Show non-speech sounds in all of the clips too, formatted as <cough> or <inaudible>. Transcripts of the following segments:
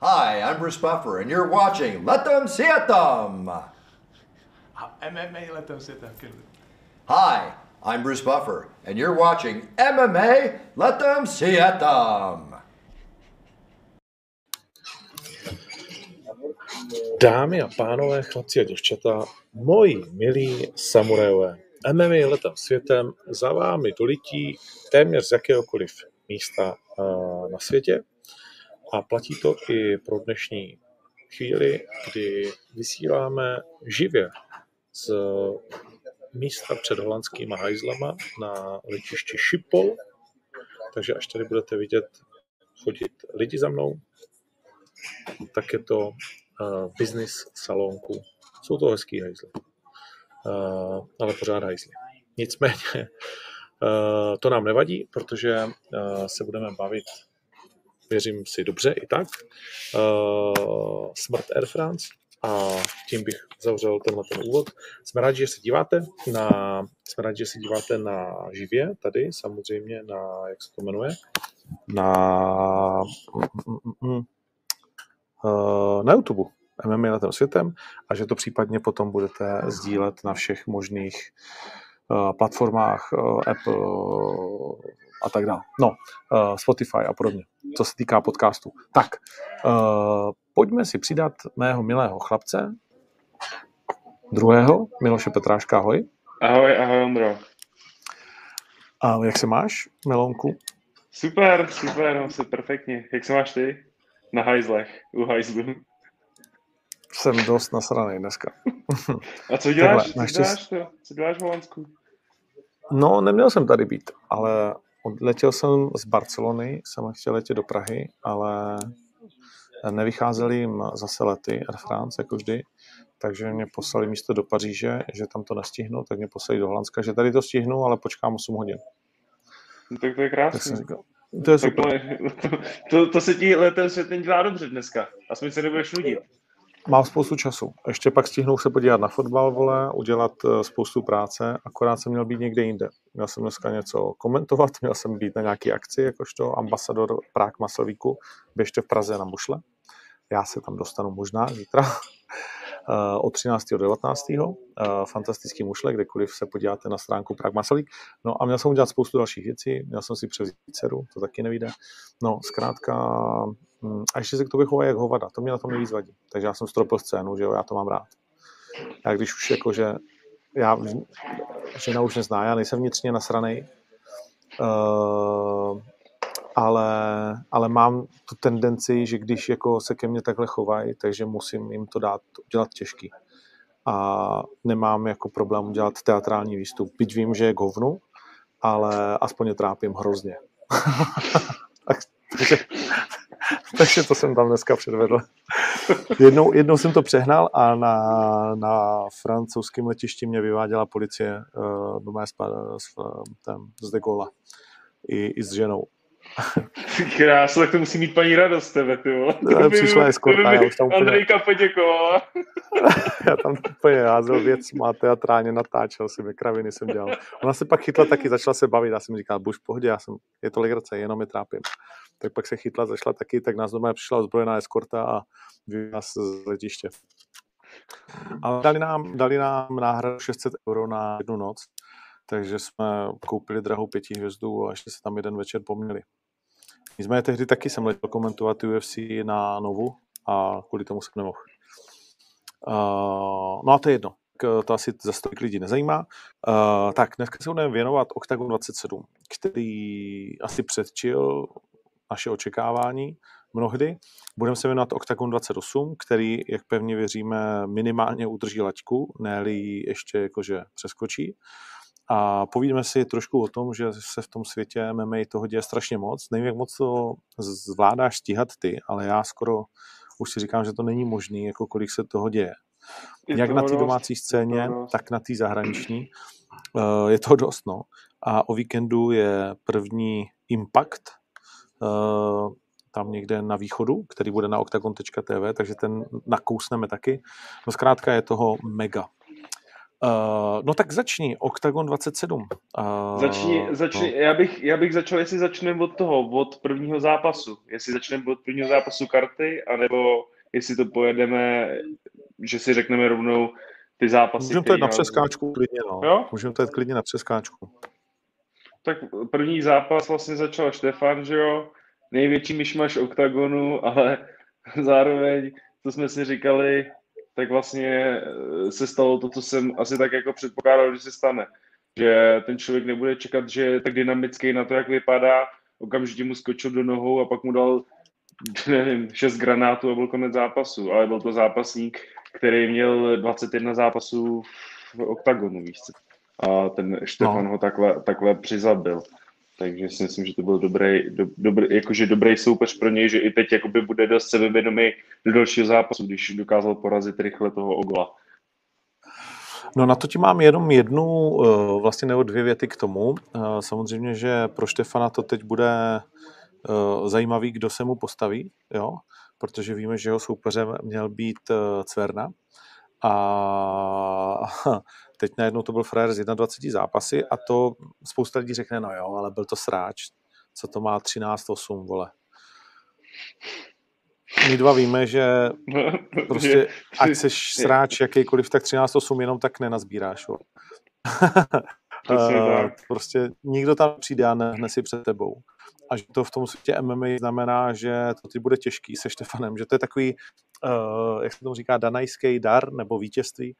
Hi, I'm Bruce Buffer, and you're watching Let Them See It Them. MMA Let Them Sit Them. Hi, I'm Bruce Buffer, and you're watching MMA Let Them See It Them. Dámy a pánové, chlapci a děvčata, moji milí samurajové, MMA letem světem za vámi dolití téměř z jakéhokoliv místa uh, na světě a platí to i pro dnešní chvíli, kdy vysíláme živě z místa před holandskýma hajzlama na letišti Schiphol, takže až tady budete vidět chodit lidi za mnou, tak je to uh, business salonku. Jsou to hezký hajzly. Uh, ale pořád hajzly. Nicméně uh, to nám nevadí, protože uh, se budeme bavit, věřím si dobře i tak, uh, Smrt Air France. A tím bych zavřel tenhle ten úvod. Jsme rádi, že se díváte na, jsme rádi, že se díváte na živě tady, samozřejmě na, jak se to jmenuje, na, uh, na YouTube. MMA letem světem. A že to případně potom budete sdílet na všech možných uh, platformách Apple a tak dále. No, uh, Spotify a podobně, co se týká podcastu. Tak, uh, pojďme si přidat mého milého chlapce, druhého, Miloše Petráška, ahoj. Ahoj, ahoj Ondro. A jak se máš, Melonku? Super, super, mám se perfektně. Jak se máš ty? Na hajzlech, u hajzlu. Jsem dost nasraný dneska. A co děláš, Takhle, co děláš to? Co děláš v Holandsku? No, neměl jsem tady být, ale odletěl jsem z Barcelony, jsem chtěl letět do Prahy, ale nevycházely jim zase lety Air France, jako vždy, takže mě poslali místo do Paříže, že tam to nestihnu, tak mě poslali do Holandska, že tady to stihnu, ale počkám 8 hodin. No, tak to je říkal, to je super. <laughs> to, to, to, se ti letem světem dělá dobře dneska. Aspoň se nebudeš nudit. Mám spoustu času. Ještě pak stihnu se podívat na fotbal, vole, udělat eh, spoustu práce, akorát jsem měl být někde jinde. Měl jsem dneska něco komentovat, měl jsem být na nějaký akci, jakožto ambasador Prague Masovíku. Běžte v Praze na mušle. Já se tam dostanu možná zítra <laughs> eh, od 13. do 19. Eh, Fantastický mušle, kdekoliv se podíváte na stránku Prague Masovík. No a měl jsem udělat spoustu dalších věcí, měl jsem si převzít dceru, to taky nevíde. No, zkrátka, a ještě se k tobě chovají jak hovada, to mě na tom nejvíc vadí. Takže já jsem stropil scénu, že jo, já to mám rád. Já když už jako, že já, žena už nezná, já nejsem vnitřně nasranej, uh, ale, ale mám tu tendenci, že když jako se ke mně takhle chovají, takže musím jim to dát, udělat těžký. A nemám jako problém udělat teatrální výstup. Byť vím, že je k hovnu, ale aspoň je trápím hrozně. <laughs> tak, takže, <laughs> takže to jsem tam dneska předvedl. <laughs> Jednou, jednou jsem to přehnal a na, na francouzském letišti mě vyváděla policie uh, do mé spa, s, tam, z de Gaulle i, i s ženou. <laughs> Krásno, tak to musí mít paní radost tebe, ty vole. Ale přišla eskorta, já už tam úplně- Andrejka poděkovala. <laughs> Já tam úplně házel věc, má teatrálně natáčel si, kraviny jsem dělal. Ona se pak chytla taky, začala se bavit, já jsem říkal, buď v pohodě, já jsem, je to legrace, jenom je trápím. Tak pak se chytla, zašla taky, tak nás doma přišla ozbrojená eskorta a vyvedla nás z letiště. Ale dali nám, dali nám náhradu 600 euro na jednu noc, takže jsme koupili drahou pěti hvězdu a ještě se tam jeden večer poměli. Nicméně tehdy taky jsem letěl komentovat UFC na Novu a kvůli tomu jsem nemohl. Uh, no a to je jedno. To asi za stolik lidí nezajímá. Uh, tak dneska se budeme věnovat Octagon 27, který asi předčil naše očekávání mnohdy. Budeme se věnovat Octagon 28, který, jak pevně věříme, minimálně udrží laťku, ne ještě jakože přeskočí. A povídeme si trošku o tom, že se v tom světě MMA toho děje strašně moc. Nevím, jak moc to zvládáš stíhat ty, ale já skoro už si říkám, že to není možný, jako kolik se toho děje. Je Jak toho na té domácí scéně, tak na té zahraniční. Eh, Je to dost, no. A o víkendu je první Impact, eh, tam někde na východu, který bude na octagon.tv, takže ten nakousneme taky. No zkrátka je toho mega. Uh, no tak začni, Octagon 27. Uh, Začni, začni, no. já, bych, já bych začal, jestli začneme od toho, od prvního zápasu. Jestli začneme od prvního zápasu karty, anebo jestli to pojedeme, že si řekneme rovnou ty zápasy. Můžeme to jít na přeskáčku klidně, no. Jo? Můžeme to jít klidně na přeskáčku. Tak první zápas vlastně začal Štefan, že jo? Největší myšmaš oktagonu, ale <laughs> zároveň, co jsme si říkali, tak vlastně eh, se stalo to, co jsem asi tak jako předpokládal, že se stane. Že ten člověk nebude čekat, že je tak dynamický na to, jak vypadá, okamžitě mu skočil do nohou a pak mu dal, <laughs> nevím, šest granátů a byl konec zápasu. Ale byl to zápasník, který měl 21 zápasů v oktagonu, víš co. A ten Štefan No. ho takhle, takhle přizabil. Takže si myslím, že to byl dobrý, do, dobrý, jakože dobrý soupeř pro něj, že i teď jakoby bude dost sebevědomý do dalšího zápasu, když dokázal porazit rychle toho Ogola. No na to ti mám jenom jednu, eh, vlastně nebo dvě věty k tomu. Eh, Samozřejmě, že pro Štefana to teď bude eh, zajímavý, kdo se mu postaví, jo? protože víme, že jeho soupeřem měl být Cverna. A <laughs> teď najednou to byl frajer z 21 zápasy a to spousta lidí řekne, no jo, ale byl to sráč, co to má 13-8, vole. My dva víme, že <laughs> prostě ať seš sráč jakýkoliv, tak 13-8 jenom tak nenazbíráš. <laughs> Eh, tak. prostě nikdo tam přijde a nehne si před tebou. A že to v tom světě MMA znamená, že to ty bude těžký se Štefanem, že to je takový, uh, jak se tomu říká, danajský dar nebo vítězství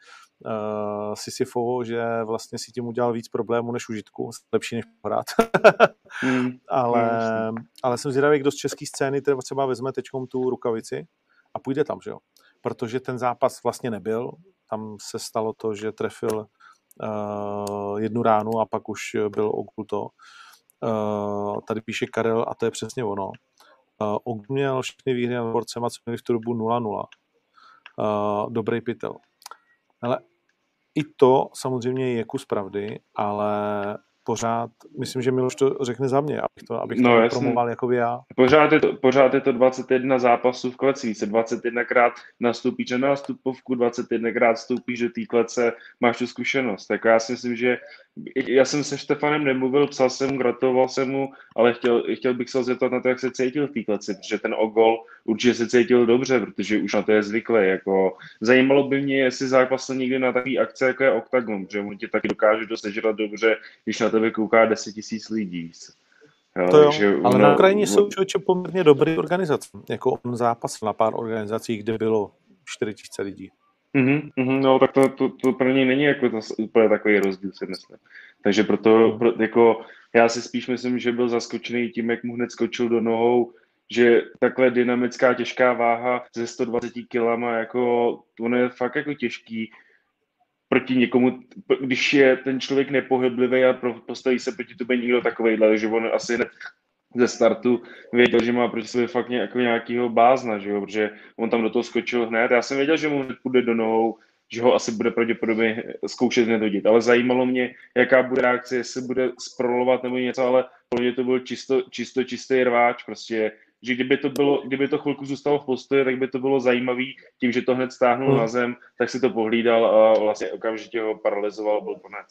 uh, Sisyfovo, že vlastně si tím udělal víc problémů než užitku, lepší než pohrát. <laughs> Hmm. <laughs> ale, jasně. ale jsem zvědavý, kdo z české scény třeba, vezme teď tu rukavici a půjde tam, že jo. Protože ten zápas vlastně nebyl, tam se stalo to, že trefil uh, jednu ránu a pak už byl Ogulto. Uh, tady píše Karel a to je přesně ono. Uh, měl všechny výhry nad borcema, co měli v tu dobu 0-0. Uh, dobrý pytel. Ale i to samozřejmě je kus pravdy, ale pořád, myslím, že Miloš to řekne za mě, abych to, abych No, to jasně. promoval jako já. Pořád je, to, pořád je to 21 zápasů v kleci, se 21krát nastoupíš na nástupovku, 21krát vstoupíš do té klece, máš tu zkušenost. Tak já si myslím, že já jsem se Štefanem nemluvil, psal jsem mu, gratuloval jsem mu, ale chtěl, chtěl bych se zeptat na to, jak se cítil v té kleci, protože ten ogol určitě se cítil dobře, protože už na to je zvyklý. Jako, zajímalo by mě, jestli zápasil někdy na takové akce, jako je Octagon, protože on ti taky dokáže dosežrat dobře, když na tebe kouká 10 tisíc lidí. Jo, To jo, takže ale ono- na Ukrajině jsou člověče poměrně dobrý organizace. Jako on zápas na pár organizacích, kde bylo 4000 lidí. Mhm, mhm, no tak to, to, to pro něj není jako to úplně takový rozdíl, si myslím. Takže proto, pro, jako, já si spíš myslím, že byl zaskočený tím, jak mu hned skočil do nohou, že takhle dynamická těžká váha ze 120 kilama, jako, ono je fakt jako těžký proti někomu, když je ten člověk nepohyblivý a postaví se proti tobě někdo takovejhle, takže on asi hned ze startu věděl, že má proti sobě fakt jako nějakýho bázna, že jo? protože on tam do toho skočil hned. Já jsem věděl, že mu půjde do nohou, že ho asi bude pravděpodobně zkoušet hned hodit, ale zajímalo mě, jaká bude reakce, jestli bude sprolovat nebo něco, ale pro mě to byl čisto, čisto čistý rváč, prostě že kdyby to, bylo, kdyby to chvilku zůstalo v postoji, tak by to bylo zajímavý, tím, že to hned stáhnul Hmm. na zem, tak si to pohlídal a vlastně okamžitě ho paralizoval, byl konec.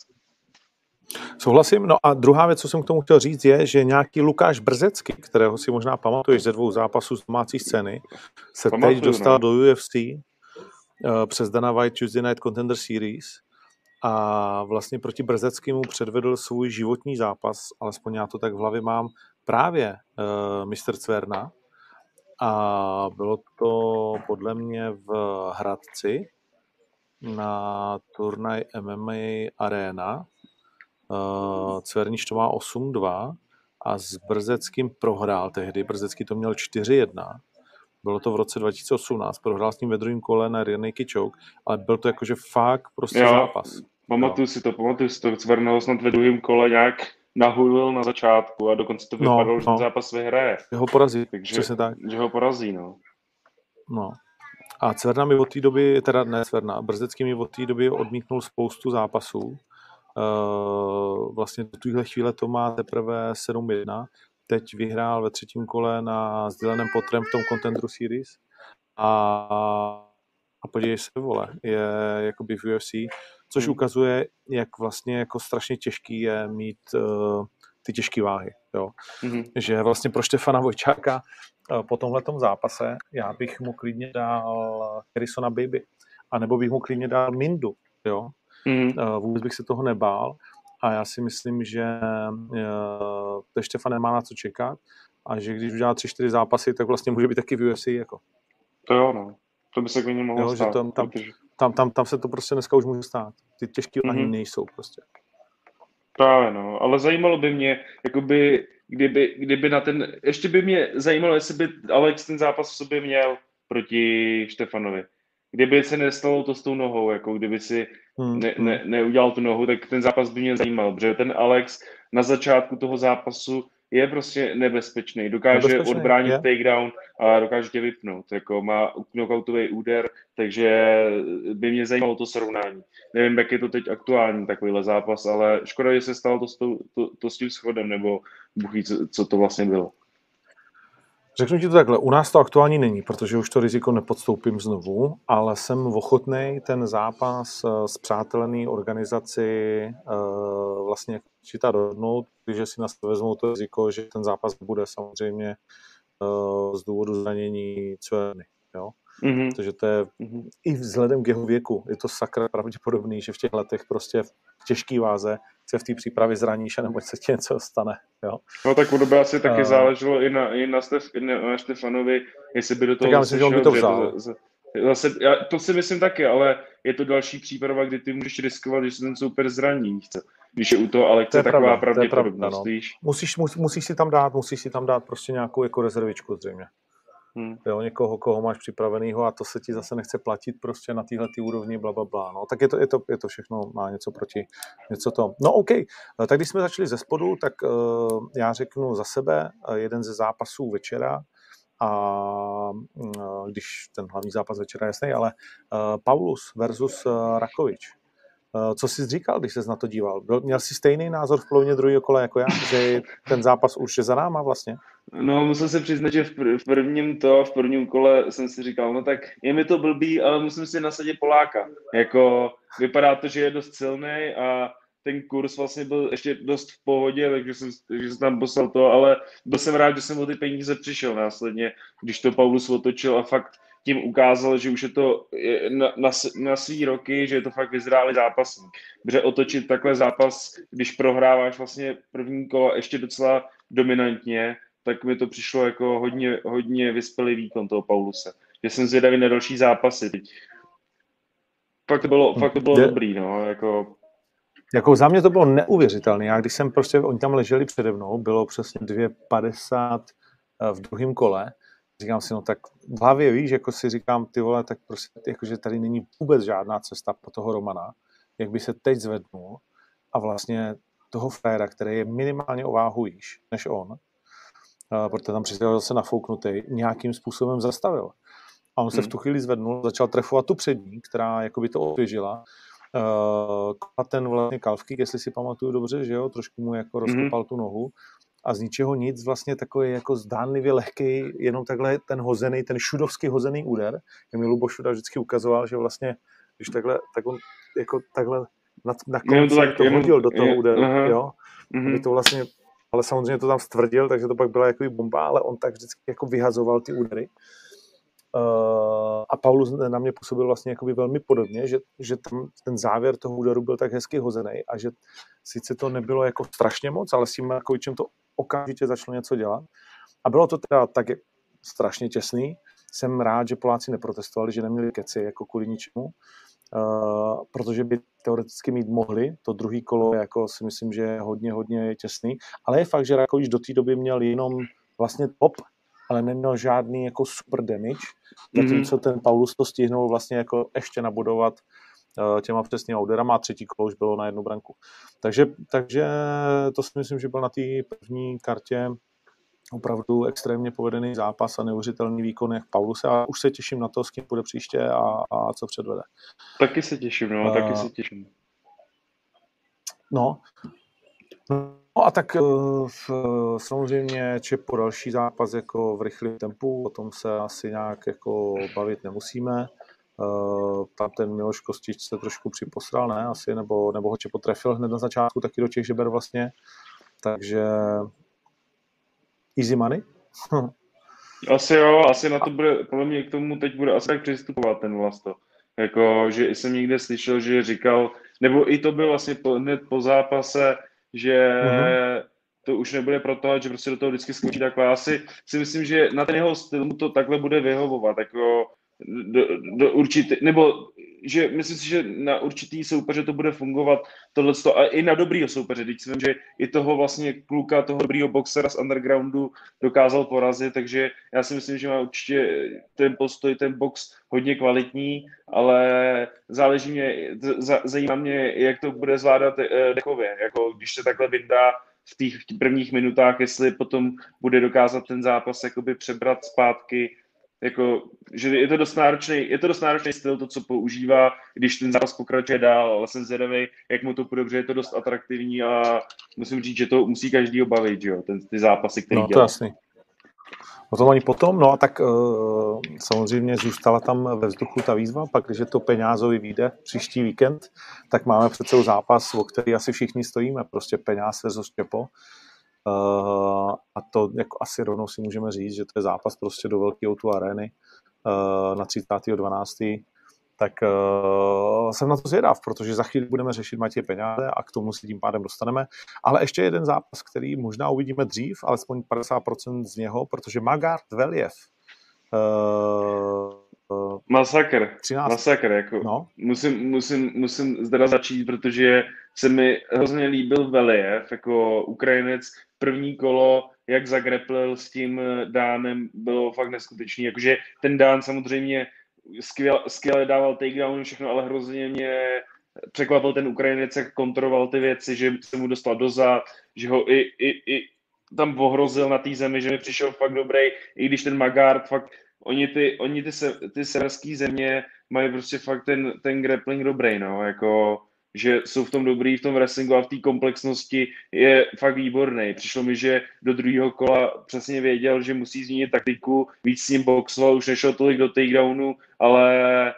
Souhlasím. No a druhá věc, co jsem k tomu chtěl říct, je, že nějaký Lukáš Brzecky, kterého si možná pamatuješ ze dvou zápasů z domácí scény, se Pamatuju, teď dostal no. do UFC uh, přes Dana White Tuesday Night Contender Series a vlastně proti Brzeckému předvedl svůj životní zápas, alespoň já to tak v hlavě mám, právě uh, Mr. Cverna a bylo to podle mě v Hradci na turnaj MMA Arena. Uh, Cvernič to má 8-2 a s Brzeckým prohrál tehdy. Brzecký to měl 4-1. Bylo to v roce 2018. Prohrál s ním ve druhém kole na naked choke, ale byl to jakože fakt prostě Jo. zápas. Pamatuju si to, pamatuju si to, Cverno snad ve druhém kole nějak nahulil na začátku a dokonce to No, vypadalo, že no. ten zápas vyhraje, Že ho porazí, Takže- přesně tak. že ho porazí, no. No. A Cverna mi od té doby, teda ne Cverna, Brzecký mi od té doby odmítnul spoustu zápasů. Uh, vlastně do téhle chvíle to má teprve 7-1. Teď vyhrál ve třetím kole na sděleném potrem v tom Contender Series. A, a podívej se, vole, je jakoby v UFC což Hmm. ukazuje, jak vlastně jako strašně těžký je mít uh, ty těžké váhy. Jo. Mhm. Že vlastně pro Štefana Vojčáka uh, po tomhletom zápase já bych mu klidně dal Harrisona Baby. A nebo bych mu klidně dal Mindu. Jo. Mhm. Uh, vůbec bych se toho nebál. A já si myslím, že uh, Štefan nemá na co čekat a že když udělá tři, čtyři zápasy, tak vlastně může být taky v UFC. Jako. To jo, no. To by se klidně mohlo Jo, že stát. tam- tam- protože- Tam, tam, tam se to prostě dneska už může stát. Ty těžké váhy Mhm. nejsou prostě. Právě no, ale zajímalo by mě, jakoby, kdyby, kdyby na ten, ještě by mě zajímalo, jestli by Alex ten zápas v sobě měl proti Štefanovi. Kdyby se nestalo to s tou nohou, jako kdyby si Hmm, ne, hmm. ne, neudělal tu nohu, tak ten zápas by mě zajímal, protože ten Alex na začátku toho zápasu je prostě nebezpečný. Dokáže Nebezpečný, odbránit je. takedown a dokáže tě vypnout. Jako má knockoutový úder, takže by mě zajímalo to srovnání. Nevím, jak je to teď aktuální takovýhle zápas, ale škoda, že se stalo to, s tou- to, to s tím schodem, nebo ví, co, co to vlastně bylo. Řeknu ti to takhle, u nás to aktuální není, protože už to riziko nepodstoupím znovu, ale jsem ochotný ten zápas eh, s přátelený organizaci eh, vlastně čítá dohodnout, když si na sebe vezmou to riziko, že ten zápas bude samozřejmě eh, z důvodu zranění cvěny. Jo? Mhm. Protože to je Mhm. i vzhledem k jeho věku, je to sakra pravděpodobný, že v těch letech prostě v těžký váze se v té přípravě zraníš a nebo se ti něco stane. Jo? No tak ono by asi taky A- záleželo i na, i na, Stef, na, na Štefanovi, jestli by do toho Tak já myslím, že on by to vzal. to zase, zase, já, to si myslím taky, ale je to další příprava, kdy ty můžeš riskovat, že se ten super zraní, co? Když je u toho To Alexe je taková pravda, to je pravděpodobnost, pravda, no. víš? Musíš, mus, musíš si tam dát, musíš si tam dát prostě nějakou jako rezervičku zřejmě. Hm. Jo, někoho, koho máš připravenýho a to se ti zase nechce platit prostě na téhle úrovni, bla, bla, bla. No, tak je to, je, to, je to všechno, má něco proti, něco to. No OK, tak když jsme začali ze spodu, tak uh, já řeknu za sebe uh, jeden ze zápasů večera, a uh, když ten hlavní zápas večera je jasný, ale uh, Paulus versus uh, Rakovič. Co jsi říkal, když ses na to díval? Byl, měl jsi stejný názor v polovině druhého kola jako já, že ten zápas už je za náma vlastně? No, musím se přiznat, že v, pr- v prvním to, v prvním kole jsem si říkal, no tak je mi to blbý, ale musím si nasadit Poláka. Jako, vypadá to, že je dost silný a ten kurz vlastně byl ještě dost v pohodě, takže jsem, takže jsem tam poslal to, ale byl jsem rád, že jsem o ty peníze přišel následně, když to Paulus otočil a fakt tím ukázal, že už je to na, na, na svý roky, že je to fakt vyzrálý zápasník. Protože otočit takhle zápas, když prohráváš vlastně první kolo ještě docela dominantně, tak mi to přišlo jako hodně, hodně vyspělý výkon toho Pauluse. Že jsem zvědavý na další zápasy. Fakt to bylo, fakt to bylo Je- dobrý, no, jako Jako za mě to bylo neuvěřitelné. Já když jsem prostě, oni tam leželi přede mnou, bylo přesně 2,50 eh, v druhém kole. Říkám si, no tak v hlavě víš, jako si říkám, ty vole, tak prostě, jakože tady není vůbec žádná cesta po toho Romana, jak by se teď zvednul a vlastně toho fréra, který je minimálně o váhu výš než on, protože tam přišel zase nafouknutý, nějakým způsobem zastavil. A on se v Hmm. tu chvíli zvednul, začal trefovat tu přední, která jako by to osvěžila. Uh, ten vlastně Kalfkýk, jestli si pamatuju dobře, že jo, trošku mu jako rozkopal tu nohu a z ničeho nic vlastně takový jako zdánlivě lehký, jenom takhle ten hozený, ten šudovský hozený úder, jak mi Lubo Šuda vždycky ukazoval, že vlastně, když takhle, tak on jako takhle na, na konci to tak- to jenom- hodil do toho je- úderu, aha. jo, mhm. aby to vlastně, ale samozřejmě to tam stvrdil, takže to pak byla jako bomba, ale on tak vždycky jako vyhazoval ty údery. Uh, a Paulus na mě působil vlastně jakoby velmi podobně, že, že tam ten závěr toho úderu byl tak hezky hozený a že sice to nebylo jako strašně moc, ale s tím Markovičem to okamžitě začalo něco dělat. A bylo to teda tak strašně těsný. Jsem rád, že Poláci neprotestovali, že neměli keci jako kvůli ničemu, uh, protože by teoreticky mít mohli. To druhý kolo jako si myslím, že je hodně, hodně těsný. Ale je fakt, že Rakovič do té doby měl jenom vlastně top, ale neměl žádný jako super damage, zatímco ten Paulus to stihnul vlastně jako ještě nabudovat uh, těma přesnými úderama a třetí kolo už bylo na jednu branku. Takže, takže to si myslím, že byl na té první kartě opravdu extrémně povedený zápas a neuvěřitelný výkon jak Pauluse a už se těším na to, s kým bude příště a, a co předvede. Taky se těším, no, A- taky se těším. No, No a tak eh, v- samozřejmě Čepo další zápas jako v rychlém tempu, o tom se asi nějak jako bavit nemusíme. Uh, tam ten Miloš Kostič se trošku připosral, ne, asi, nebo, nebo ho potrefil hned na začátku taky do těch žeber vlastně. Takže easy money. <laughs> asi jo, asi na to bude, podle mě k tomu teď bude asi tak přistupovat ten Vlasto. Jako, že jsem někde slyšel, že říkal, nebo i to byl vlastně po, hned po zápase, že uh-huh. to už nebude proto, že prostě do toho vždycky skočí takhle. Já si, si myslím, že na ten jeho styl mu to takhle bude vyhovovat. Jako, do, do určitý, nebo že myslím si, že na určitý soupeře to bude fungovat tohle a i na dobrýho soupeře. Teď si vím, že i toho vlastně kluka, toho dobrýho boxera z undergroundu dokázal porazit, takže já si myslím, že má určitě ten postoj, ten box hodně kvalitní, ale záleží mě, zajímá mě, jak to bude zvládat eh, dechově, jako když se takhle vydá v těch prvních minutách, jestli potom bude dokázat ten zápas jakoby přebrat zpátky jako, že je to dost náročný, je to dost náročný styl, to, co používá, když ten zápas pokračuje dál, ale jsem zvědavý, jak mu to půjde, protože je to dost atraktivní a musím říct, že to musí každý bavit, že jo, ten, ty zápasy, které no, dělá. to jasný. O tom ani potom, no a tak uh, samozřejmě zůstala tam ve vzduchu ta výzva, pak když to peňázový vyjde příští víkend, tak máme přece zápas, o který asi všichni stojíme, prostě peněz versus Čepo. Uh, a to jako asi rovnou si můžeme říct, že to je zápas prostě do velké tu arény uh, na 30.12. Tak uh, jsem na to zvědav, protože za chvíli budeme řešit Matěj peníze a k tomu si tím pádem dostaneme. Ale ještě jeden zápas, který možná uvidíme dřív, alespoň 50% z něho, protože Magard Veljev Uh, masakr, 13. masakr, jako no. musím, musím, musím zde začít, protože se mi hrozně líbil Veliev, jako Ukrajinec, první kolo, jak zagreplil s tím Dánem, bylo fakt neskutečný, jakože ten Dán samozřejmě skvěle, skvěle dával takedown všechno, ale hrozně mě překvapil ten Ukrajinec, jak kontroloval ty věci, že se mu dostal dozad, že ho i, i, i tam ohrozil na té zemi, že mi přišel fakt dobrý, i když ten Magard fakt oni ty, oni ty, se, ty severské země mají prostě fakt ten, ten grappling dobrý, no, jako, že jsou v tom dobrý, v tom wrestlingu a v té komplexnosti je fakt výborný. Přišlo mi, že do druhého kola přesně věděl, že musí změnit taktiku, víc s ním boxoval, už nešel tolik do takedownu, ale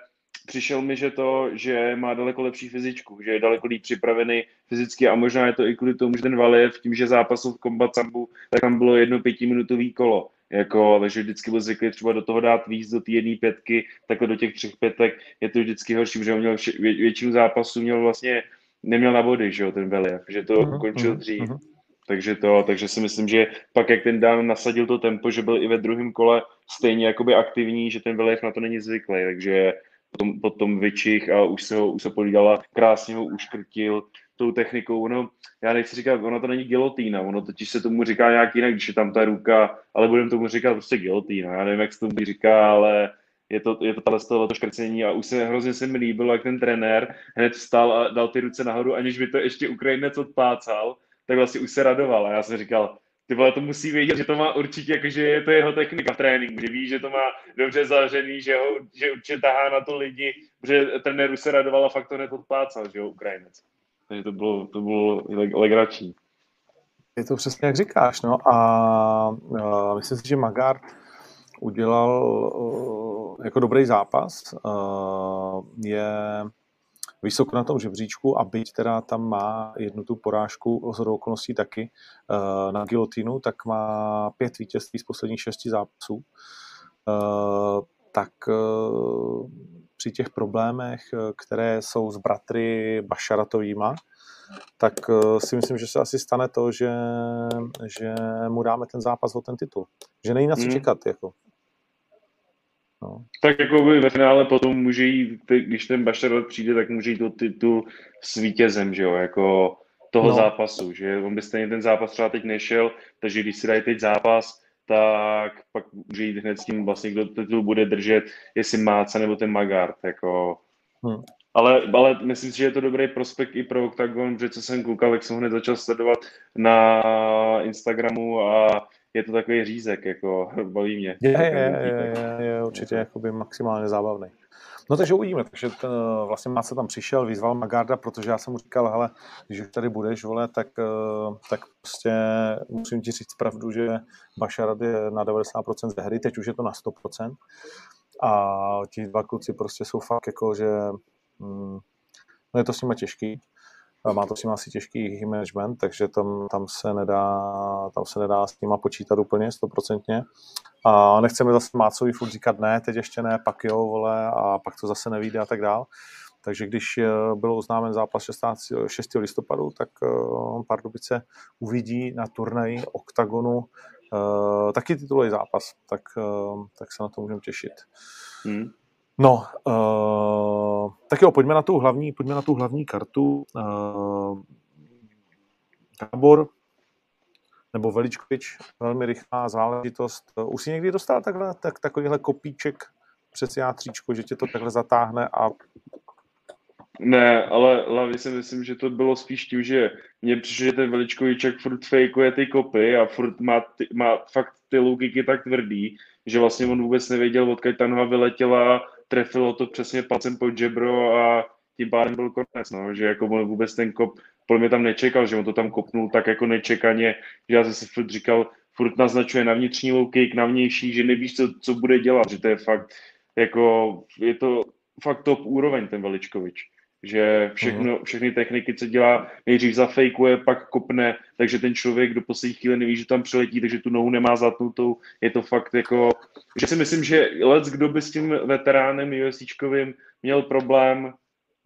přišel mi, že to, že má daleko lepší fyzičku, že je daleko líp připravený fyzicky a možná je to i kvůli tomu, že ten Valiev tím, že zápasil v Combat Sambu, tak tam bylo jedno pětiminutový kolo. Jako, takže vždycky byl zvyklý třeba do toho dát víc do té jedné pětky, takhle do těch třech pětek je to vždycky horší, protože on měl vše, vě, většinu zápasů měl vlastně, neměl na body, že jo, ten Believ, že to uh-huh, ukončil uh-huh, dřív. Uh-huh. Takže to, takže si myslím, že pak jak ten Dan nasadil to tempo, že byl i ve druhém kole stejně jakoby aktivní, že ten Believ na to není zvyklý, takže potom, potom vyčich a už se ho, už se polídala, krásně ho uškrtil, tou technikou. Ono, já nechci říkat, ono to není gilotína, ono totiž se tomu říká nějak jinak, když je tam ta ruka, ale budeme tomu říkat prostě gilotína. Já nevím, jak se tomu říká, ale je to, je to tahle to škrcení a už se hrozně se mi líbilo, jak ten trenér hned vstal a dal ty ruce nahoru, aniž by to ještě Ukrajinec odpácal, tak vlastně už se radoval a já jsem říkal, ty vole, to musí vědět, že to má určitě, jakože je to jeho technika v tréninku, že ví, že to má dobře zavřený, že, ho, že určitě tahá na to lidi, protože trenér už se radoval a fakt to hned odpácal, že jo, Ukrajinec. Takže to bylo, to bylo legrační. Je to přesně jak říkáš, no a, a myslím si, že Magard udělal uh, jako dobrý zápas. Uh, je vysoko na tom žebříčku a byť teda tam má jednu tu porážku z okolností taky uh, na gilotinu, tak má pět vítězství z posledních šesti zápasů. Tak při těch problémech, eh, které jsou s bratry Bašaratovýma, tak eh, si myslím, že se asi stane to, že, že mu dáme ten zápas o ten titul. Že není na co hmm. čekat. Jako. No. Tak jako by ve finále potom může jít, když ten Bašarot přijde, tak může jít o titul s vítězem, že jo, jako toho no. zápasu, že on by stejně ten zápas třeba teď nešel, takže když si dají teď zápas, tak pak může jít hned s tím vlastně, kdo titul bude držet, jestli Máca nebo ten Magard, jako... Hmm. Ale, ale myslím si, že je to dobrý prospekt i pro Octagon, protože co jsem koukal, jak jsem ho hned začal sledovat na Instagramu a je to takový řízek, jako <laughs> baví mě. Je, je, je, je, je určitě jakoby maximálně zábavný. No takže uvidíme, takže ten, vlastně Máce tam přišel, vyzval Magarda, protože já jsem mu říkal, hele, když už tady budeš, vole, tak, eh, tak prostě musím ti říct pravdu, že Bašarat je na 90% ze hry, teď už je to na 100%. A ti dva kluci prostě jsou fakt jako, že mm, no je to s nimi těžký. Má to s nimi asi těžký management, takže tam, tam, se nedá, tam se nedá s nima počítat úplně stoprocentně. A nechceme zase Mácovi furt říkat ne, teď ještě ne, pak jo, vole, a pak to zase nevíde a tak dál. Takže když eh, byl oznámen zápas 16, 6. listopadu, tak uh, Pardubice uvidí na turnaji OKTAGONu uh, taky titulový zápas, tak, uh, tak se na to můžeme těšit. Hmm. No, uh, tak jo, pojďme na tu hlavní, pojďme na tu hlavní kartu. Uh, Gábor nebo Veličkovič, velmi rychlá záležitost. Už si někdy dostal takhle, tak, takovýhle kopíček přes játříčko, že tě to takhle zatáhne a ne, ale hlavně si myslím, že to bylo spíš tím, že mně přišlo, že ten Veličkoviček furt fejkuje ty kopy a furt má, ty, má fakt ty logiky tak tvrdý, že vlastně on vůbec nevěděl, odkud ta noha vyletěla, trefilo to přesně palcem pod žebro a tím pádem byl konec, no, že jako on vůbec ten kop, podle mě tam nečekal, že on to tam kopnul tak jako nečekaně, že já jsem si furt říkal, furt naznačuje na vnitřní low kick, na vnější, že nevíš, co, co bude dělat, že to je fakt, jako, je to fakt top úroveň ten Veličkovič že všechno, mhm. všechny techniky, co dělá, nejdřív zafejkuje, pak kopne, takže ten člověk do poslední chvíle neví, že tam přiletí, takže tu nohu nemá zatnutou. Je to fakt jako, že si myslím, že let, kdo by s tím veteránem USCčkovým měl problém,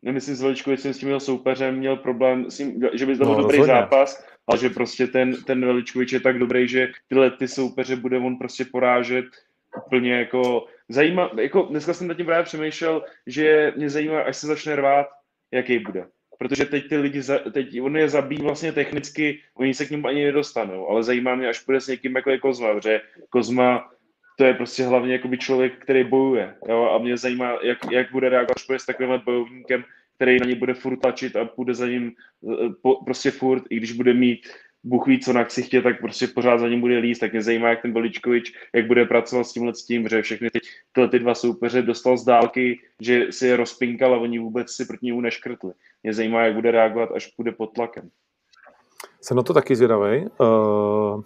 nemyslím s Veličkovicem, s tím měl soupeřem, měl problém s tím, že by to byl no, dobrý rozhodně. zápas, ale že prostě ten, ten Veličkovič je tak dobrý, že tyhle ty soupeře bude on prostě porážet úplně jako zajímá, jako dneska jsem nad tím právě přemýšlel, že mě zajímá, až se začne rvát, jaký bude. Protože teď ty lidi, za, teď on je zabíjí vlastně technicky, oni se k němu ani nedostanou, ale zajímá mě, až bude s někým jako je Kozma, protože Kozma to je prostě hlavně jakoby člověk, který bojuje. Jo? A mě zajímá, jak, jak bude reagovat, až bude s takovým bojovníkem, který na ně bude furt tlačit a bude za ním eh, po, prostě furt, i když bude mít Bůh ví, co na ksichtě, tak prostě pořád za ním bude líst, tak mě zajímá, jak ten Beličkovič, jak bude pracovat s tímhle s tím, že všechny ty, tyhle ty dva soupeře dostal z dálky, že si je rozpinkal a oni vůbec si proti němu neškrtli. Mě zajímá, jak bude reagovat, až bude pod tlakem. Jsem na to taky zvědavý. Uh,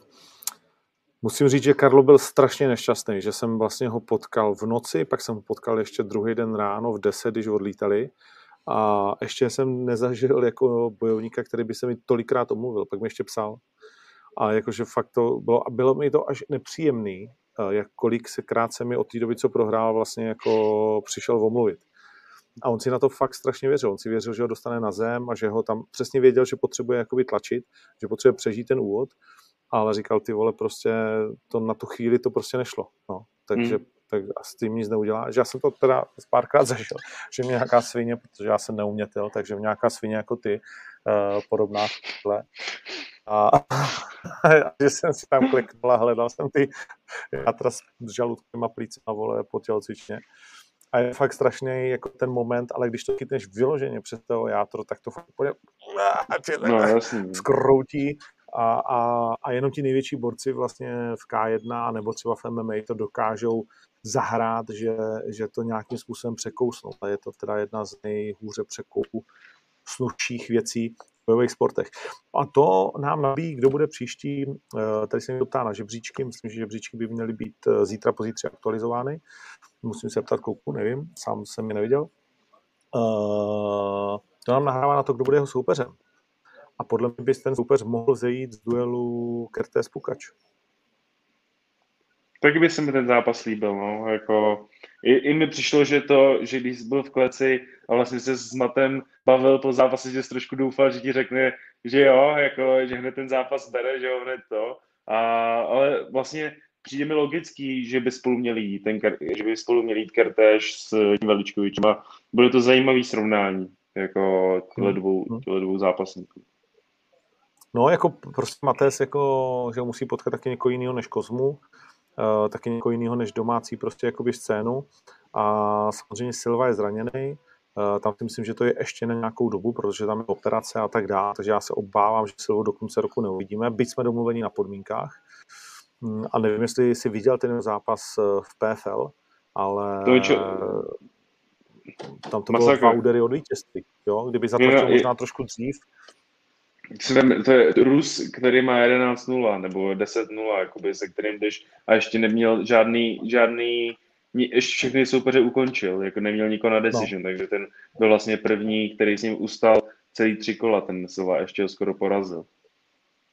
musím říct, že Karlo byl strašně nešťastný, že jsem vlastně ho potkal v noci, pak jsem ho potkal ještě druhý den ráno v 10, když odlítali a ještě jsem nezažil jako bojovníka, který by se mi tolikrát omluvil. Pak mi ještě psal. A jakože fakt to bylo, bylo mi to až nepříjemný, eh, jak kolik se krát se mi od té doby, co prohrál, vlastně jako přišel omluvit. A on si na to fakt strašně věřil. On si věřil, že ho dostane na zem a že ho tam přesně věděl, že potřebuje jakoby tlačit, že potřebuje přežít ten úvod, ale říkal, ty vole, prostě to na tu chvíli to prostě nešlo. No. Takže hmm tak s tím nic neudělá. Že já jsem to teda párkrát <laughs> zažil, že mě nějaká svině, protože já jsem neumětel, takže mě nějaká svině jako ty, uh, podobná tohle. A, a <laughs> že jsem si tam kliknul a hledal jsem ty játra s žaludkem a plícem a vole po tělocvičně. A je fakt strašný jako ten moment, ale když to chytneš vyloženě přes toho játro, tak to fakt úplně no, jasný. skroutí a, a, a jenom ti největší borci vlastně v K1 nebo třeba v MMA to dokážou zahrát, že, že to nějakým způsobem překousnou. A je to teda jedna z nejhůře překouků slušších věcí v bojových sportech. A to nám nabíjí, kdo bude příští, eh, tady se mi ptá na žebříčky, myslím, že žebříčky by měly být eh, zítra pozítří aktualizovány. Musím se ptat kluku, nevím, sám jsem je neviděl. Eh, to nám nahrává na to, kdo bude jeho soupeřem. A podle mě by ten soupeř mohl zejít z duelu Kertéz Pukač. Taky by se mi ten zápas líbil, no, jako i, i mi přišlo, že to, že když byl v kleci a vlastně se s Matem bavil po zápase, že jsi trošku doufal, že ti řekne, že jo, jako, že hned ten zápas bere, že jo, hned to, a, ale vlastně přijde mi logický, že by spolu měli jít, ten, že by spolu měli jít Kertéž s tím Veličkovičem a bude to zajímavý srovnání, jako tyhle hmm. dvou, hmm. tyhle dvou zápasníků. No, jako prostě Mates, jako, že musí potkat taky někoho jiného než Kozmu, Eh, taky někoho jiného než domácí prostě jakoby scénu. A samozřejmě Silva je zraněný, eh, tam si myslím, že to je ještě na nějakou dobu, protože tam je operace a tak dále, takže já se obávám, že Silvu do konce roku neuvidíme, byť jsme domluveni na podmínkách. Mm, a nevím, jestli jsi viděl ten zápas eh, v PFL, ale to je čo... tam to bylo dva údery od vítězství. Jo? Kdyby zatlačil možná trošku dřív, to je Rus, který má 11-0 nebo 10-0, jakoby, se kterým jdeš a ještě neměl žádný, žádný ještě všechny soupeře ukončil, jako neměl nikoho na decision, no. takže ten byl vlastně první, který s ním ustal celý tři kola, ten Silva ještě ho skoro porazil.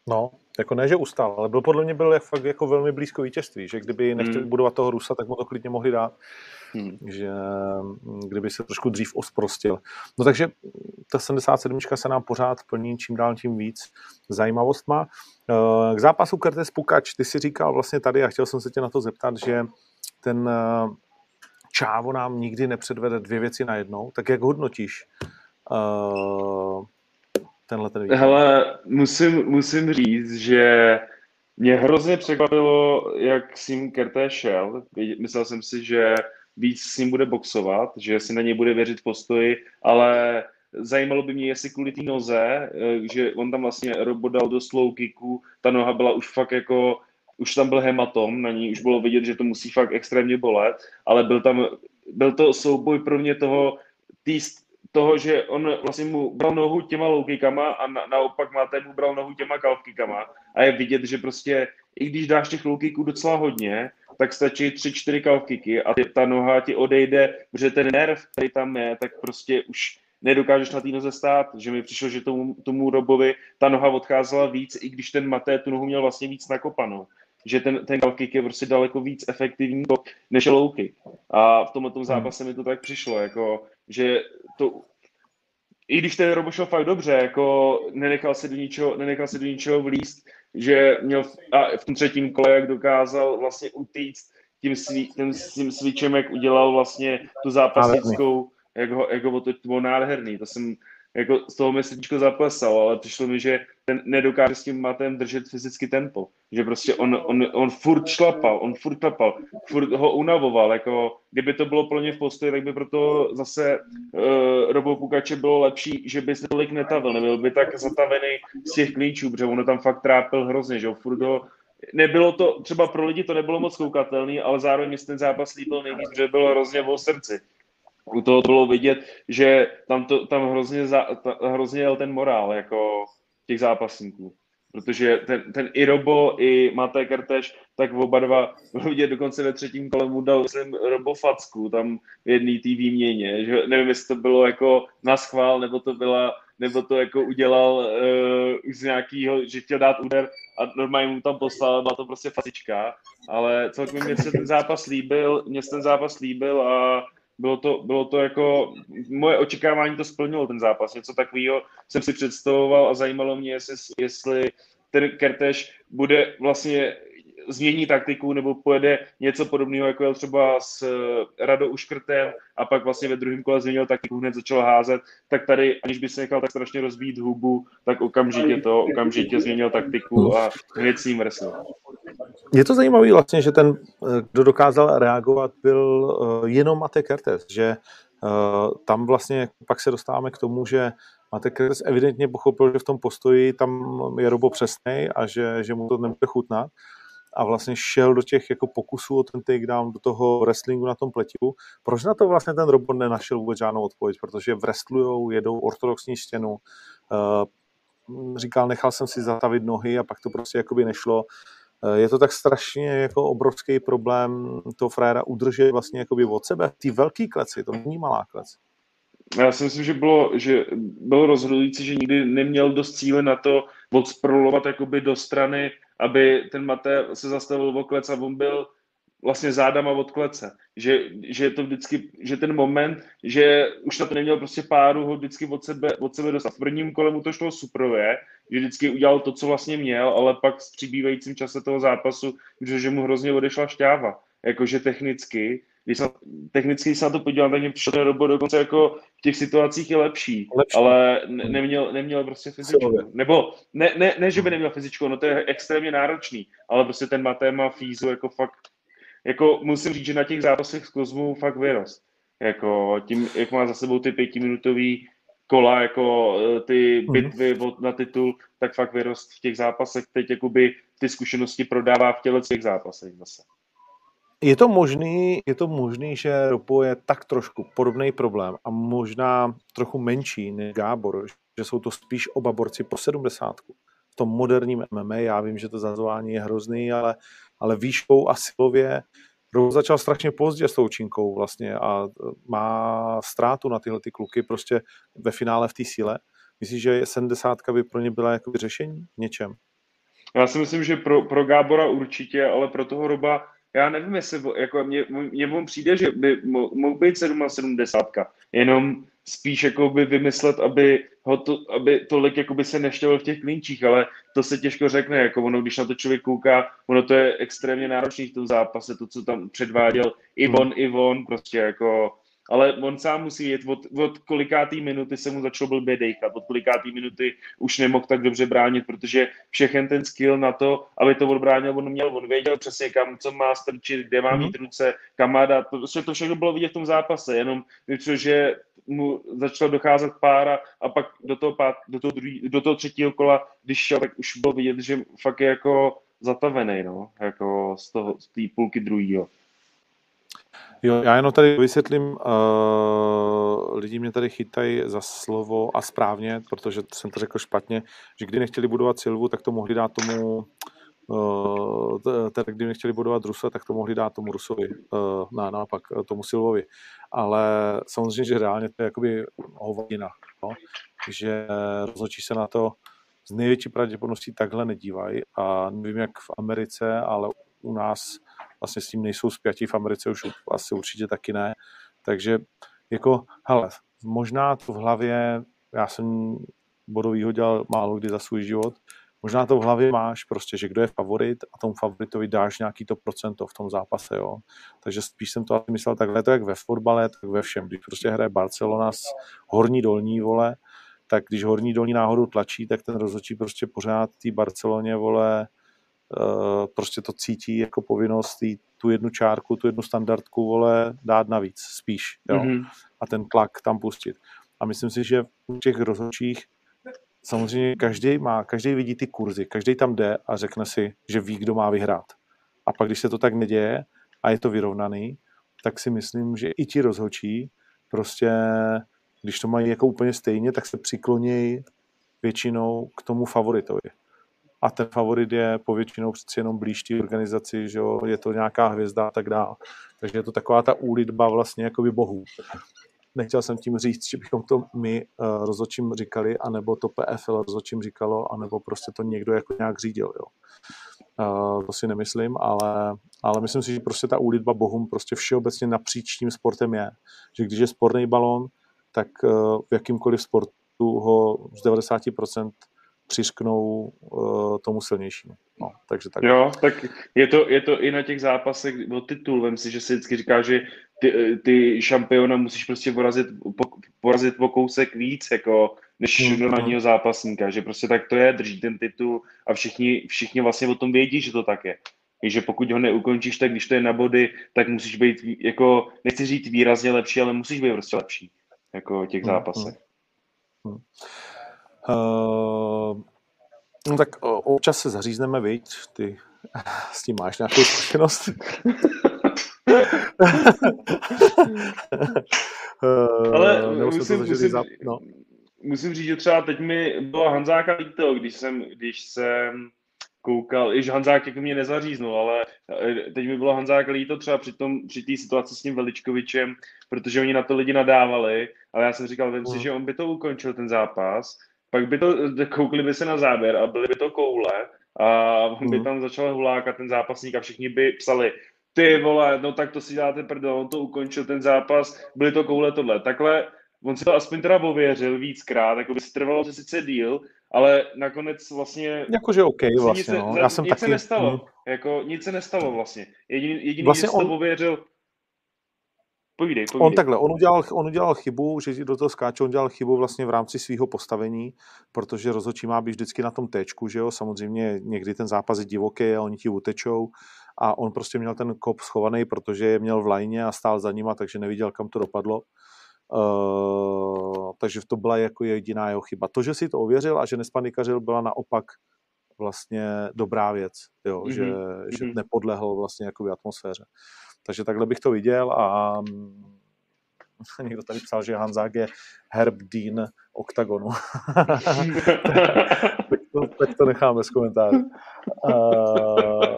No, jako ne, že ustál, ale byl podle mě byl fakt jako velmi blízko vítězství, že kdyby nechtěli hmm. budovat toho Rusa, tak mu to klidně mohli dát. Hmm. Že mm, kdyby se trošku dřív osprostil. No takže ta 77 se nám pořád plní čím dál tím víc zajímavostma. Eh, k zápasu Kertes Pukač, ty si říkal vlastně tady a chtěl jsem se tě na to zeptat, že ten eh, Čávo nám nikdy nepředvede dvě věci najednou, tak jak hodnotíš uh, tenhle ten výkon? Hele, musím, musím říct, že mě hrozně překvapilo, jak s ním Kerté šel. Myslel jsem si, že víc s ním bude boxovat, že si na něj bude věřit postoji, ale zajímalo by mě, jestli kvůli té noze, eh, že on tam vlastně Robo dal do slow kicku, ta noha byla už fakt jako, už tam byl hematom, na ní už bylo vidět, že to musí fakt extrémně bolet, ale byl tam, byl to souboj pro mě toho, tý, toho, že on vlastně mu bral nohu těma low a na, naopak máte mu bral nohu těma calf kickama. A je vidět, že prostě i když dáš těch low docela hodně, tak stačí tři, čtyři calf kicky a ty, ta noha ti odejde, protože ten nerv, který tam je, tak prostě už nedokážeš na té noze stát, že mi přišlo, že tomu, tomu Robovi ta noha odcházela víc, i když ten Maté tu nohu měl vlastně víc nakopanou. Že ten, ten kick je prostě daleko víc efektivní než low kick. A v tomhle tom zápase mi to tak přišlo, jako, že to, i když ten Robo šel fakt dobře, jako nenechal se do ničeho, nenechal se do ničeho vlíst, že měl a v tom třetím kole, jak dokázal vlastně utíct tím, svý, tím, tím switchem, jak udělal vlastně tu zápasnickou, jak ho, jak ho to bylo nádherný. To jsem jako z toho mi srdíčko zaplesal, ale přišlo mi, že ten nedokáže s tím matem držet fyzicky tempo. Že prostě on, on, on furt šlapal, on furt šlapal, furt ho unavoval. Jako, kdyby to bylo plně v postoji, tak by proto zase uh, Robo Pukače bylo lepší, že by se tolik netavil, nebyl by tak zatavený z těch klíčů, protože ono tam fakt trápil hrozně, že furt ho nebylo to, třeba pro lidi to nebylo moc koukatelný, ale zároveň mi ten zápas líbil nejvíc, protože bylo hrozně o srdci u toho bylo vidět, že tam, to, tam hrozně, za, ta, hrozně jel ten morál jako těch zápasníků. Protože ten, ten i Robo, i Maté Kerteš, tak oba dva vidět dokonce ve třetím kole mu dal jsem Robo facku tam v jedné té výměně. Že, nevím, jestli to bylo jako na schvál, nebo to byla, nebo to jako udělal uh, z nějakého, že chtěl dát úder a normálně mu tam poslal, byla to prostě facička, ale celkově mě se ten zápas líbil, mě se ten zápas líbil a bylo to, bylo to jako, moje očekávání to splnilo ten zápas, něco takového jsem si představoval a zajímalo mě, jestli, jestli ten Kerteš bude vlastně změní taktiku nebo pojede něco podobného, jako jel třeba s eh, Rado Uškrtem a pak vlastně ve druhém kole změnil taktiku, hned začal házet, tak tady, aniž by se nechal tak strašně rozbít hubu, tak okamžitě to, okamžitě změnil taktiku a hned s ním vresl. Je to zajímavé vlastně, že ten, eh, kdo dokázal reagovat, byl eh, jenom Mate Kertes, že tam vlastně pak se dostáváme k tomu, že Mate Kertes evidentně pochopil, že v tom postoji tam je Robo přesnej a že, že mu to nebude chutnat a vlastně šel do těch jako pokusů o ten takedown, do toho wrestlingu na tom pletivu. Proč na to vlastně ten robot nenašel vůbec žádnou odpověď? Protože wrestlujou, jedou ortodoxní stěnu, uh, říkal, nechal jsem si zatavit nohy a pak to prostě jakoby nešlo. Uh, je to tak strašně jako obrovský problém toho frajera udržet vlastně jakoby od sebe. Ty velký kleci, to není malá klec. Já si myslím, že bylo, že bylo rozhodující, že nikdy neměl dost cíle na to odsprolovat jakoby do strany aby ten Mate se zastavil o klec a on byl vlastně zádama od klece. Že, že to vždycky, že ten moment, že už na to neměl prostě páru ho vždycky od sebe, od sebe dostat. V prvním kole mu to šlo super, že vždycky udělal to, co vlastně měl, ale pak s přibývajícím čase toho zápasu, že mu hrozně odešla šťáva. Jakože technicky, když se, technicky se na to podívám, tak mě přišel ten robot dokonce jako v těch situacích je lepší, lepší. ale ne, neměl, neměl prostě fyzičku. Nebo ne, ne, ne, že by neměl fyzičku, no to je extrémně náročný, ale prostě ten Matéma Fízu jako fakt, jako musím říct, že na těch zápasech z Kozmu fakt vyrost. Jako tím, jak má za sebou ty pětiminutový kola, jako e, ty mhm. bitvy mm-hmm. na titul, tak fakt vyrost v těch zápasech. Teď jakoby ty zkušenosti prodává v těle těch zápasech zase. Je to možný, je to možný, že Ropo je tak trošku podobný problém a možná trochu menší než Gábor, že jsou to spíš oba borci po 70. V tom moderním MMA, já vím, že to zazování je hrozný, ale, ale výškou a silově Rou začal strašně pozdě s tou činkou vlastně a má ztrátu na tyhle ty kluky prostě ve finále v té síle. Myslíš, že 70 by pro ně byla jako řešení něčem? Já si myslím, že pro, pro Gábora určitě, ale pro toho Roba, já nevím, jestli, jako mně, mně přijde, že by mohl být 77, jenom spíš jako by vymyslet, aby, ho to, aby tolik jako by se neštěl v těch klinčích, ale to se těžko řekne, jako ono, když na to člověk kouká, ono to je extrémně náročný v tom zápase, to, co tam předváděl i on, hmm. i on, prostě jako ale on sám musí jít, od, od kolikátý minuty se mu začal blbě dejchat, od kolikátý minuty už nemohl tak dobře bránit, protože všechen ten skill na to, aby to odbránil, on měl, on věděl přesně kam, co má strčit, kde má mhm. mít ruce, kam má dát, to, prostě to všechno bylo vidět v tom zápase, jenom vyšlo, že mu začalo docházet pára a pak do toho, pát, do toho, druhý, do toho třetího kola, když šel, tak už bylo vidět, že fakt je jako zatavený, no, jako z toho, z té půlky druhého. Jo, já jenom tady vysvětlím, uh, lidi mě tady chytají za slovo a správně, protože jsem to řekl špatně, že kdy nechtěli budovat Silvu, tak to mohli dát tomu, uh, tedy kdy nechtěli budovat Rusa, tak to mohli dát tomu Rusovi, uh, na, naopak tomu Silvovi. Ale samozřejmě, že reálně to je jakoby hovadina, no? že rozhodčí se na to z největší pravděpodobností takhle nedívají a nevím, jak v Americe, ale u nás vlastně s tím nejsou zpětí, v Americe už asi určitě taky ne. Takže jako, hele, možná to v hlavě, já jsem bodovýho dělal málo kdy za svůj život, možná to v hlavě máš prostě, že kdo je favorit a tomu favoritovi dáš nějaký to procento v tom zápase, jo. Takže spíš jsem to asi myslel takhle, to jak ve fotbale, tak ve všem. Když prostě hraje Barcelona s horní dolní, vole, tak když horní dolní náhodou tlačí, tak ten rozhodčí prostě pořád té Barceloně, vole, prostě to cítí jako povinnost tý, tu jednu čárku, tu jednu standardku, vole, dát navíc, spíš, jo, mm-hmm. a ten tlak tam pustit. A myslím si, že v těch rozhodčích samozřejmě každý má, každý vidí ty kurzy, každý tam jde a řekne si, že ví, kdo má vyhrát. A pak, když se to tak neděje a je to vyrovnaný, tak si myslím, že i ti rozhodčí prostě, když to mají jako úplně stejně, tak se přiklonějí většinou k tomu favoritovi a ten favorit je povětšinou přeci jenom blíž té organizaci, že jo, je to nějaká hvězda a tak dále. Takže je to taková ta úlitba vlastně jakoby bohů. Nechtěl jsem tím říct, že bychom to my uh, rozhodčím říkali, anebo to PFL rozhodčím říkalo, anebo prostě to někdo jako nějak řídil, jo. Uh, to si nemyslím, ale, ale myslím si, že prostě ta úlitba bohům prostě všeobecně napříč tím sportem je. Že když je sporný balón, tak uh, v jakýmkoliv sportu ho z 90% přisknou uh, tomu silnějšímu. No, takže tak. Jo, tak je to, je to i na těch zápasech o titul. Vem si, že si vždycky říká, že ty, ty šampiona musíš prostě porazit, po, porazit po kousek víc, jako než mm, normálního zápasníka, že prostě tak to je, drží ten titul a všichni, všichni vlastně o tom vědí, že to tak je. že pokud ho neukončíš, tak když to je na body, tak musíš být, jako, nechci říct výrazně lepší, ale musíš být prostě lepší, jako těch zápasech. Mm, mm. Uh, no tak občas se zařízneme, viď? Ty s tím máš nějakou zkušenost? <laughs> Ale uh, musím, musím, zap... no. musím říct, že třeba teď mi bylo Hanzáka líto, když jsem, když jsem koukal, iž Hanzák jako mě nezaříznul, ale eh, teď mi bylo Hanzák líto třeba při té při situaci s tím Veličkovičem, protože oni na to lidi nadávali, ale já jsem říkal, vím si, mm. že on by to ukončil ten zápas, pak by to, <laughs> koukli by se na záběr a byly by to koule a on by mhm. tam začal hulákat ten zápasník a všichni by psali, ty vole, no tak to si děláte prdel, on to ukončil ten zápas, byly to koule tohle. Takhle, on si to aspoň teda ověřil víckrát, jako by se trvalo to sice díl, ale nakonec vlastně... Jakože OK vlastně, nic, no. Já jsem nic taky... se nestalo, hmm. jako nic se nestalo vlastně. Jediný, jediný vlastně on... to ověřil, Povídej, povídej. On takhle, on udělal, on udělal chybu, že do toho skáče, on udělal chybu vlastně v rámci svého postavení, protože rozhodčí má být vždycky na tom téčku, že jo, samozřejmě někdy ten zápas je divoký a oni ti utečou a on prostě měl ten kop schovaný, protože je měl v lajně a stál za nima, takže neviděl, kam to dopadlo. Uh, takže to byla jako jediná jeho chyba. To, že si to ověřil a že nespanikařil, byla naopak vlastně dobrá věc, jo, mm-hmm. že, že mhm. nepodlehl vlastně jako atmosféře. Takže takhle bych to viděl a mm, <laughs> někdo tady psal, že Hanzák je Herb Dean OKTAGONu. <laughs> tak, to, tak to necháme bez komentáře. Uh...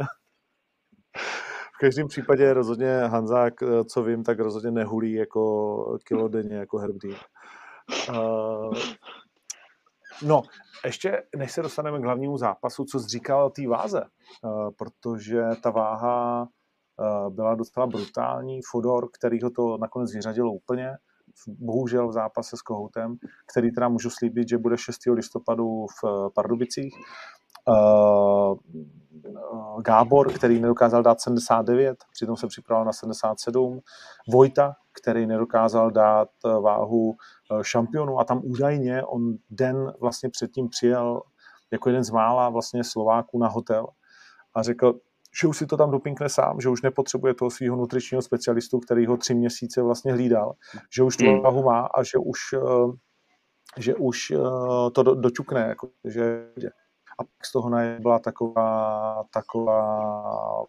<laughs> každém případě rozhodně Hanzák, co vím, tak rozhodně nehulí jako kilo denně, jako Herb Uh, no, ještě než se dostaneme k hlavnímu zápasu, co jsi říkal o té váze, uh, protože ta váha uh, byla docela brutální. Fodor, který ho to nakonec vyřadilo úplně, bohužel v zápase s Kohoutem, který teda můžu slíbit, že bude 6. listopadu v Pardubicích. Uh, Gábor, který nedokázal dát 79, přitom se připravil na 77. Vojta, který nedokázal dát váhu šampionu a tam údajně on den vlastně předtím přijel jako jeden z mála vlastně Slováků na hotel a řekl, že už si to tam dopinkne sám, že už nepotřebuje toho svého nutričního specialistu, který ho tři měsíce vlastně hlídal, že už tu hmm. váhu má a že už, že už to dočukne, jako, že a pak z toho byla taková, taková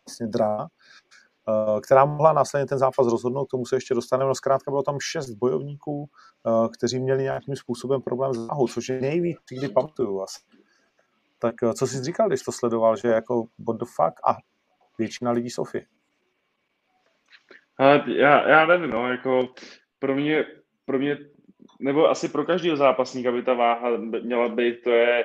vlastně drá, eh, která mohla následně ten zápas rozhodnout, k tomu se ještě dostaneme. No zkrátka bylo tam šest bojovníků, eh, kteří měli nějakým způsobem problém s váhou, což je nejvíc, kdy pamatuju asi. Tak eh, co jsi říkal, když to sledoval, že jako what the fuck a většina lidí Sofie? Já, já nevím, no, jako pro mě, pro mě, nebo asi pro každého zápasníka by ta váha měla být, to je,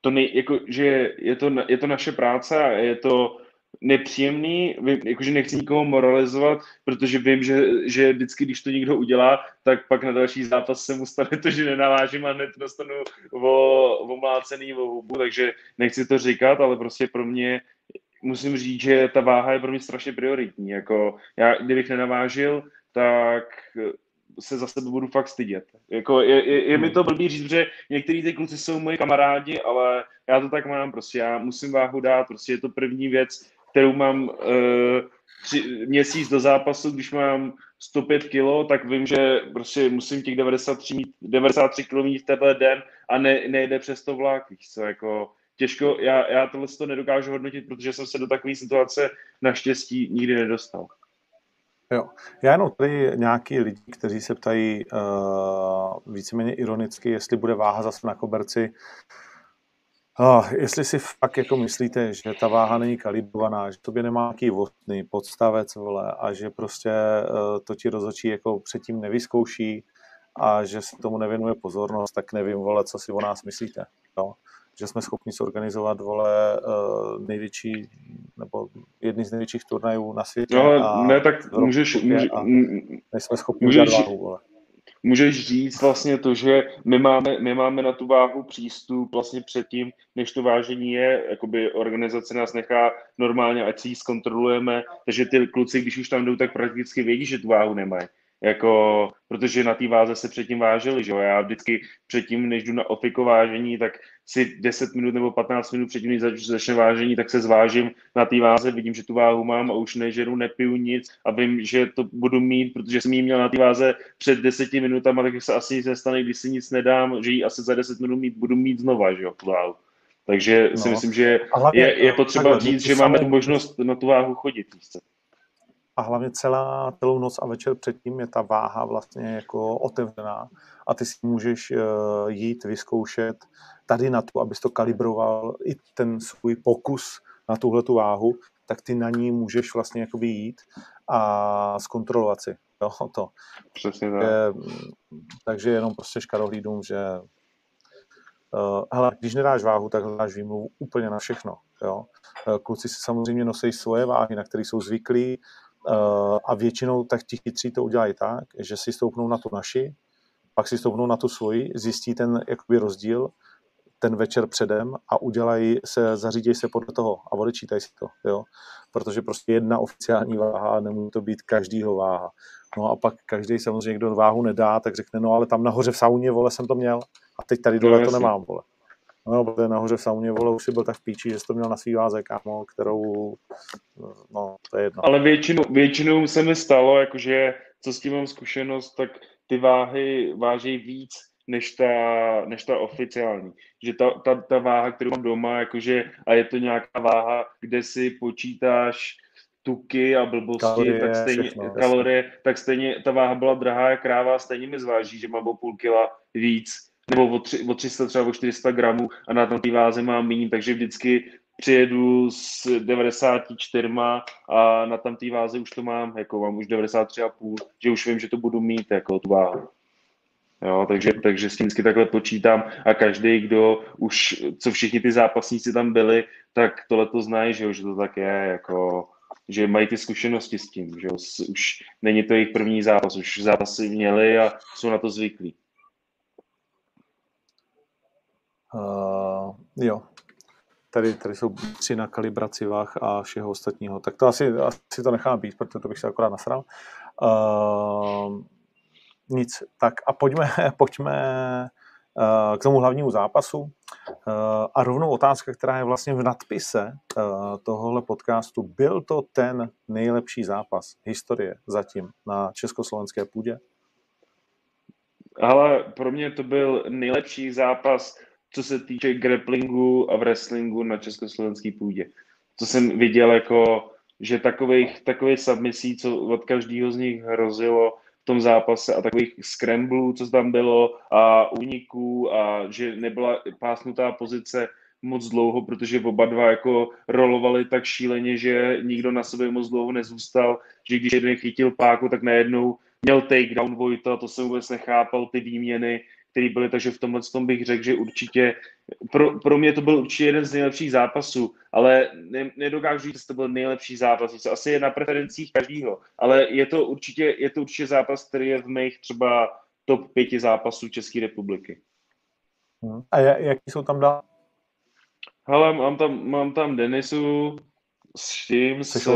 to nej, jako, že je to, je to naše práce a je to nepříjemný, jakože nechci nikoho moralizovat, protože vím, že, že vždycky, když to někdo udělá, tak pak na další zápas se mu stane to, že nenavážím a hned dostanu o, omlácený o hubu, takže nechci to říkat, ale prostě pro mě musím říct, že ta váha je pro mě strašně prioritní. Jako já, kdybych nenavážil, tak se za sebe budu fakt stydět. Jako je, je, je mi to blbý říct, že některý ty kluci jsou moji kamarádi, ale já to tak mám, prostě já musím váhu dát, prostě je to první věc, kterou mám uh, tři, měsíc do zápasu, když mám 105 kg, tak vím, že prostě musím těch 93, 93 kg mít v tenhle den a ne, nejde přes to vlak, co, jako těžko, já, já tohle to nedokážu hodnotit, protože jsem se do takové situace naštěstí nikdy nedostal. Jo. Já jenom tady nějaký lidi, kteří se ptají uh, víceméně ironicky, jestli bude váha zase na koberci. Uh, jestli si fakt jako myslíte, že ta váha není kalibrovaná, že tobě nemá nějaký vodný podstavec, vole, a že prostě uh, to ti rozhodčí jako předtím nevyzkouší a že se tomu nevěnuje pozornost, tak nevím, vole, co si o nás myslíte. Jo? že jsme schopni zorganizovat vole uh, největší nebo jedný z největších turnajů na světě. No, a ne, tak můžeš, může, nejsme schopni můžeš, váhu, vole. Můžeš říct vlastně to, že my máme, my máme na tu váhu přístup vlastně předtím, než to vážení je, jakoby organizace nás nechá normálně, ať si ji zkontrolujeme, takže ty kluci, když už tam jdou, tak prakticky vědí, že tu váhu nemají. Jako, protože na té váze se předtím vážili, že jo? Já vždycky předtím, než jdu na ofiko vážení, tak si 10 minut nebo 15 minut předtím, než začne vážení, tak se zvážím na té váze, vidím, že tu váhu mám a už nežeru, nepiju nic a vím, že to budu mít, protože jsem ji měl na té váze před 10 minutami, tak se asi nic nestane, když si nic nedám, že ji asi za 10 minut mít, budu mít znova, že jo, tu váhu. Takže no. si myslím, že je, je potřeba říct, že máme tu možnost na tu váhu chodit. Víc a hlavně celá, celou noc a večer předtím je ta váha vlastně jako otevřená a ty si můžeš uh, jít vyzkoušet tady na to, abys to kalibroval i ten svůj pokus na tuhle tu váhu, tak ty na ní můžeš vlastně jakoby jít a zkontrolovat si jo, to. Přesně tak. Je, takže jenom prostě škarohlídům, že uh, hele, když nedáš váhu, tak hledáš výmluvu úplně na všechno. Jo? Uh, kluci si samozřejmě nosí svoje váhy, na které jsou zvyklí, Eh, a většinou tak ti chytří to udělají tak, že si stoupnou na tu naši, pak si stoupnou na tu svoji, zjistí ten jakoby rozdíl ten večer předem a udělají se, zařídějí se podle toho a odečítají si to, jo. Protože prostě jedna oficiální váha, nemůže to být každýho váha. No a pak každý samozřejmě, kdo váhu nedá, tak řekne, no ale tam nahoře v sauně, vole, jsem to měl a teď tady dole no, to nemám, vole. No, protože nahoře v sauně, vole, už si byl tak v píči, že jsi to měl na svý váze, kámo, kterou, no, to je jedno. Ale většinou, většinou se mi stalo, jakože, co s tím mám zkušenost, tak ty váhy váží víc, než ta, než ta oficiální. Že ta, ta, ta váha, kterou mám doma, jakože, a je to nějaká váha, kde si počítáš tuky a blbosti, kalorie, tak stejně, všechno, kalorie, tak stejně ta váha byla drahá jak kráva, stejně mi zváží, že mám o půl kila víc, nebo o, tři, o 300, třeba o 400 gramů a na té váze mám méně, takže vždycky přijedu s 94 a na tam té váze už to mám, jako mám už 93,5, že už vím, že to budu mít, jako tu váhu. Jo, takže, takže s tím vždycky takhle počítám a každý, kdo už, co všichni ty zápasníci tam byli, tak tohle to znají, že, že to tak je, jako, že mají ty zkušenosti s tím, že už není to jejich první zápas, už zápasy měli a jsou na to zvyklí. Uh, jo, tady, tady jsou tři na kalibraci váh a všeho ostatního. Tak to asi, asi to nechám být, protože to bych se akorát nasral. Uh, nic. Tak a pojďme, <laughs> pojďme uh, k tomu hlavnímu zápasu. Uh, a rovnou otázka, která je vlastně v nadpise uh, tohohle podcastu. Byl to ten nejlepší zápas historie zatím na československé půdě? Ale pro mě to byl nejlepší zápas co se týče grapplingu a wrestlingu na československé půdě. Co jsem viděl, jako, že takových, takových submisí, co od každého z nich hrozilo v tom zápase a takových scramblů, co tam bylo a úniků a že nebyla pásnutá pozice moc dlouho, protože oba dva jako rolovali tak šíleně, že nikdo na sobě moc dlouho nezůstal, že když jeden chytil páku, tak najednou měl takedown Vojta, to jsem vůbec nechápal, ty výměny, který byly, takže v tomhle tom bych řekl, že určitě, pro, pro mě to byl určitě jeden z nejlepších zápasů, ale ne, nedokážu říct, že to byl nejlepší zápas, to asi je na preferencích každého, ale je to určitě, je to určitě zápas, který je v mých třeba top pěti zápasů České republiky. Hmm. A jaký jsou tam dál? Hele, mám tam, mám tam Denisu s tím, s,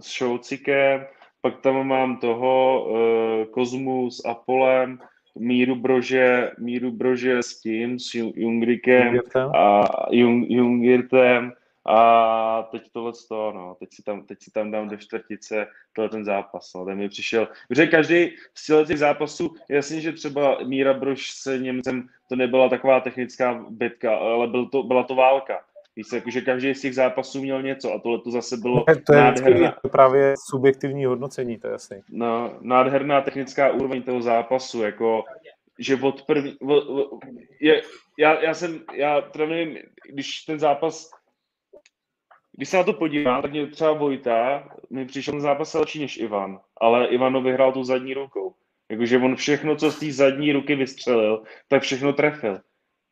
s Šoucikem, pak tam mám toho uh, Kozmu s Apolem, Míru Brože, Míru Brože s tím, s Jungrikem a Jung, Jungirtem a teď tohle to, no, teď si tam, teď si tam dám do čtvrtice tohle ten zápas, no, ten mi přišel, protože každý z těch zápasů, jasně, že třeba Míra Brož s Němcem, to nebyla taková technická bitka, ale byl to, byla to válka. Víš, jakože každý z těch zápasů měl něco a tohle to zase bylo to je nádherná... právě subjektivní hodnocení, to je jasný. No, nádherná technická úroveň toho zápasu, jako že od první, od, od, je, já, já jsem, já teda nevím, když ten zápas, když se na to podívám, tak mě třeba Vojta, mi přišel ten zápas lepší než Ivan, ale Ivano vyhrál tu zadní rukou. Jakože on všechno, co z té zadní ruky vystřelil, tak všechno trefil.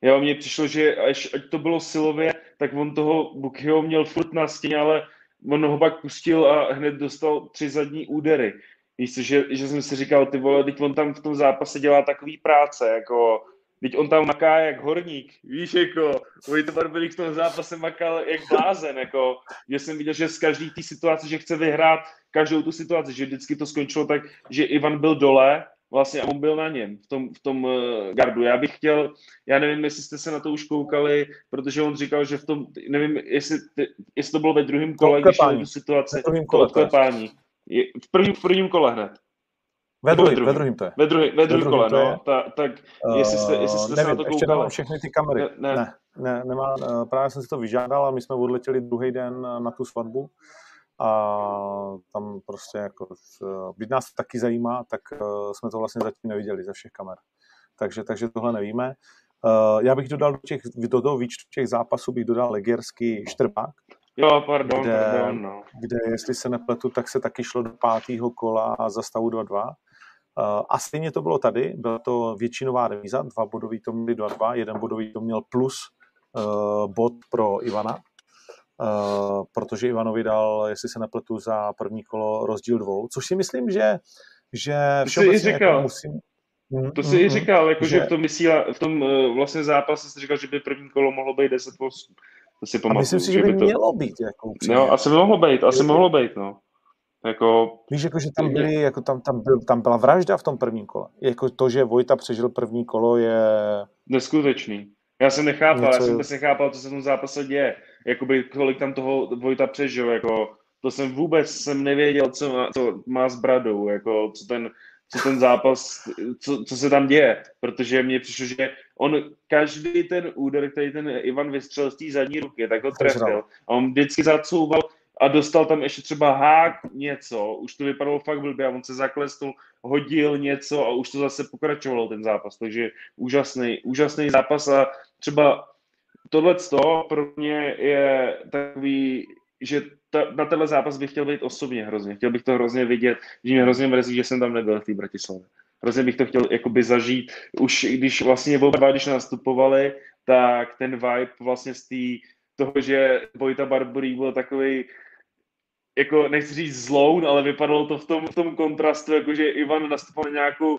Jo, mně přišlo, že až ať to bylo silově, tak on toho Bukhyho měl furt na stěně, ale on ho pak pustil a hned dostal tři zadní údery. Víš co, že, že jsem si říkal, ty vole, teď on tam v tom zápase dělá takový práce, jako, teď on tam maká jak horník, víš, jako, Vojta Barberík v tom zápase makal jak blázen, jako, že jsem viděl, že z každý té situace, že chce vyhrát každou tu situaci, že vždycky to skončilo tak, že Ivan byl dole vlastně a on byl na něm v tom, v tom uh, gardu. Já bych chtěl, já nevím, jestli jste se na to už koukali, protože on říkal, že v tom, nevím, jestli, jestli to bylo ve druhém kole, když je tu situaci, to odklepání. V, prvním, v prvním kole hned. Ve druhém, ve druhém to je. Ve, druhý, ve druhém kole, no. Ta, tak jestli jste, jestli jste nevím, se na to ještě koukali. všechny ty kamery. Ne, ne. ne, ne nemá, eh, právě jsem si to vyžádal a my jsme odletěli druhý den na tu svatbu a tam prostě jako, byť nás taky zajímá, tak eh, jsme to vlastně zatím neviděli ze všech kamer. Takže, takže tohle nevíme. Eh, já bych dodal do, těch, do toho výčtu těch zápasů bych dodal Legerský Štrbák. Jo, pardon, kde, pardon, no. kde, jestli se nepletu, tak se taky šlo do pátého kola za stavu 2-2. Eh, a stejně to bylo tady, byla to většinová remíza, dva bodový to měli 2-2, jeden bodový to měl plus uh, bod pro Ivana, Uh, protože Ivanovi dal, jestli se nepletu, za první kolo rozdíl dvou, což si myslím, že, že všeobecně jako říkal. musím... To si i říkal, jako, že, že v tom, vysíla, v tom uh, vlastně zápase jsi říkal, že by první kolo mohlo být 10 8. To si pamatuju. A myslím si, že, by, by to... mělo být. Jako upřímně. no, asi by mohlo být, asi mohlo být, no. Jako... Víš, jako, že tam, byly, jako tam, tam, byl, tam byla vražda v tom prvním kole. Jako to, že Vojta přežil první kolo, je... Neskutečný. Já jsem nechápal, Něco... já jsem vůbec nechápal, co se v tom zápase děje. Jakoby kolik tam toho Vojta přežil, jako to jsem vůbec jsem nevěděl, co má, co má s Bradou, jako co ten, co ten zápas, co, co se tam děje, protože mně přišlo, že on každý ten úder, který ten Ivan vystřelil z té zadní ruky, tak ho trefil. A on vždycky zacouval a dostal tam ještě třeba hák něco, už to vypadalo fakt blbě a on se zaklesnul, hodil něco a už to zase pokračovalo ten zápas, takže úžasný, úžasný zápas a třeba tohle pro mě je takový, že ta, na tenhle zápas bych chtěl být osobně hrozně. Chtěl bych to hrozně vidět, že mě hrozně mrzí, že jsem tam nebyl v té Bratislavě. Hrozně bych to chtěl jakoby zažít. Už když vlastně oba dva, když nastupovali, tak ten vibe vlastně z té toho, že Vojta Barborí byl takový jako nechci říct zloun, ale vypadalo to v tom, v tom kontrastu, jakože Ivan nastupoval nějakou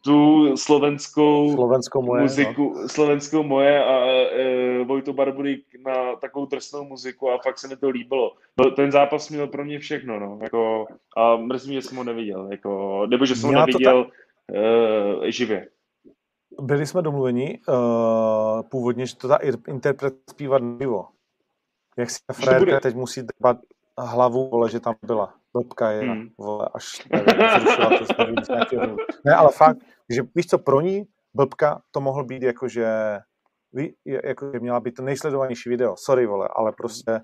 tu slovenskou, slovenskou moje, muziku, no. slovenskou moje a e, Vojto Barburík na takovou drsnou muziku a fakt se mi to líbilo. Ten zápas měl pro mě všechno, no, jako, a mrzí mě, že jsem ho neviděl, jako, nebo že jsem ho neviděl ta... e, živě. Byli jsme domluveni uh, původně, že to ta interpret zpívat naživo. Jak si bude... teď musí dbat hlavu, vole, že tam byla. Blbka je, hmm. vole, až nevím, to Ne, ale fakt, že víš co, pro ní blbka to mohl být jako, že ví, jako, že měla být to nejsledovanější video. Sorry, vole, ale prostě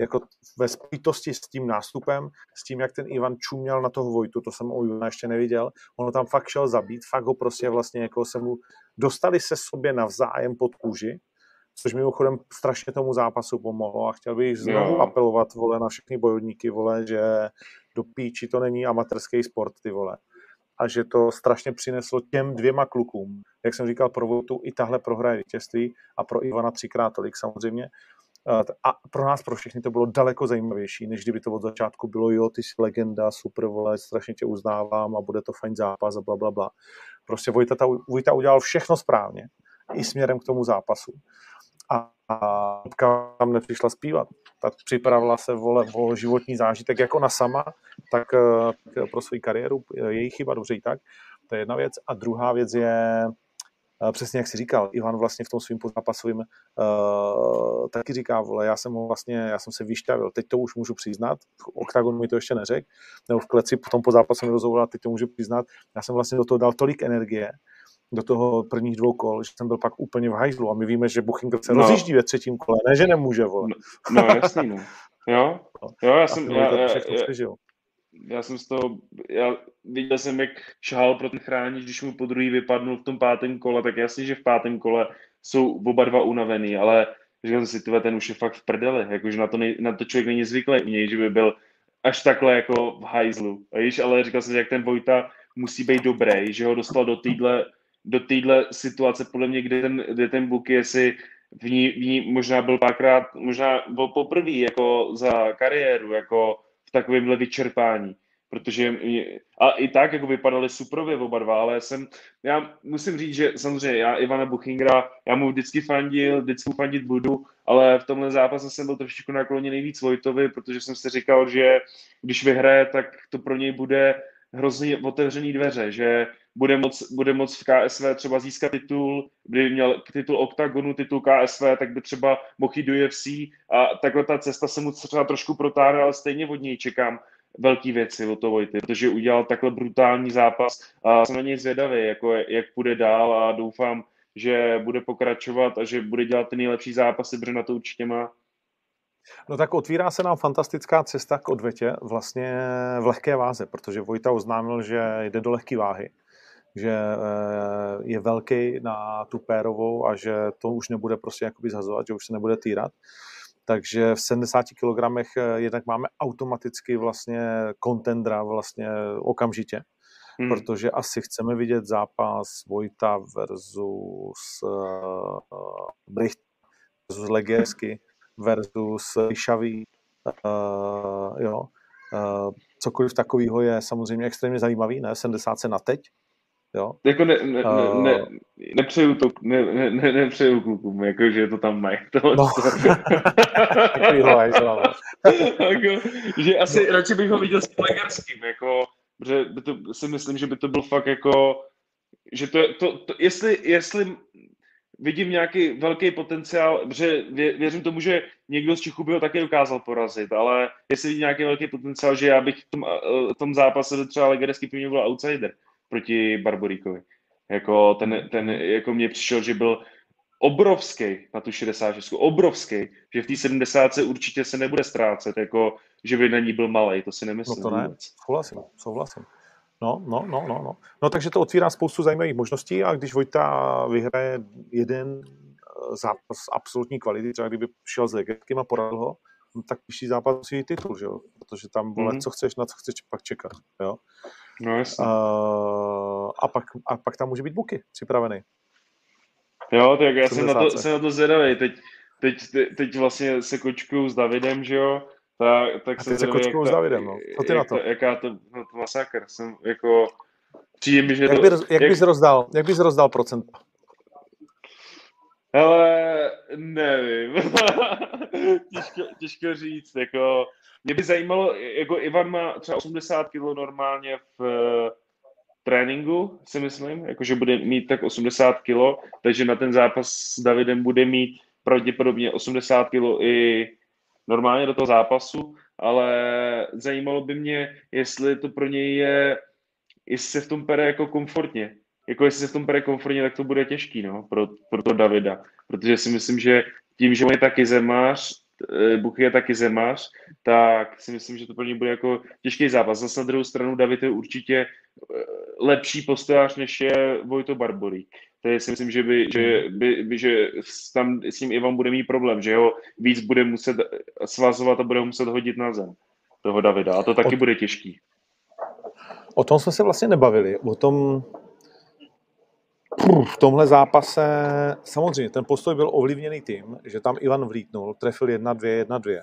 jako ve spojitosti s tím nástupem, s tím, jak ten Ivan čuměl na toho Vojtu, to jsem u Ivana ještě neviděl, on tam fakt šel zabít, fakt ho prostě vlastně jako se mu dostali se sobě navzájem pod kůži což mimochodem strašně tomu zápasu pomohlo a chtěl bych znovu jo. apelovat, vole, na všechny bojovníky, vole, že do píči to není amatérský sport, ty vole. A že to strašně přineslo těm dvěma klukům. Jak jsem říkal, pro Votu i tahle prohraje vítězství a pro Ivana třikrát tolik samozřejmě. A pro nás, pro všechny to bylo daleko zajímavější, než kdyby to od začátku bylo, jo, ty jsi legenda, super, vole, strašně tě uznávám a bude to fajn zápas a bla, bla, bla. Prostě Vojta, ta, Vojta udělal všechno správně, i směrem k tomu zápasu a, a tam nepřišla zpívat. Tak připravila se vole, o životní zážitek jako na sama, tak, tak pro svou kariéru, její chyba, dobře i tak. To je jedna věc. A druhá věc je, přesně jak si říkal, Ivan vlastně v tom svým zápasovým uh, taky říká, vole, já jsem ho vlastně, já jsem se vyšťavil, teď to už můžu přiznat, Octagon mi to ještě neřekl, nebo v kleci po zápasu mi rozhovoral, teď to můžu přiznat, já jsem vlastně do toho dal tolik energie, do toho prvních dvou kol, že jsem byl pak úplně v hajzlu a my víme, že Buchinger se no. rozjíždí ve třetím kole, ne, že nemůže, vole. No, no jasný, no. Jo, jo, já jsem, já, já, já, já, jsem z toho, já viděl jsem, jak šahal pro ten chránič, když mu po druhý vypadnul v tom pátém kole, tak jasně, že v pátém kole jsou oba dva unavený, ale říkal jsem si, tyhle, ten už je fakt v prdeli, jakože na to, nej, na to člověk není zvyklý u něj, že by byl až takhle jako v hajzlu. A již, ale říkal jsem, jak ten Vojta musí být dobrý, že ho dostal do týdle do téhle situace, podle mě, kde ten, kde ten Buk je si v ní, v ní možná byl párkrát, možná byl poprvé jako za kariéru, jako v takovémhle vyčerpání. Protože a i tak, jako vypadali suprově oba dva, ale jsem, já musím říct, že samozřejmě já Ivana Buchingra, já mu vždycky fandil, vždycky fandit budu, ale v tomhle zápase jsem byl trošičku nakloněný víc Vojtovi, protože jsem si říkal, že když vyhraje, tak to pro něj bude hrozně otevřený dveře, že bude moc, bude moc v KSV třeba získat titul, kdyby měl titul OKTAGONu, titul KSV, tak by třeba mohl jít do UFC a takhle ta cesta se mu třeba trošku protáhne, ale stejně od něj čekám velké věci od toho Vojty, protože udělal takhle brutální zápas a jsem na něj zvědavý, jako jak půjde dál a doufám, že bude pokračovat a že bude dělat ty nejlepší zápasy, protože na to určitě má. No tak otvírá se nám fantastická cesta k odvetě vlastně v lehké váze, protože Vojta oznámil, že jde do lehké váhy že eh, je velký na tu pérovou a že to už nebude prostě jakoby zhazovat, že už se nebude týrat. Takže v 70 kg eh, jednak máme automaticky vlastně kontendra vlastně okamžitě, hmm. protože asi chceme vidět zápas Vojta versus uh, Bricht versus Legersky versus Šaví, uh, jo. Uh, cokoliv takového je samozřejmě extrémně zajímavý, ne? 70 na teď, Jo? Jako ne, ne, uh... ne, nepřeju to, ne, ne, ne, nepřeju klukům, jako, že to tam mají. To, no. <laughs> jako, že asi radši bych ho viděl s Plegarským, jako, protože by to, si myslím, že by to byl fakt jako, že to, to, to jestli, jestli vidím nějaký velký potenciál, protože vě, věřím tomu, že někdo z Čechů by ho taky dokázal porazit, ale jestli vidím nějaký velký potenciál, že já bych v tom, v tom zápase třeba Legersky pro mě byl outsider proti Barboríkovi. Jako ten, ten, jako mě přišel, že byl obrovský na tu 66, obrovský, že v té 70 určitě se nebude ztrácet, jako že by na ní byl malý, to si nemyslím. No to ne, souhlasím, souhlasím. No, no, no, no, no. No takže to otvírá spoustu zajímavých možností a když Vojta vyhraje jeden zápas absolutní kvality, třeba kdyby šel s Legeckým a poradil ho, no, tak příští zápas musí titul, že jo? Protože tam, vole, mm-hmm. co chceš, na co chceš pak čekat, jo? No jasně. Uh, a, pak, a pak tam může být Buky připravený. Jo, tak já jsem na, to, jsem na to zvědavý. Teď, teď, teď vlastně se kočkuju s Davidem, že jo? Tak, tak a teď se kočkuju s Davidem, no. Co ty na to? Jaká to, no, to masakr. Jsem jako... Přijde mi, že jak, to, by, jak, jak, bys rozdal, jak bys rozdal procent? Hele, nevím. <laughs> těžko, těžko říct, jako... Mě by zajímalo, jako Ivan má třeba 80 kg normálně v uh, tréninku, si myslím, jakože bude mít tak 80 kg, takže na ten zápas s Davidem bude mít pravděpodobně 80 kg i normálně do toho zápasu, ale zajímalo by mě, jestli to pro něj je, jestli se v tom pere jako komfortně. Jako jestli se v tom pere komfortně, tak to bude těžký, no, pro, pro to Davida. Protože si myslím, že tím, že on je taky zemář, Eh, Buchy je taky zemář, tak si myslím, že to pro ně bude jako těžký zápas. Zase na druhou stranu David je určitě eh, lepší postojář, než je Vojto Barborí. je si myslím, že, by, že, by, by, že tam s ním Ivan bude mít problém, že ho víc bude muset svazovat a bude ho muset hodit na zem toho Davida. A to taky o, bude těžký. O tom jsme se vlastně nebavili. O tom, v tomhle zápase samozřejmě ten postoj byl ovlivněný tím, že tam Ivan vlítnul, trefil 1-2, 1-2.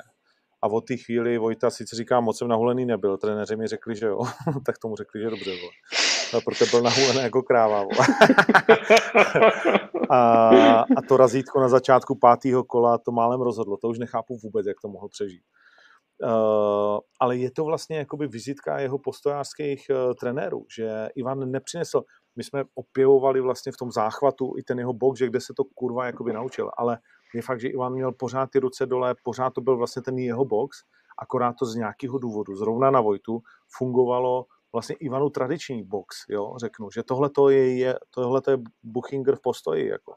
A od té chvíli Vojta sice říká, moc jsem nahulený nebyl, trenéři mi řekli, že jo, <laughs> tak tomu řekli, že dobře, vole. No, protože byl nahulený jako kráva. <laughs> a, a to razítko na začátku pátého kola to málem rozhodlo, to už nechápu vůbec, jak to mohl přežít. Uh, ale je to vlastně jakoby vizitka jeho postojářských uh, trenérů, že Ivan nepřinesl, my jsme opěvovali vlastně v tom záchvatu i ten jeho box, že kde se to kurva jakoby naučil, ale je fakt, že Ivan měl pořád ty ruce dole, pořád to byl vlastně ten jeho box, akorát to z nějakého důvodu, zrovna na Vojtu, fungovalo vlastně Ivanu tradiční box, jo, řeknu, že tohle to je, je, tohle to je Buchinger v postoji, jako.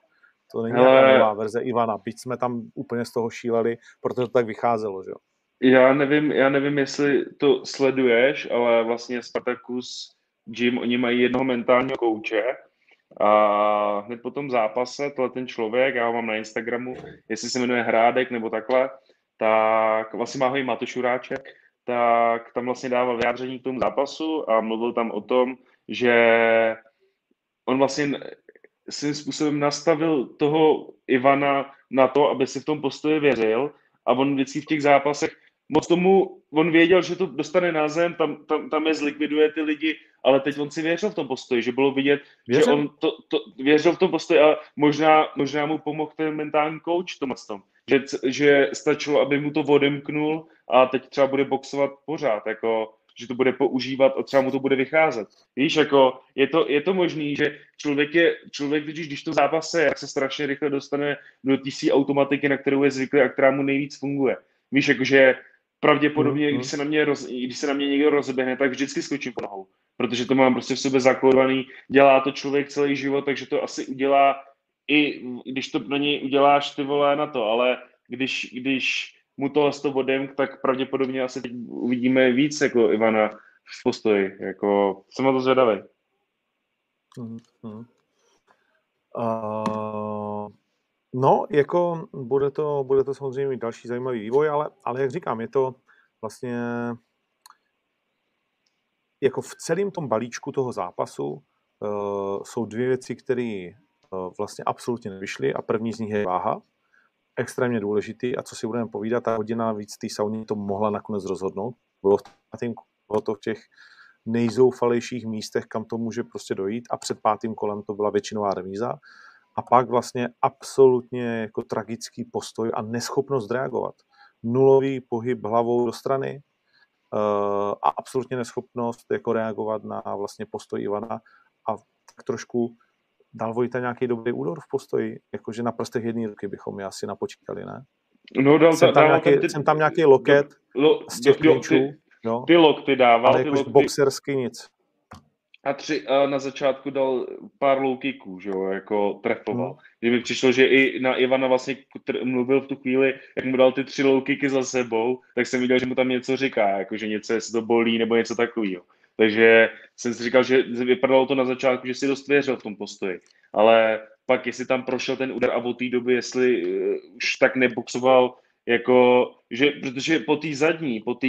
To není Ale... nová verze Ivana, byť jsme tam úplně z toho šíleli, protože to tak vycházelo, že jo. Já nevím, já nevím, jestli to sleduješ, ale vlastně Spartacus Jim, oni mají jednoho mentálního kouče a hned po tom zápase tohle ten člověk, já ho mám na Instagramu, jestli se jmenuje Hrádek nebo takhle, tak vlastně má ho i Matušuráček, tak tam vlastně dával vyjádření k tomu zápasu a mluvil tam o tom, že on vlastně svým způsobem nastavil toho Ivana na to, aby si v tom postoji věřil a on vždycky v těch zápasech moc tomu, on věděl, že to dostane na zem, tam, tam, tam je zlikviduje ty lidi, ale teď on si věřil v tom postoji, že bylo vidět, věřil? že on to, to, věřil v tom postoji a možná, možná mu pomohl ten mentální coach tom, tom že, že stačilo, aby mu to odemknul a teď třeba bude boxovat pořád, jako že to bude používat a třeba mu to bude vycházet. Víš, jako je to, je to možný, že člověk je, člověk když, když to zápase, jak se strašně rychle dostane do té automatiky, na kterou je zvyklý a která mu nejvíc funguje. Víš, jakože pravděpodobně, mm-hmm. když, se na mě roz, když se na mě někdo rozběhne, tak vždycky skočím po nohou. Protože to mám prostě v sobě zakódovaný, dělá to člověk celý život, takže to asi udělá i když to na něj uděláš ty vole na to, ale když, když mu to toho odemk, tak pravděpodobně asi teď uvidíme víc jako Ivana v postoji. Jako, jsem na to zvědavý. Mm-hmm. Uh, No, jako bude to, bude to samozřejmě další zajímavý vývoj, ale, ale jak říkám, je to vlastně jako v celém tom balíčku toho zápasu uh, jsou dvě věci, které uh, vlastně absolutně nevyšly a první z nich je váha, extrémně důležitý a co si budeme povídat, ta hodina víc té sauny to mohla nakonec rozhodnout. Bylo to v těch nejzoufalejších místech, kam to může prostě dojít a před pátým kolem to byla většinová remíza a pak vlastně absolutně jako tragický postoj a neschopnost reagovat. Nulový pohyb hlavou do strany a absolutně neschopnost jako reagovat na vlastně postoj Ivana a tak trošku dal Vojta nějaký dobrý údor v postoji, jakože na prstech jedné ruky bychom je asi napočítali, ne? No, dal, jsem, tam nějaký, ty, jsem tam nějaký loket do, lo, z těch do, ty, no. ty lokty dával. Ale ty boxersky nic a, tři, a na začátku dal pár low kicků, že jo, jako trefoval. Hmm. Mi přišlo, že i na Ivana vlastně mluvil v tu chvíli, jak mu dal ty tři low kicky za sebou, tak jsem viděl, že mu tam něco říká, jako že něco, jestli to bolí nebo něco takového. Takže jsem si říkal, že vypadalo to na začátku, že si dost věřil v tom postoji. Ale pak, jestli tam prošel ten úder a od té doby, jestli uh, už tak neboxoval, jako, že, protože po té zadní, po té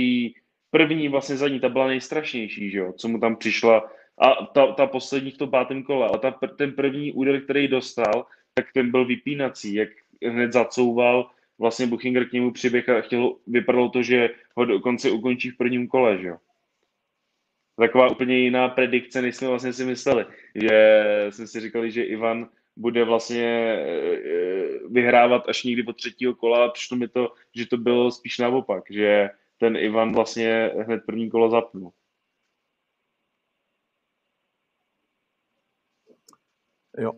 první vlastně zadní, ta byla nejstrašnější, že jo, co mu tam přišla a ta, ta poslední v tom pátém kole, a ta, ten první úder, který dostal, tak ten byl vypínací, jak hned zacouval, vlastně Buchinger k němu přiběh a chtěl, vypadalo to, že ho dokonce ukončí v prvním kole, že jo. Taková úplně jiná predikce, než jsme vlastně si mysleli. Že jsme si říkali, že Ivan bude vlastně eh, vyhrávat až někdy po třetího kola přišlo mi to, že to bylo spíš naopak, že ten Ivan vlastně hned první kolo zapnul. Jo.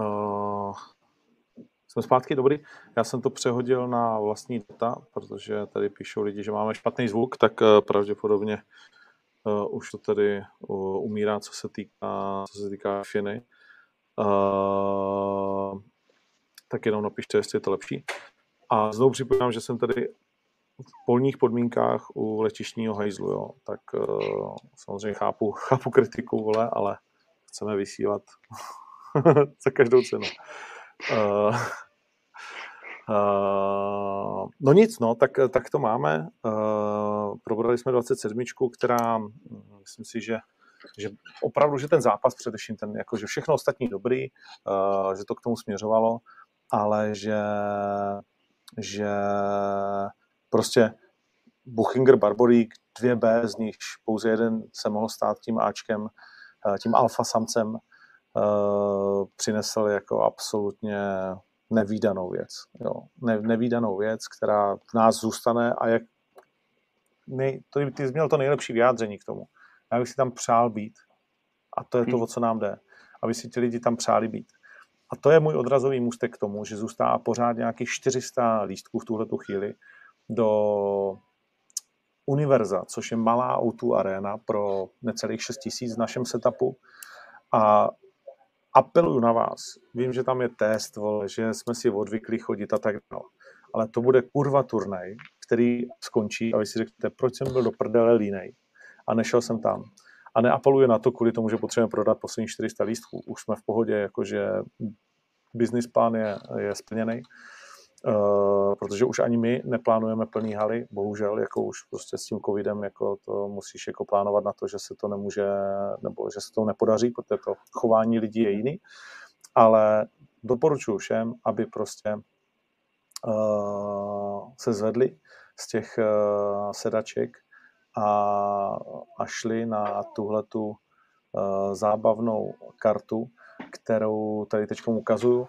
Uh, jsme zpátky, dobrý. Já jsem to přehodil na vlastní data, protože tady píšou lidi, že máme špatný zvuk, tak uh, pravděpodobně uh, už to tady uh, umírá, co se týká, co se týká Finy. Uh, tak jenom napište, jestli je to lepší. A znovu připomínám, že jsem tady v polních podmínkách u letišního hajzlu, jo. tak uh, samozřejmě chápu, <laughs> chápu kritiku, vole, ale chceme vysílat <laughs> za každou cenu. Uh, uh, <laughs> no nic, no, tak, tak to máme. Uh, probrali jsme 27, která myslím si, že že opravdu, že ten zápas především ten, jako, že všechno ostatní dobrý, uh, že to k tomu směřovalo, ale že, že prostě Buchinger Barborík, dvě B, z nich pouze jeden se mohl stát tím Ačkem, tím alfa samcem, přinesl jako absolutně nevýdanou věc. Jo. Ne, nevýdanou věc, která v nás zůstane a jak nej, to, ty jsi měl to nejlepší vyjádření k tomu. Já bych si tam přál být. A to je to, hmm. o co nám jde. Aby si ti lidi tam přáli být. A to je můj odrazový můstek k tomu, že zůstává pořád nějakých 400 lístků v tuhle chvíli do Univerza, což je malá o arena pro necelých 6 tisíc v našem setupu. A apeluju na vás. Vím, že tam je test, vole, že jsme si odvykli chodit a tak dále. Ale to bude kurva turnaj, který skončí a vy si řeknete, proč jsem byl do prdele línej a nešel jsem tam. A neapeluje na to kvůli tomu, že potřebujeme prodat poslední 400 lístků. Už jsme v pohodě, jakože business plán je, je splněný. Uh, protože už ani my neplánujeme plný haly, bohužel, jako už prostě s tím covidem, jako to musíš jako plánovat na to, že se to nemůže, nebo že se to nepodaří, protože to chování lidí je jiný, ale doporučuji všem, aby prostě uh, se zvedli z těch uh, sedaček a, a šli na tuhletu uh, zábavnou kartu, kterou tady teď ukazuju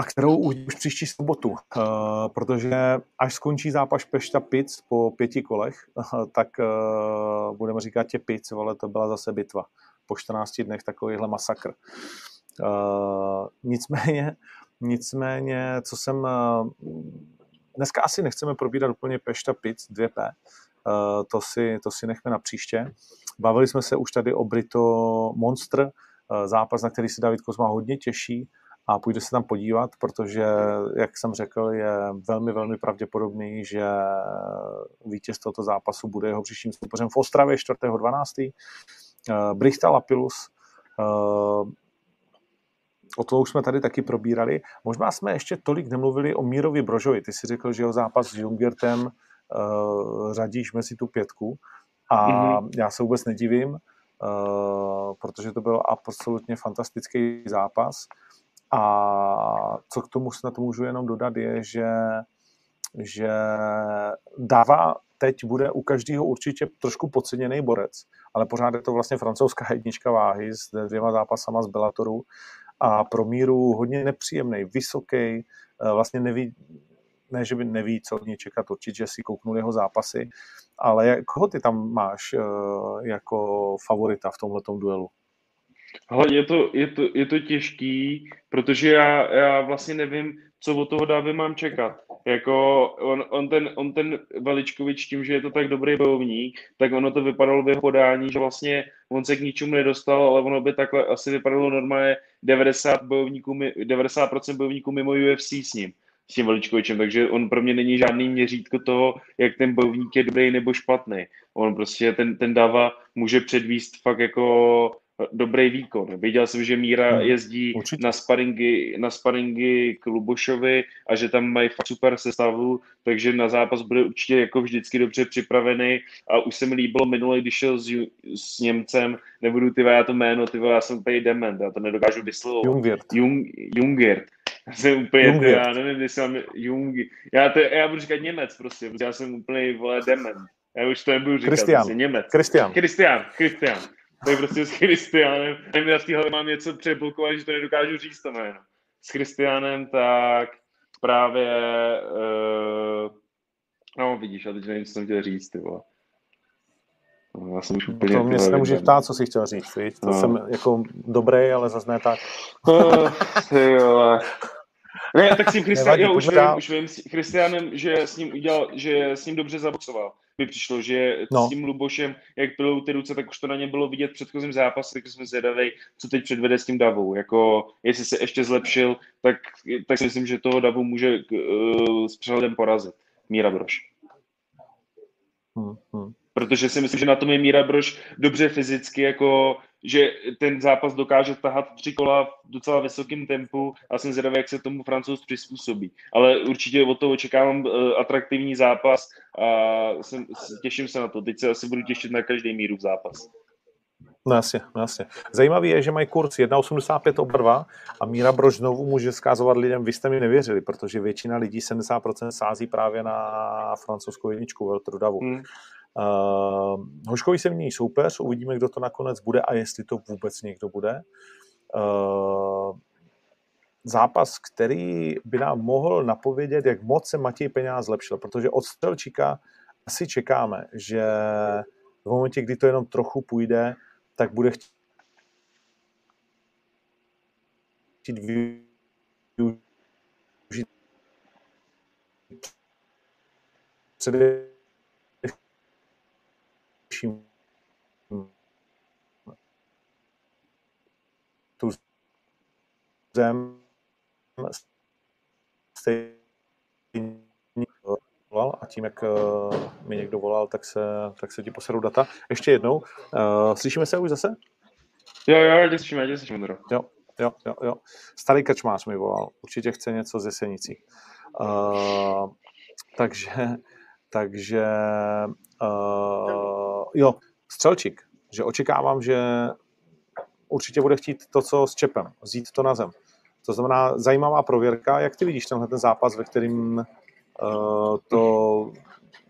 a kterou už příští sobotu, uh, protože až skončí zápas Pešta Pic po pěti kolech, uh, tak uh, budeme říkat tě Pic, ale to byla zase bitva. Po 14 dnech takovýhle masakr. Nicméně, nicméně, co jsem... Dneska asi nechceme probírat úplně Pešta Pic 2P, uh, to, si, to si nechme na příště. Bavili jsme se už tady o Brito Monster, zápas, na který se David Kozma hodně těší a půjde se tam podívat, protože, jak jsem řekl, je velmi, velmi pravděpodobný, že vítěz tohoto zápasu bude jeho příštím soupeřem v Ostravě 4.12. Eh, Brichta Lapilus, eh, O to už jsme tady taky probírali. Možná jsme ještě tolik nemluvili o Mírovi Brožovi. Ty si řekl, že jeho zápas s Jungertem uh, řadíš mezi tu pětku. A mm-hmm. já se vůbec nedivím, protože to byl absolutně fantastický zápas. A co k tomu na to můžu jenom dodat, je, že, že Dava teď bude u každého určitě trošku podceněný borec, ale pořád je to vlastně francouzská jednička váhy s dvěma zápasama z Bellatoru a pro míru hodně nepříjemný, vysoký, eh, vlastně neví, ne, že by neví, co od něj čekat, určitě si kouknul jeho zápasy, ale jak, koho ty tam máš eh, jako favorita v tomhle duelu? Ale je to, je to, je to těžký, protože já, já vlastně nevím, co od toho Dávy mám čekat. Jako on, on, ten, on ten Veličkovič tím, že je to tak dobrý bojovník, tak ono to vypadalo v jeho podání, že vlastně on se k ničemu nedostal, ale ono by takhle asi vypadalo normálně 90 bojovníků, 90% bojovníků mimo UFC s ním. s tím Veličkovičem, takže on pro mě není žádný měřítko toho, jak ten bojovník je dobrý nebo špatný. On prostě ten, ten Dava může předvíst fakt jako dobrý výkon. Viděl jsem, že Míra hmm, jezdí Určitě. na sparingy, na sparingy k Lubošovi a že tam mají fakt super sestavu, takže na zápas bude určitě jako vždycky dobře připravený a už se mi líbilo minule, když šel s, s Němcem, nebudu ty já to jméno, ty já jsem tady dement, já to nedokážu vyslovovat. Jungwirth. Jung, Jungwirth. Já jsem úplně, ty, já nevím, jestli mám Jung, já, to, já budu říkat Němec prostě, já jsem úplně, vole, dement. Já už to nebudu říkat, Christian. Prostě Němec. Christian. Christian, Christian je prostě s Christianem. Nevím, já v téhle mám něco přeblokovat, že to nedokážu říct to jméno. S Christianem tak právě, uh, no vidíš, a teď nevím, co jsem chtěl říct, ty vole. No, já jsem už úplně... To mě se nemůže ptát, co jsi chtěl říct, víš? To no. jsem jako dobrý, ale zase ne tak. Uh, ty vole. Ne, tak s tím Christianem, už vím, už vím, s Christianem, že s ním udělal, že s ním dobře zaboxoval mi přišlo, že no. s tím Lubošem, jak pilou ty ruce, tak už to na ně bylo vidět v předchozím zápase, takže jsme zvědaví, co teď předvede s tím Davou. Jako, jestli se ještě zlepšil, tak, tak si myslím, že toho Davu může uh, s přehledem porazit. Míra Broš. Hmm, hmm. Protože si myslím, že na tom je Míra Broš dobře fyzicky, jako že ten zápas dokáže tahat tři kola v docela vysokém tempu a jsem zvědavý, jak se tomu francouz přizpůsobí. Ale určitě od toho očekávám uh, atraktivní zápas a jsem, těším se na to. Teď se asi budu těšit na každý míru v zápas. No jasně, no jasně. Zajímavý je, že mají kurz 1,85 oba dva a Míra Brož znovu může zkazovat lidem, vy jste mi nevěřili, protože většina lidí 70% sází právě na francouzskou jedničku Veltru Davu. Hmm. Uh, Hoškový se mění soupeř, uvidíme, kdo to nakonec bude a jestli to vůbec někdo bude. Uh, zápas, který by nám mohl napovědět, jak moc se Matěj Peňáz zlepšil, protože od Stelčíka asi čekáme, že v momentě, kdy to jenom trochu půjde, tak bude chtít využít především tu zem stejně volal a tím, jak eh, mi někdo volal, tak se, tak se ti posadou data. Ještě jednou, uh, slyšíme se už zase? Jo, jo, tě slyším, já tě slyším, Jo, jo, jo, jo. Starý kačmář mi volal, určitě chce něco ze Senicí. Uh, takže, takže uh, jo, Střelčík, že očekávám, že určitě bude chtít to, co s Čepem, vzít to na zem. To znamená zajímavá prověrka, jak ty vidíš tenhle ten zápas, ve kterým uh, to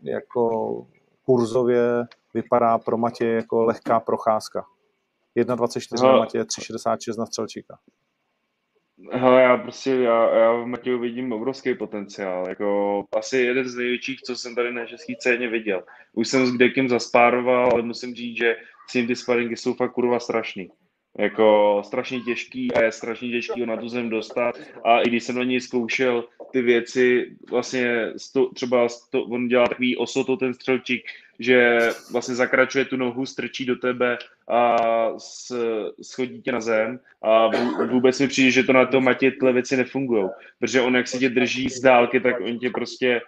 jako kurzově vypadá pro Matě jako lehká procházka. 1,24 na Matě, 3,66 na Střelčíka. Hele, já prostě, já, já v Matěju vidím obrovský potenciál, jako asi jeden z největších, co jsem tady na české scéně viděl. Už jsem s kdekým zaspároval, ale musím říct, že s ním ty sparingy jsou fakt kurva strašný. Jako strašně těžký a je strašně těžký ho na tu zem dostat. A i když jsem na něj zkoušel ty věci, vlastně sto, třeba sto, on dělá takový osoto ten střelčík, že vlastně zakračuje tu nohu, strčí do tebe a schodí tě na zem. A vůbec mi přijde, že to na tom Matě tyhle věci nefungují, protože on jak si tě drží z dálky, tak on tě prostě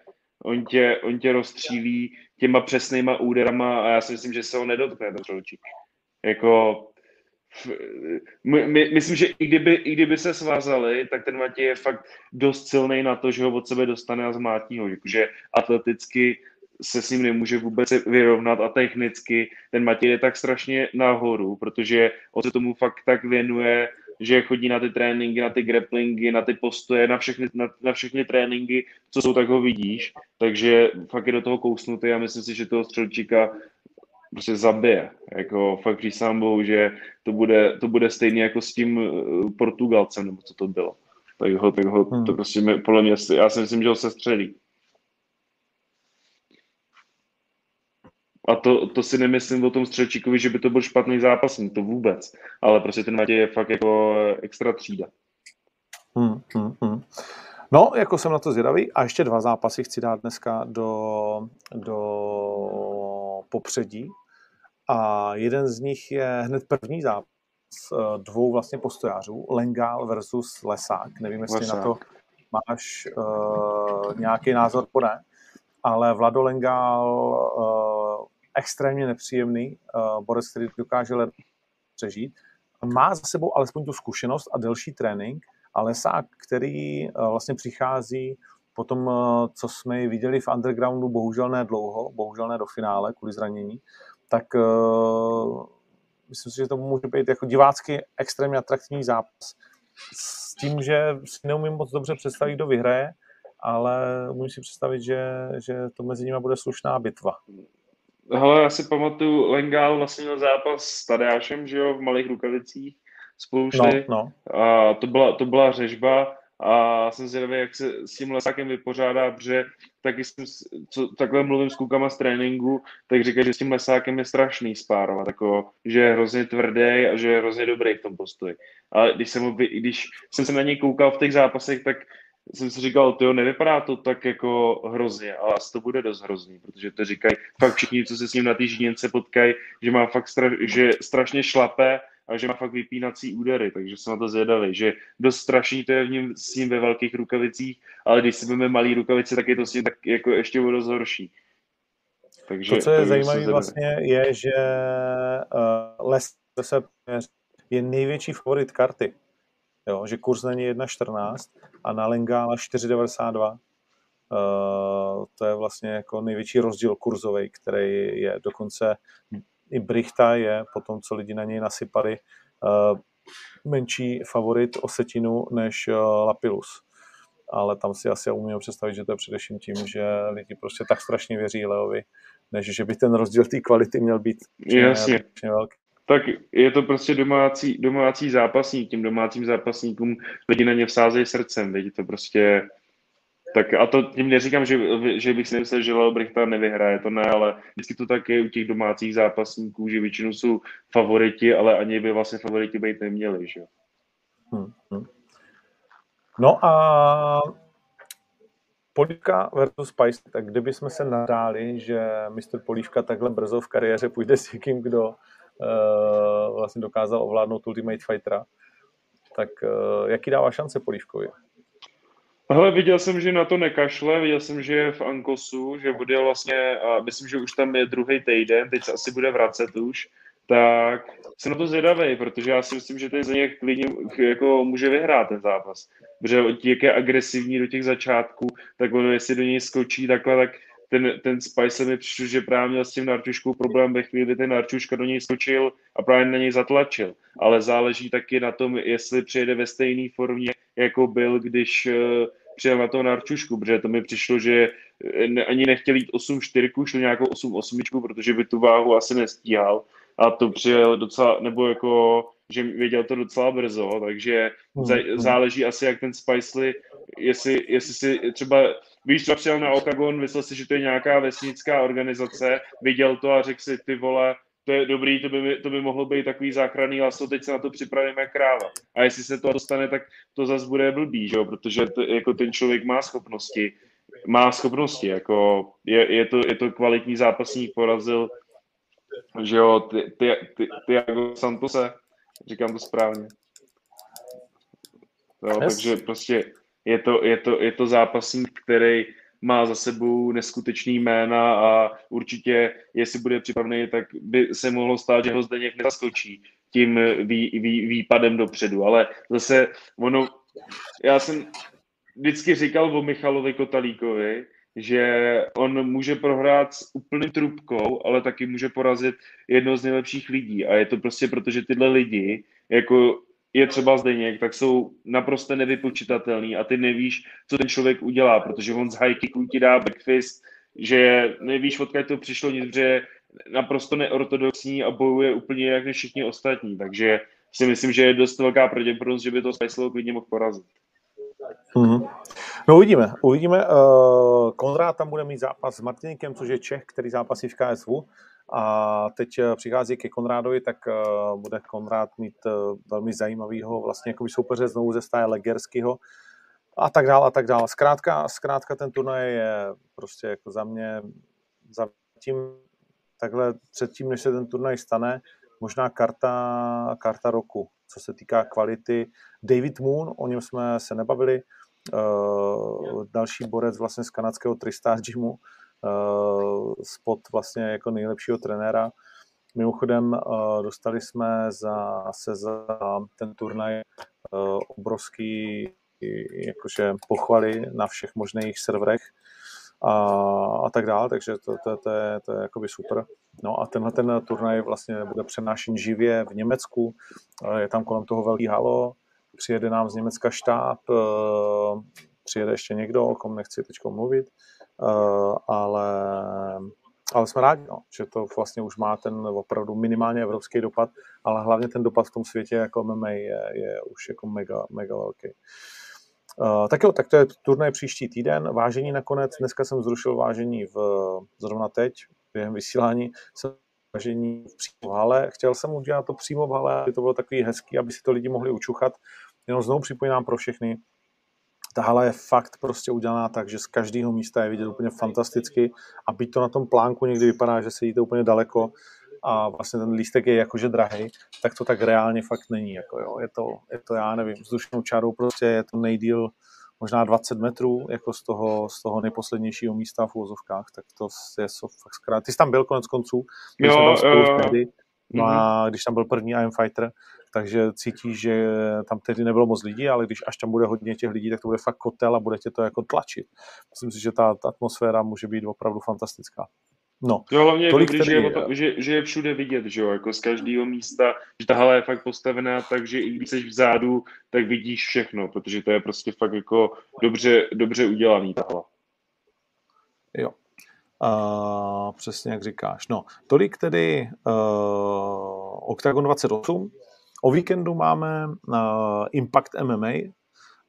on tě, on tě rozstřílí těma přesnýma úderama a já si myslím, že se ho nedotkne ten střelčík. Jako my, my, myslím, že i kdyby, i kdyby se svázali, tak ten Matěj je fakt dost silný na to, že ho od sebe dostane a zmátí ho. Že atleticky se s ním nemůže vůbec vyrovnat a technicky ten Matěj je tak strašně nahoru, protože on se tomu fakt tak věnuje, že chodí na ty tréninky, na ty grapplingy, na ty postoje, na všechny, na, na všechny tréninky, co jsou, tak ho vidíš. Takže fakt je do toho kousnutý a myslím si, že toho střelčíka prostě zabije. Jako fakt přísám bohu, že to bude, to bude stejný jako s tím eh, Portugalcem, nebo co to bylo. Tak ho, tak ho hmm. to prostě podle mě, já si myslím, že ho se střelí. A to, to si nemyslím o tom Střelčíkovi, že by to byl špatný zápasník, to vůbec. Ale prostě ten Matěj je fakt jako extra třída. Hmm, hmm, hmm. No, jako jsem na to zvědavý. A ještě dva zápasy chci dát dneska do, do popředí. A jeden z nich je hned první zápas dvou vlastně postojářů, Lengal versus Lesák. Nevím, jestli Lesák. na to máš uh, nějaký názor po ne, ale Vlado Lengal uh, extrémně nepříjemný uh, borec, který dokáže přežít. Má za sebou alespoň tu zkušenost a delší trénink, a Lesák, který uh, vlastně přichází potom, uh, co jsme viděli v undergroundu, bohužel ne dlouho, bohužel ne do finále kvůli zranění, tak uh, myslím si, že to může být jako divácky extrémně atraktivní zápas s tím, že si neumím moc dobře představit, kdo vyhraje, ale můžu si představit, že, že to mezi nimi bude slušná bitva. Hele, já si pamatuju, Lengál vlastně měl zápas s Tadeášem, že jo, v malých rukavicích spolu šli. No, no. A to byla, to byla řežba a jsem zvědavý, jak se s tím lesákem vypořádá, protože taky jsem, co, takhle mluvím s klukama z tréninku, tak říkají, že s tím lesákem je strašný spárovat, jako, že je hrozně tvrdý a že je hrozně dobrý v tom postoji. Ale když jsem, když jsem se na něj koukal v těch zápasech, tak jsem si říkal, to nevypadá to tak jako hrozně, ale asi to bude dost hrozný, protože to říkají fakt všichni, co se s ním na té potkají, že má fakt stra- že strašně šlape a že má fakt vypínací údery, takže jsem na to zvědavý, že dost strašný to je v ním, s ním ve velkých rukavicích, ale když si budeme malý rukavice, tak je to s ním tak jako ještě o dost horší. Takže, to, co je zajímavé vlastně, je, že uh, Les se je největší favorit karty. Jo, že kurz není 1,14 a na Lengala 4,92. Uh, to je vlastně jako největší rozdíl kurzový, který je dokonce i Brichta je, po tom, co lidi na něj nasypali, uh, menší favorit o setinu než uh, Lapilus. Ale tam si asi umím představit, že to je především tím, že lidi prostě tak strašně věří Leovi, než že by ten rozdíl té kvality měl být Jasně. velký. Tak je to prostě domácí, domácí zápasník, tím domácím zápasníkům lidi na ně vsázejí srdcem, lidi to prostě tak a to tím neříkám, že, že bych si nemyslel, že Leo Brichta nevyhraje, to ne, ale vždycky to tak je u těch domácích zápasníků, že většinou jsou favoriti, ale ani by vlastně favoriti být neměli, že hmm, hmm. No a Polívka versus Spice, tak kdybychom se nadáli, že mistr Polívka takhle brzo v kariéře půjde s někým, kdo uh, vlastně dokázal ovládnout Ultimate Fightera, tak uh, jaký dává šance Polívkovi? Hele, viděl jsem, že na to nekašle, viděl jsem, že je v Ankosu, že bude vlastně, a myslím, že už tam je druhý týden, teď se asi bude vracet už, tak jsem na to zvědavý, protože já si myslím, že ten něch klidně jako může vyhrát ten zápas. Protože jak je agresivní do těch začátků, tak ono, jestli do něj skočí takhle, tak ten, ten Spice mi přišel, že právě měl s tím Narčuškou problém ve chvíli, kdy ten Narčuška do něj skočil a právě na něj zatlačil. Ale záleží taky na tom, jestli přijede ve stejné formě, jako byl, když uh, přijel na toho Narčušku, protože to mi přišlo, že ne, ani nechtěl jít 8-4, šel nějakou 8-8, protože by tu váhu asi nestíhal a to přijel docela, nebo jako, že věděl to docela brzo, takže hmm. hmm. záleží asi, jak ten Spicely, jestli, jestli si třeba, víš, třeba přijel na Octagon, myslel si, že to je nějaká vesnická organizace, viděl to a řekl si, ty vole, to je dobrý, to by, to by mohlo být takový záchranný laso, teď se na to připravíme jak kráva. A jestli se to dostane, tak to zase bude blbý, že jo? protože to, jako ten člověk má schopnosti, má schopnosti, jako je, je, to, je to kvalitní zápasník, porazil, že jo, ty, ty, ty, ty jako Santose, říkám to správně. Jo, yes. Takže prostě je to, je, to, je to zápasník, který má za sebou neskutečný jména a určitě, jestli bude připravený, tak by se mohlo stát, že ho zde někde zaskočí tím vý, vý, výpadem dopředu. Ale zase ono, já jsem vždycky říkal o Michalovi Kotalíkovi, že on může prohrát s úplným trubkou, ale taky může porazit jedno z nejlepších lidí. A je to prostě proto, že tyhle lidi, jako je třeba Zdeněk, tak jsou naprosto nevypočitatelný a ty nevíš, co ten člověk udělá, protože on z high ti dá backfist, že nevíš, odkud to přišlo nic, že je naprosto neortodoxní a bojuje úplně jak všichni ostatní, takže si myslím, že je dost velká pravděpodobnost, že by to Spicelo klidně mohl porazit. Mm-hmm. No uvidíme, uvidíme. Uh, Konrád tam bude mít zápas s Martinikem, což je Čech, který zápasí v KSV. A teď eh, přichází ke Konrádovi, tak uh, bude Konrád mít uh, velmi zajímavého vlastně jako soupeře znovu ze stáje Legerského a tak dále a tak dále. Zkrátka, zkrátka ten turnaj je prostě jako za mě za tím takhle předtím, než se ten turnaj stane, možná karta, karta roku, co se týká kvality. David Moon, o něm jsme se nebavili, uh, další borec vlastně z kanadského Tristar Gymu, uh, spot vlastně jako nejlepšího trenéra. Mimochodem uh, dostali jsme za, se za ten turnaj uh, obrovský jakože pochvaly na všech možných serverech a, a tak dále, takže to, to, to, je, to je jakoby super. No a tenhle ten turnaj vlastně bude přenášen živě v Německu, je tam kolem toho velký halo, přijede nám z Německa štáb, přijede ještě někdo, o kom nechci teď mluvit, ale, ale jsme rádi, no, že to vlastně už má ten opravdu minimálně evropský dopad, ale hlavně ten dopad v tom světě jako MMA je, je už jako mega, mega velký. Uh, tak jo, tak to je turnaj příští týden. Vážení nakonec, dneska jsem zrušil vážení v, zrovna teď, během vysílání, jsem vážení přímo v hale. Chtěl jsem udělat to přímo v hale, aby to bylo takový hezký, aby si to lidi mohli učuchat. Jenom znovu připomínám pro všechny, ta hala je fakt prostě udělaná tak, že z každého místa je vidět úplně fantasticky a byť to na tom plánku někdy vypadá, že sedíte úplně daleko, a vlastně ten lístek je jakože drahý, tak to tak reálně fakt není. Jako jo. Je, to, je to, já nevím, vzdušnou čárou prostě je to nejdíl možná 20 metrů jako z toho, z toho nejposlednějšího místa v úvozovkách, tak to je so fakt zkrát. Ty jsi tam byl konec konců, jo, tam spolu jo, jo. no a mhm. když tam byl první IM Fighter, takže cítíš, že tam tedy nebylo moc lidí, ale když až tam bude hodně těch lidí, tak to bude fakt kotel a bude tě to jako tlačit. Myslím si, že ta, ta atmosféra může být opravdu fantastická. No, jo, hlavně je dobrý, že, je, že, že je všude vidět, že jo, jako z každého místa, že ta hala je fakt postavená tak, že i když jsi vzadu, tak vidíš všechno, protože to je prostě fakt jako dobře, dobře udělaný ta hala. Jo, uh, přesně jak říkáš. No, tolik tedy uh, Octagon 28. O víkendu máme uh, Impact MMA,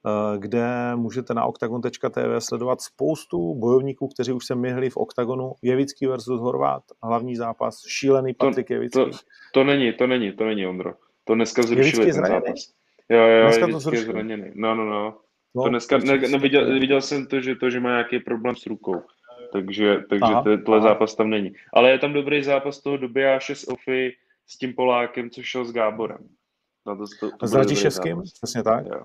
Eh, kde můžete na octagon.tv sledovat spoustu bojovníků, kteří už se myhli v oktagonu. Jevický versus Horvát, hlavní zápas, šílený Patrik to, Jevický. To, to, není, to není, to není, Ondro. To dneska zrušili ten zápas. Jo, jo, dneska Jevický to je zraněný. No, no, no. No, to dneska, ne, ne, viděl, viděl jsem to, že to, že má nějaký problém s rukou. Takže, takže tenhle zápas tam není. Ale je tam dobrý zápas toho Dobijáše s Ofy s tím Polákem, co šel s Gáborem. No to, to, to s Radiševským, přesně tak. Jo.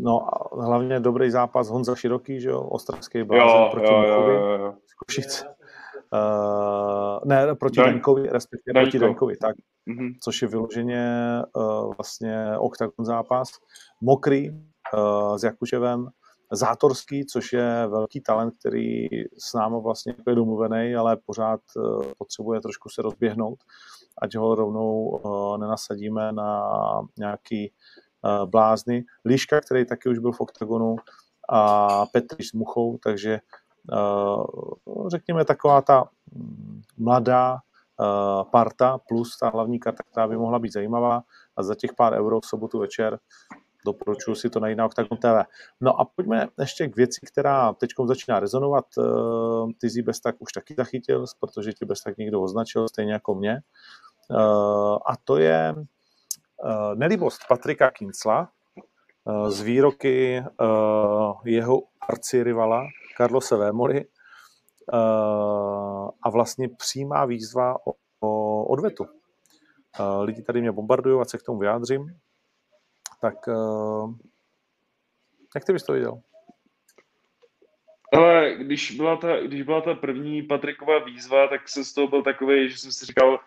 No a hlavně dobrý zápas Honza Široký, že jo, ostravský blázen proti jo, jo, jo, jo. Košic. Uh, ne, proti Daň. Dankovi, respektive Daňko. proti Dankovi, tak. Mm-hmm. Což je vyloženě uh, vlastně oktagon zápas. Mokrý uh, s Jakuševem, Zátorský, což je velký talent, který s námi vlastně je domluvený, ale pořád uh, potřebuje trošku se rozběhnout, ať ho rovnou uh, nenasadíme na nějaký Eh, blázny. Liška, který taky už byl v oktagonu a Petr s Muchou, takže eh, řekněme taková ta mm, mladá eh, parta plus ta hlavní karta, která by mohla být zajímavá a za těch pár euro v sobotu večer doporučuji si to najít na Octagon TV. No a pojďme ještě k věci, která teď začíná rezonovat. Ty zí tak už taky zachytil, protože ti tak někdo označil, stejně jako mě. A to je uh, nelibost Patrika Kincla z výroky jeho arcirivala Carlose Vémory a vlastně přímá výzva o, odvetu. Lidi tady mě bombardují, ať se k tomu vyjádřím. Tak uh, jak ty bys to viděl? Ale když byla, ta, když byla ta první Patriková výzva, tak jsem z toho byl takový, že jsem si říkal,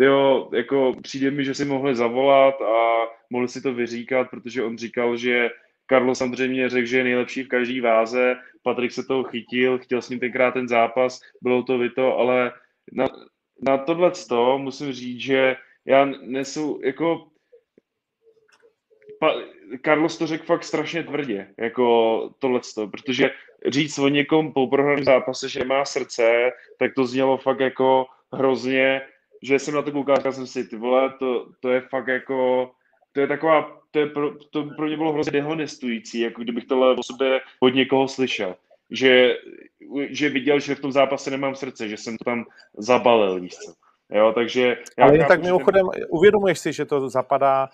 jo, jako přijde mi, že si mohli zavolat a mohli si to vyříkat, protože on říkal, že Karlo samozřejmě řekl, že je nejlepší v každé váze, Patrik se toho chytil, chtěl s ním tenkrát ten zápas, bylo to to, ale na, na tohle to musím říct, že já nesu, jako pa, Carlos to řekl fakt strašně tvrdě, jako tohle protože říct o někom po prohraném zápase, že má srdce, tak to znělo fakt jako hrozně že jsem na to koukal, říkal jsem si, ty vole, to, to je fakt jako, to je taková, to, je pro, to pro mě bylo hrozně dehonestující, jako kdybych tohle o sobě od někoho slyšel. Že, že viděl, že v tom zápase nemám srdce, že jsem to tam zabalil, víš co. Jo, takže... Já Ale jen tak mimochodem, ten... uvědomuješ si, že to zapadá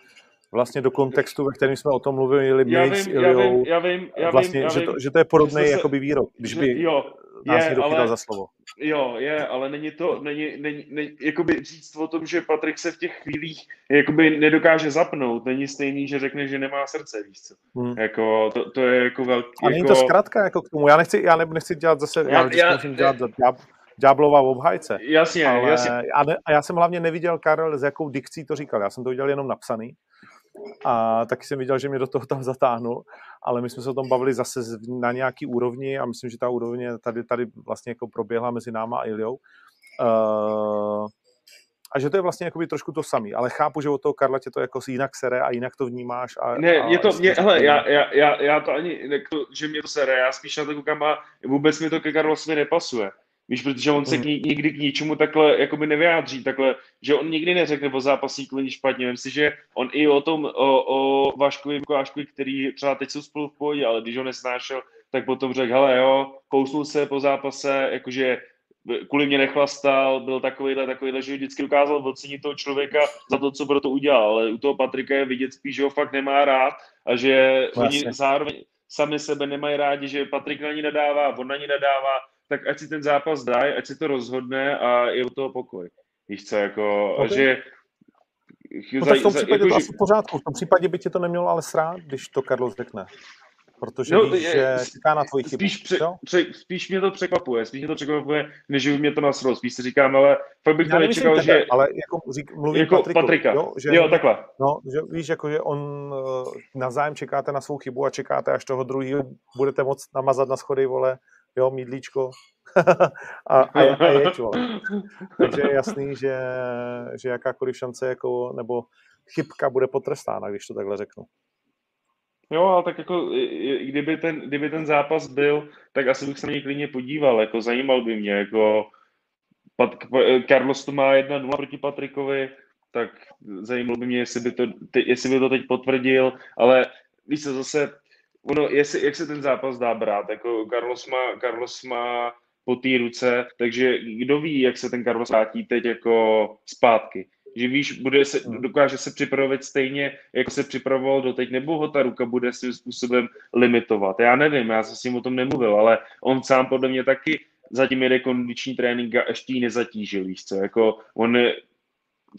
vlastně do kontextu, ve kterém jsme o tom mluvili, já vím, já vím, já vím, já vlastně, vím, já že, to, že to je podobný jakoby výrok. Když by, jo, nás Je, někdo ale- za slovo. Jo, je, ale není to, není, není, není, jakoby říct o tom, že Patrik se v těch chvílích jakoby nedokáže zapnout, není stejný, že řekne, že nemá srdce, víš co. Hmm. Jako, to, to je jako velký, A není jako, to zkrátka jako k tomu. Já nechci, já ne, nechci dělat zase, já, Já- já já- dělat za ďáb, ďáblova obhájce. Jasně, Ale, jasně, a, ne, a já jsem hlavně neviděl, Karel, s jakou dikcí to říkal. Já jsem to viděl jenom napsaný. A taky jsem viděl, že mě do toho tam zatáhnul, ale my jsme se o tom bavili zase na nějaký úrovni a myslím, že ta úrovně tady, tady vlastně jako proběhla mezi náma a Iliou. Uh, a že to je vlastně jakoby trošku to samé, ale chápu, že od toho Karla tě to jako jinak sere a jinak to vnímáš. A, Ne, a je to, mě, to hele, já, já, já, já to ani, jako, že mě to sere, já spíš na to koukám a vůbec mi to ke Karlosovi nepasuje. Víš, protože on se Hmm. k ní, nikdy k ničemu takhle jakoby nevyjádří, takhle, že on nikdy neřekne o zápasníku nic špatně. Myslím si, že on i o tom, o, o Vaškovi Mikuláškovi, který třeba teď jsou spolu v pohodě, ale když ho nesnášel, tak potom řekl, hele jo, kousnul se po zápase, jakože kvůli mě nechlastal, byl takovýhle, takovýhle, že vždycky dokázal ocenit toho člověka za to, co pro to udělal, ale u toho Patrika je vidět spíš, že ho fakt nemá rád a že No oni zároveň sami sebe nemají rádi, že Patrik na ní nadává, on na ní nadává, tak ať si ten zápas dají, ať si to rozhodne a je u toho pokoj. Víš co, jako, Ok. že... No tak v tom případě jako, to asi v pořádku. V tom případě by tě to nemělo ale srát, když to Carlos řekne. Protože No, víš, je- že čeká na tvoji chybu. Spíš, pře, pře, spíš mě to překvapuje, spíš mě to překvapuje, než by mě to nasralo. Spíš si říkám, ale fakt bych to nečekal, tebe, že... ale jako řík, mluvím Jako Patrikovi, Patrika. Jo, že, Jo, takhle. no, že víš, jako, že on uh, navzájem čekáte na svou chybu a čekáte, až toho druhého budete moc namazat na schody, vole, jo, mídlíčko. <laughs> a, a, je- a jeď, vole. Takže je jasný, že, že jakákoliv šance jako, nebo chybka bude potrestána, když to takhle řeknu. Jo, ale tak jako, kdyby ten, kdyby ten zápas byl, tak asi bych se na něj klidně podíval, jako zajímal by mě, jako Pat, Carlos to má 1-0 proti Patrikovi, tak zajímalo by mě, jestli by to, jestli by to teď potvrdil, ale víš co, zase, ono, jestli, jak se ten zápas dá brát, jako Carlos má, Carlos má po té ruce, takže kdo ví, jak se ten Carlos vrátí teď jako zpátky. Že víš, bude se, dokáže se připravit stejně, jako se připravoval doteď, nebo ho ta ruka bude svým způsobem limitovat. Já nevím, já jsem s ním o tom nemluvil, ale on sám podle mě taky zatím jede kondiční trénink a ještě ji nezatížil, víš co, jako on je,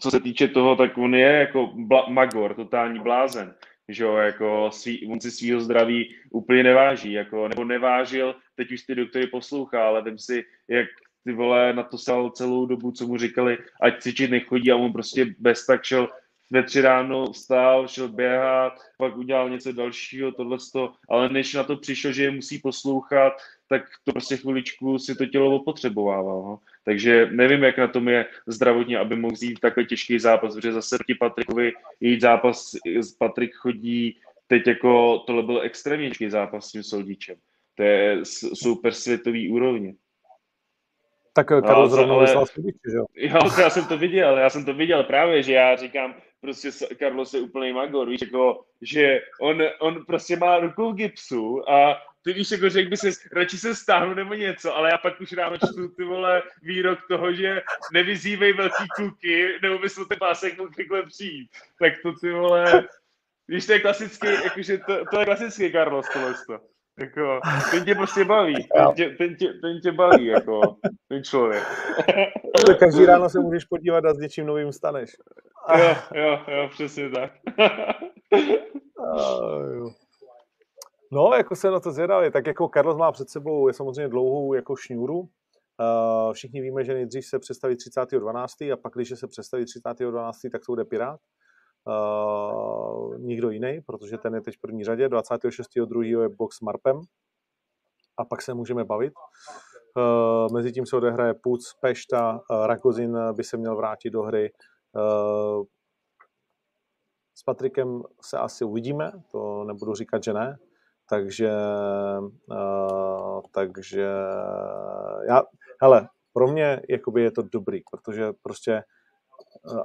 co se týče toho, tak on je jako bla, magor, totální blázen, že jo, jako svý, on si svýho zdraví úplně neváží, jako, nebo nevážil, teď už ty doktory poslouchá, ale vím si, jak ty vole na to stal celou dobu, co mu říkali, ať cvičit nechodí a on prostě bez tak šel ve tři ráno vstál, šel běhat, pak udělal něco dalšího, tohleto, ale než na to přišel, že je musí poslouchat, tak to prostě chviličku si to tělo opotřebovával. No. Takže nevím, jak na tom je zdravotně, aby mohl jít takhle těžký zápas, protože zase proti Patrikovi jít zápas, Patrik chodí teď jako, tohle byl extrémně těžký zápas s tím Soldíčem. To je super světový úrovně. Tak No, Karol ale- zrovna ale- vyslal Sudiče, že jo? <laughs> Jo, to já jsem to viděl, já jsem to viděl právě, že já říkám, prostě Carlos je úplný magor, víš, jako, že on, on prostě má rukou gipsu a ty víš, jako řekl by se, radši se stáhnu nebo něco, ale já pak už ráno čtu ty vole výrok toho, že nevyzývej velký kluky, nebo bys o ten pásek mohl takhle přijít. Tak to ty vole, víš, to je klasický, jakože to, to je klasický Carlos tohle. Jako, ten tě prostě baví, ten tě, ten tě, ten tě baví, jako, ten člověk. Každý ráno se můžeš podívat a s něčím novým staneš. Jo, jo, jo, přesně tak. <laughs> No, jako se na to zvědavě, tak jako Carlos má před sebou je samozřejmě dlouhou jako šňůru. Uh, všichni víme, že nejdřív se představí 30.12. a pak, když se představí 30.12., tak to bude Pirát. Uh, nikdo jiný, protože ten je teď v první řadě. 26.2. je box s Marpem a pak se můžeme bavit. Uh, mezi tím se odehraje Puc, Pešta, uh, Rakozin by se měl vrátit do hry. Uh, s Patrikem se asi uvidíme, to nebudu říkat, že ne. Takže, uh, takže já, hele, pro mě jakoby je to dobrý, protože prostě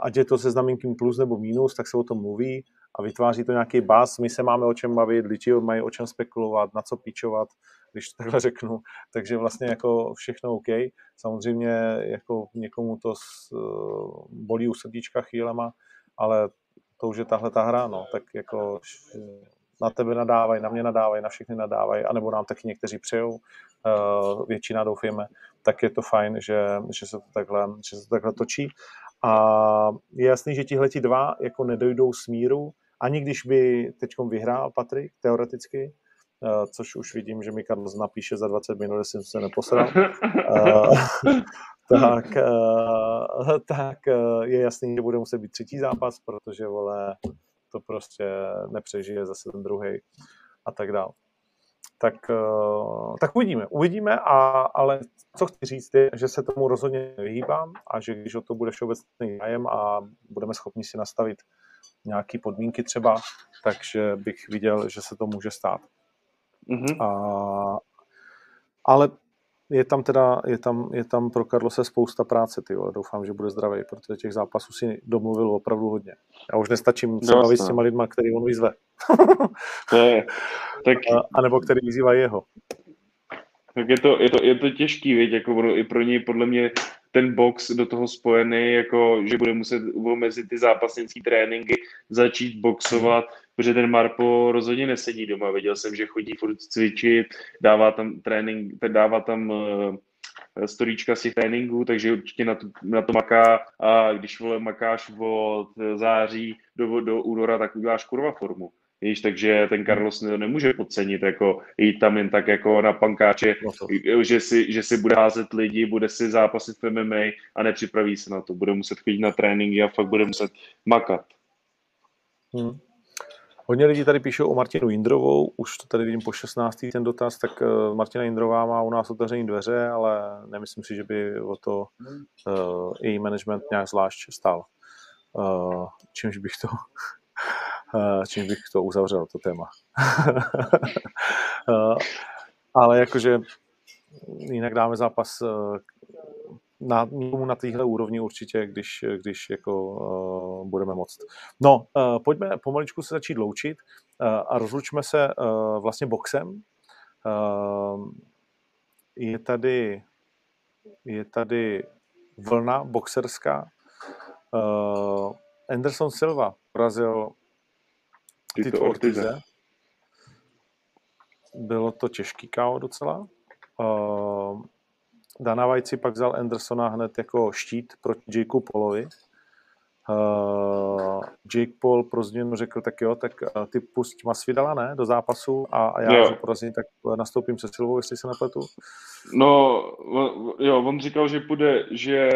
ať je to se znamínkem plus nebo minus, tak se o tom mluví a vytváří to nějaký bás. My se máme o čem bavit, lidi mají o čem spekulovat, na co píčovat, když to takhle řeknu. <laughs> Takže vlastně jako všechno OK. Samozřejmě jako někomu to uh, bolí u srdíčka chvílema, ale to už je tahle ta hra, no, tak jako na tebe nadávají, na mě nadávají, na všechny nadávají, anebo nám taky někteří přejou, většina doufujeme, tak je to fajn, že, že, se to takhle, že se to takhle točí. A je jasný, že tihleti dva jako nedojdou smíru, ani když by teď vyhrál Patrik, teoreticky, uh, což už vidím, že mi Karl napíše za 20 minut, jestli jsem se neposral, uh, <laughs> tak, uh, tak je jasný, že bude muset být třetí zápas, protože vole, to prostě nepřežije zase ten druhý a tak dál. Tak, uh, tak uvidíme. Uvidíme, a, ale co chci říct je, že se tomu rozhodně vyhýbám a že když o to bude všeobecný zájem a budeme schopni si nastavit nějaké podmínky třeba, takže bych viděl, že se to může stát. Mm-hmm. A, ale je tam teda, je tam, je tam pro Karlose spousta práce, ty vole. doufám, že bude zdravý, protože těch zápasů si domluvil opravdu hodně. Já už nestačím se bavit s těma lidma, který on vyzve. je, tak... <laughs> a, a, nebo který vyzývají jeho. Tak je to, je to, je to těžký, věď, jako i pro něj podle mě ten box do toho spojený, jako že bude muset mezi ty zápasnické tréninky začít boxovat, protože ten Marpo rozhodně nesedí doma. Viděl jsem, že chodí furt cvičit, dává tam trénink, dává tam uh, storíčka z těch tréninků, takže určitě na to, na to maká a když vole makáš od září do, do února, tak uděláš kurva formu. Víš, takže ten Carlos nemůže podcenit, jako jít tam jen tak jako na pankáče, no že, si, že si bude házet lidi, bude si zápasit v MMA a nepřipraví se na to. Bude muset chodit na tréninky a fakt bude muset makat. Hmm. Hodně lidí tady píšou o Martinu Jindrovou, už to tady vidím po 16. ten dotaz, tak uh, Martina Jindrová má u nás otevřené dveře, ale nemyslím si, že by o to uh, její management nějak zvlášť stál. Uh, čímž bych to uh, <laughs> čímž bych to uzavřel, to téma. uh, <laughs> ale jakože jinak dáme zápas na, na téhle úrovni určitě, když, když jako uh, budeme moct. No, uh, pojďme pomaličku se začít loučit uh, a rozlučme se uh, vlastně boxem. Uh, je tady je tady vlna boxerská. Uh, Anderson Silva porazil Tito Ortize. Bylo to těžký KO docela. Uh, Dana Vajci pak vzal Andersona hned jako štít proti Jakeu Paulovi. Uh, Jake Paul pro změnu řekl, tak jo, tak uh, ty pust Masvidala, ne, do zápasu a, a já jo. porazím, tak nastoupím se Silvou, jestli se nepletu. No, jo, on říkal, že půjde, že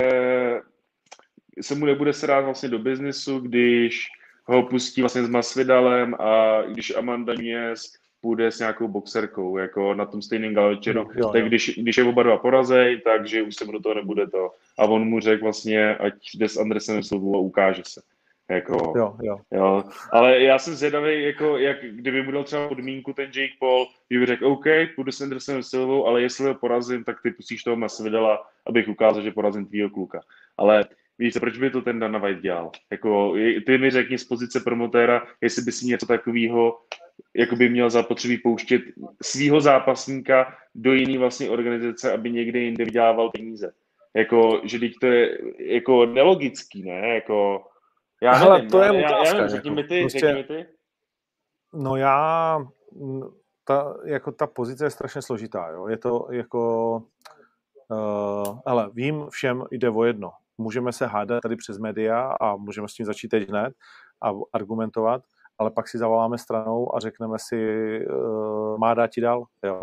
se mu nebude se rád vlastně do biznisu, když ho pustí vlastně s Masvidalem a když Amanda Nunes půjde s nějakou boxerkou, jako na tom stejném galvečeru, no, tak když, když je oba dva porazej, takže už se mu do toho nebude to. A on mu řekl vlastně, ať jde s Andresem Silvou a ukáže se. Jako, jo, jo. jo. Ale já jsem zvědavý, jako, jak, kdyby mu dal třeba podmínku ten Jake Paul, kdyby řekl, OK, půjdu s Andersonem Silvou, ale jestli ho porazím, tak ty pustíš toho Masvidala, abych ukázal, že porazím tvýho kluka. Ale Víš, proč by to ten Dana White dělal? Jako, ty mi řekni z pozice promotéra, jestli by si něco takového jako by měl zapotřebí pouštět svého zápasníka do jiné vlastně organizace, aby někde jinde vydělával peníze. Jako, že teď to je jako nelogický, ne? Jako, já Hele, nevím, to je já, otázka, já, nevím, řekni jako, mi ty, prostě, řekni mi ty. No já, ta, jako ta pozice je strašně složitá, jo. Je to jako, uh, ale vím, všem jde o jedno. Můžeme se hádat tady přes média a můžeme s tím začít teď hned a argumentovat, ale pak si zavoláme stranou a řekneme si, uh, má dát ti dál, jo.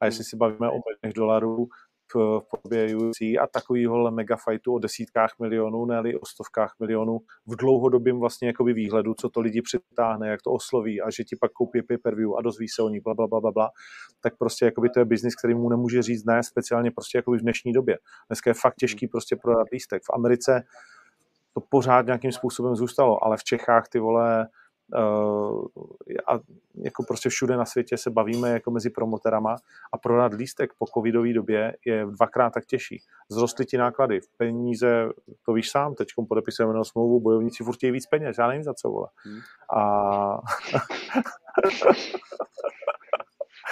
A jestli si bavíme o milionech dolarů v, v podobě UFC a takovýho mega fightu o desítkách milionů, ne o stovkách milionů v dlouhodobém vlastně jakoby výhledu, co to lidi přitáhne, jak to osloví a že ti pak koupí pay-per-view a dozví se o ní, bla, bla, bla, bla, bla, tak prostě jakoby to je biznis, který mu nemůže říct ne, speciálně prostě jakoby v dnešní době. Dneska je fakt těžký prostě prodat lístek. V Americe to pořád nějakým způsobem zůstalo, ale v Čechách ty vole, a jako prostě všude na světě se bavíme jako mezi promoterama a prodat lístek po covidové době je dvakrát tak těžší. Zrostly ti náklady, v peníze, to víš sám, teď podepisujeme jenom smlouvu, bojovníci furt víc peněz, já nevím za co, vole. Hmm. A...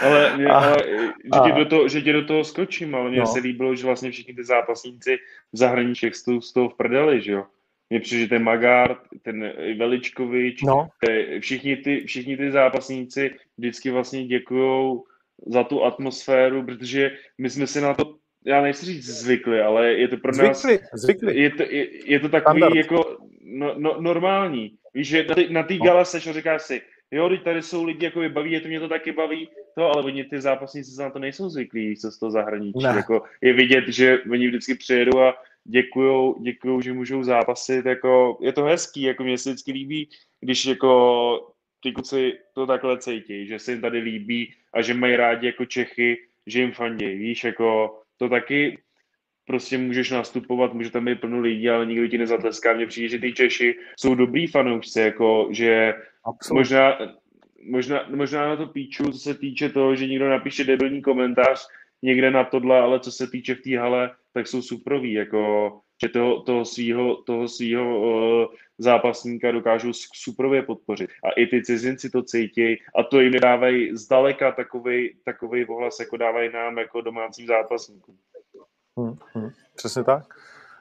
<laughs> ale, mě, a, ale že, a, ti do toho, že ti do toho skočím, ale mně no. se líbilo, že vlastně všichni ty zápasníci v zahraničí z toho v prdeli, že jo? Mně přijde, že ten Magard, ten Veličkovič, No, všichni ty, všichni ty zápasníci vždycky vlastně děkují za tu atmosféru, protože my jsme si na to, já nechci říct zvykli, ale je to pro nás, zvykli, zvykli. je to, je, je to takový Standard. jako no, no, normální. Víš, že na, té No. gala seš a říkáš si, jo, teď tady jsou lidi, jako baví, je to mě to taky baví, to, ale oni ty zápasníci se na to nejsou zvyklí, co z toho zahraničí. Ne. Jako, je vidět, že oni vždycky přijedou a děkujou, děkujou, že můžou zápasit, jako, je to hezký, jako mě se vždycky líbí, když jako ty kluci to takhle cítí, že se jim tady líbí a že mají rádi jako Čechy, že jim fandějí, víš, jako to taky prostě můžeš nastupovat, může tam být plno lidí, ale nikdo ti nezatleská. Mně přijde, že ty Češi jsou dobrý fanoušci, jako, že Absolutně. možná, možná, možná na to píču, co se týče toho, že někdo napíše debilní komentář někde na tohle, ale co se týče v té hale, tak jsou suproví, jako, že toho, toho svýho, toho svýho uh, zápasníka dokážou suprově podpořit. A i ty cizinci to cítí a to jim dávají zdaleka takový, takový ohlas, jako dávají nám jako domácím zápasníkům. Hmm, hmm, přesně tak.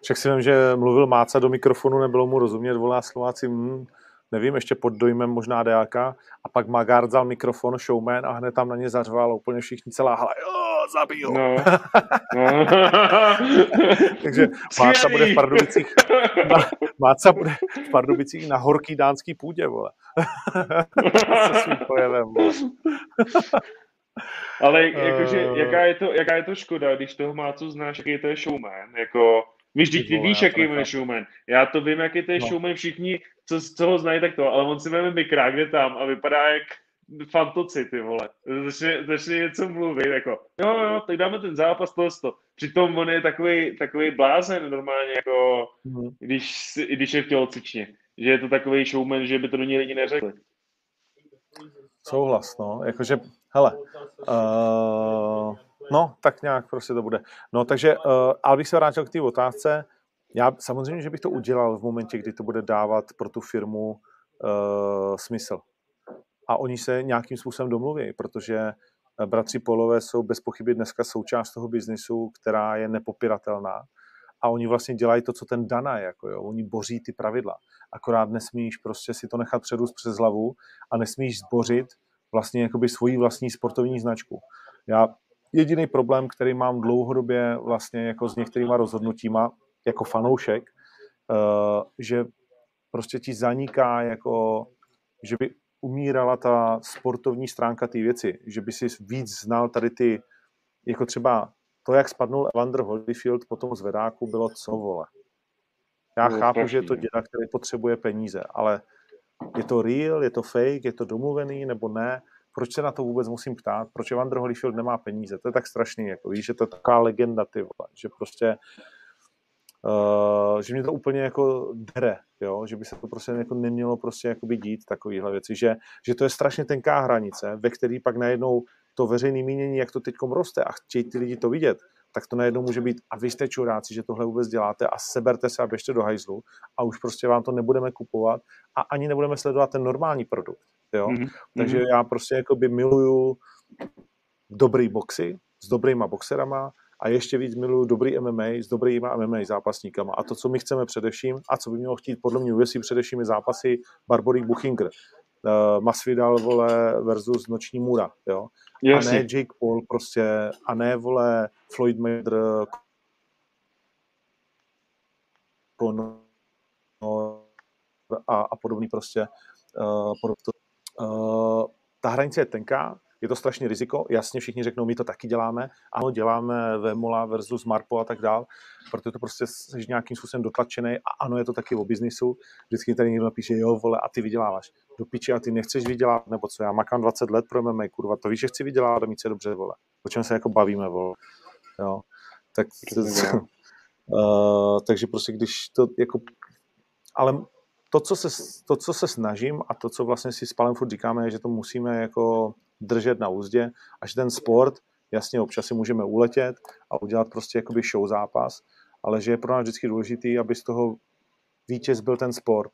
Však si vím, že mluvil Máca do mikrofonu, nebylo mu rozumět, volá Slováci, hmm, nevím, ještě pod dojmem možná dejáka. A pak Magard vzal mikrofon, showman a hned tam na ně zařval úplně všichni celá hala, jo, zabij ho. No. <laughs> no. <laughs> Takže Máca bude v Pardubicích, na, Máca bude v Pardubicích na horký dánský půdě, vole. <laughs> Se svým projevem, vole. Ale jakože, Eh. jaká, je to, jaká je to škoda, když toho má co znáš, jaký to je showman, jako, víš, Ty ty, víš, jaký on je showman. Já to vím, jaký to je No. showman, všichni, co, co ho znají, tak to, ale on si veme mikrák, jde tam a vypadá jak fantoci, ty vole. Začne, začne něco mluvit, jako, jo, jo, tak dáme ten zápas, to, to. Přitom on je takový, takový blázen normálně, jako, Mhm. když, když je v tělocvičně. Že je to takový showman, že by to do něj lidi neřekli. Souhlas, no, jakože, hele, uh, no, tak nějak prostě to bude. No, takže, uh, ale bych se vrátil k té otázce, já samozřejmě, že bych to udělal v momentě, kdy to bude dávat pro tu firmu uh, smysl. A oni se nějakým způsobem domluví, protože eh, bratři Polové jsou bez pochyby dneska součást toho biznisu, která je nepopiratelná. A oni vlastně dělají to, co ten Dana, jako jo. Oni boří ty pravidla. Akorát nesmíš prostě si to nechat předůst přes hlavu a nesmíš zbořit vlastně jakoby svoji vlastní sportovní značku. Já jediný problém, který mám dlouhodobě vlastně jako s některýma rozhodnutíma jako fanoušek, uh, že prostě ti zaniká jako, že by umírala ta sportovní stránka té věci, že by si víc znal tady ty, jako třeba to, jak spadnul Evander Holyfield po tom zvedáku, bylo co vole. Já Bylo chápu, že je to strašný, děda, který potřebuje peníze, ale je to real, je to fake, je to domluvený nebo ne? Proč se na to vůbec musím ptát? Proč Evander Holyfield nemá peníze? To je tak strašný, jako víš, že to je taková legenda, ty vole, že prostě Uh, že mě to úplně jako dere, jo? že by se to prostě jako nemělo prostě jakoby dít takovýhle věci, že, že to je strašně tenká hranice, ve který pak najednou to veřejné mínění, jak to teď roste a chtějí ty lidi to vidět, tak to najednou může být a vy jste čuráci, že tohle vůbec děláte a seberte se a běžte do hajzlu a už prostě vám to nebudeme kupovat a ani nebudeme sledovat ten normální produkt. Jo? Mhm, Takže mhm. já prostě jakoby miluju dobrý boxy s dobrýma boxerama a ještě víc miluju dobrý MMA s dobrýma MMA zápasníkama. A to, co my chceme především a co by mělo chtít podle mě UFC především je zápasy Barbory Buchinger. Uh, Masvidal, vole, versus Noční Mura, jo. A Jasně. ne Jake Paul prostě, a ne, vole, Floyd Mayweather, Conor a, a podobný prostě. Uh, uh, ta hranice je tenká, je to strašně riziko, jasně všichni řeknou, my to taky děláme, ano, děláme Vemola versus Marpo a tak dál, protože to prostě jsi nějakým způsobem dotlačený a ano, je to taky o biznisu, vždycky tady někdo napíše, jo, vole, a ty vyděláváš. Do piči, a ty nechceš vydělat, nebo co, já makám 20 let pro MMA, kurva, to víš, že chci vydělat a mít se dobře, vole. O čem se jako bavíme, vole. Jo. Tak, uh, <laughs> takže prostě když to jako, ale to co, se, to, co se snažím a to, co vlastně si s Palem furt říkáme, je, že to musíme jako držet na úzdě a že ten sport, jasně občas si můžeme uletět a udělat prostě jakoby show zápas, ale že je pro nás vždycky důležitý, aby z toho vítěz byl ten sport.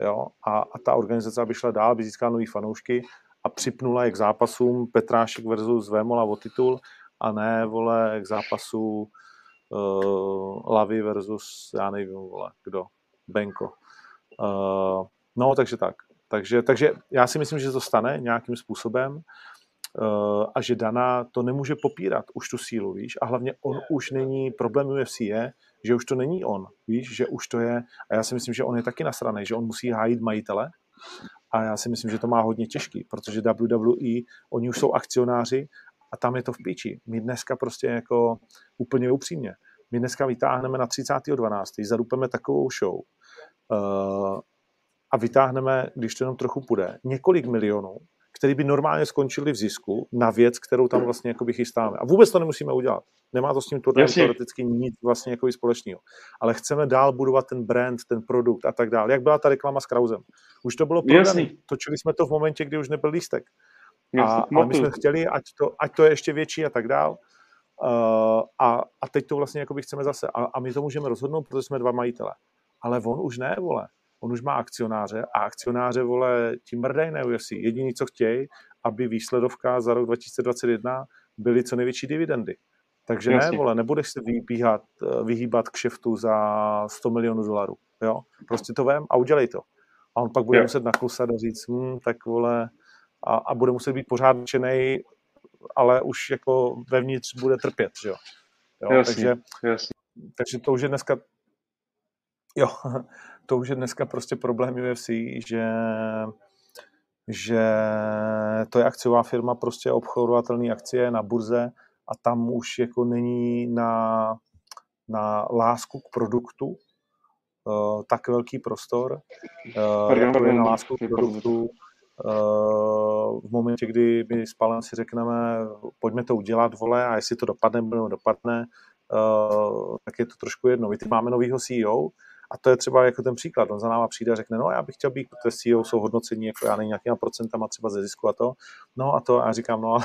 Jo? A, a ta organizace, aby šla dál, aby získala nový fanoušky a připnula je k zápasům Petrášek versus Vémola o titul a ne, vole, k zápasu uh, Lavy versus, já nevím, vole, kdo. Benko. Uh, no, takže tak. Takže, takže já si myslím, že to stane nějakým způsobem uh, a že Dana to nemůže popírat už tu sílu, víš, a hlavně on už není, problém UFC je, že už to není on, víš, že už to je, a já si myslím, že on je taky nasraný, že on musí hájit majitele a já si myslím, že to má hodně těžký, protože WWE, oni už jsou akcionáři a tam je to v píči. My dneska prostě jako úplně upřímně, my dneska vytáhneme na 30.12. zadupeme takovou show a vytáhneme, když to jenom trochu půjde, několik milionů, který by normálně skončili v zisku na věc, kterou tam vlastně jakoby chystáme. A vůbec to nemusíme udělat. Nemá to s tím turnajem teoreticky nic vlastně jakoby společného. Ale chceme dál budovat ten brand, ten produkt a tak dále. Jak byla ta reklama s Krausem? Už to bylo prodané. Točili jsme to v momentě, kdy už nebyl lístek. A, ale my jsme chtěli, ať to, ať to je ještě větší a tak dál. Uh, a, a teď to vlastně jakoby chceme zase. A, a my to můžeme rozhodnout, protože jsme dva majitele. Ale on už ne, vole on už má akcionáře a akcionáře, vole, ti mrdají na UFC. Jediný, co chtějí, aby výsledovka za rok 2021 byly co největší dividendy. Takže Jasně. ne, vole, nebudeš se vyhýbat k šeftu za 100 milionů dolarů. Jo? Prostě to vem a udělej to. A on pak bude jo. muset naklusat a říct, hm, tak vole, a, a bude muset být pořád ale už jako vevnitř bude trpět, že jo. jo? Jasně, takže, jasně. takže to už je dneska Jo, <laughs> to už je dneska prostě problém UFC, že, že to je akciová firma, prostě obchodovatelné akcie na burze a tam už jako není na, na lásku k produktu uh, tak velký prostor, uh, jako je na lásku k produktu uh, v momentě, kdy my s Palem si řekneme, pojďme to udělat, vole, a jestli to dopadne, nebo dopadne, uh, tak je to trošku jedno. My teď máme novýho CEO, a to je třeba jako ten příklad. On za náma přijde a řekne, no já bych chtěl být, protože CEO jsou hodnocení, jako já nevím, nějakýma procentama třeba ze zisku a to. No a to a já říkám, no uh,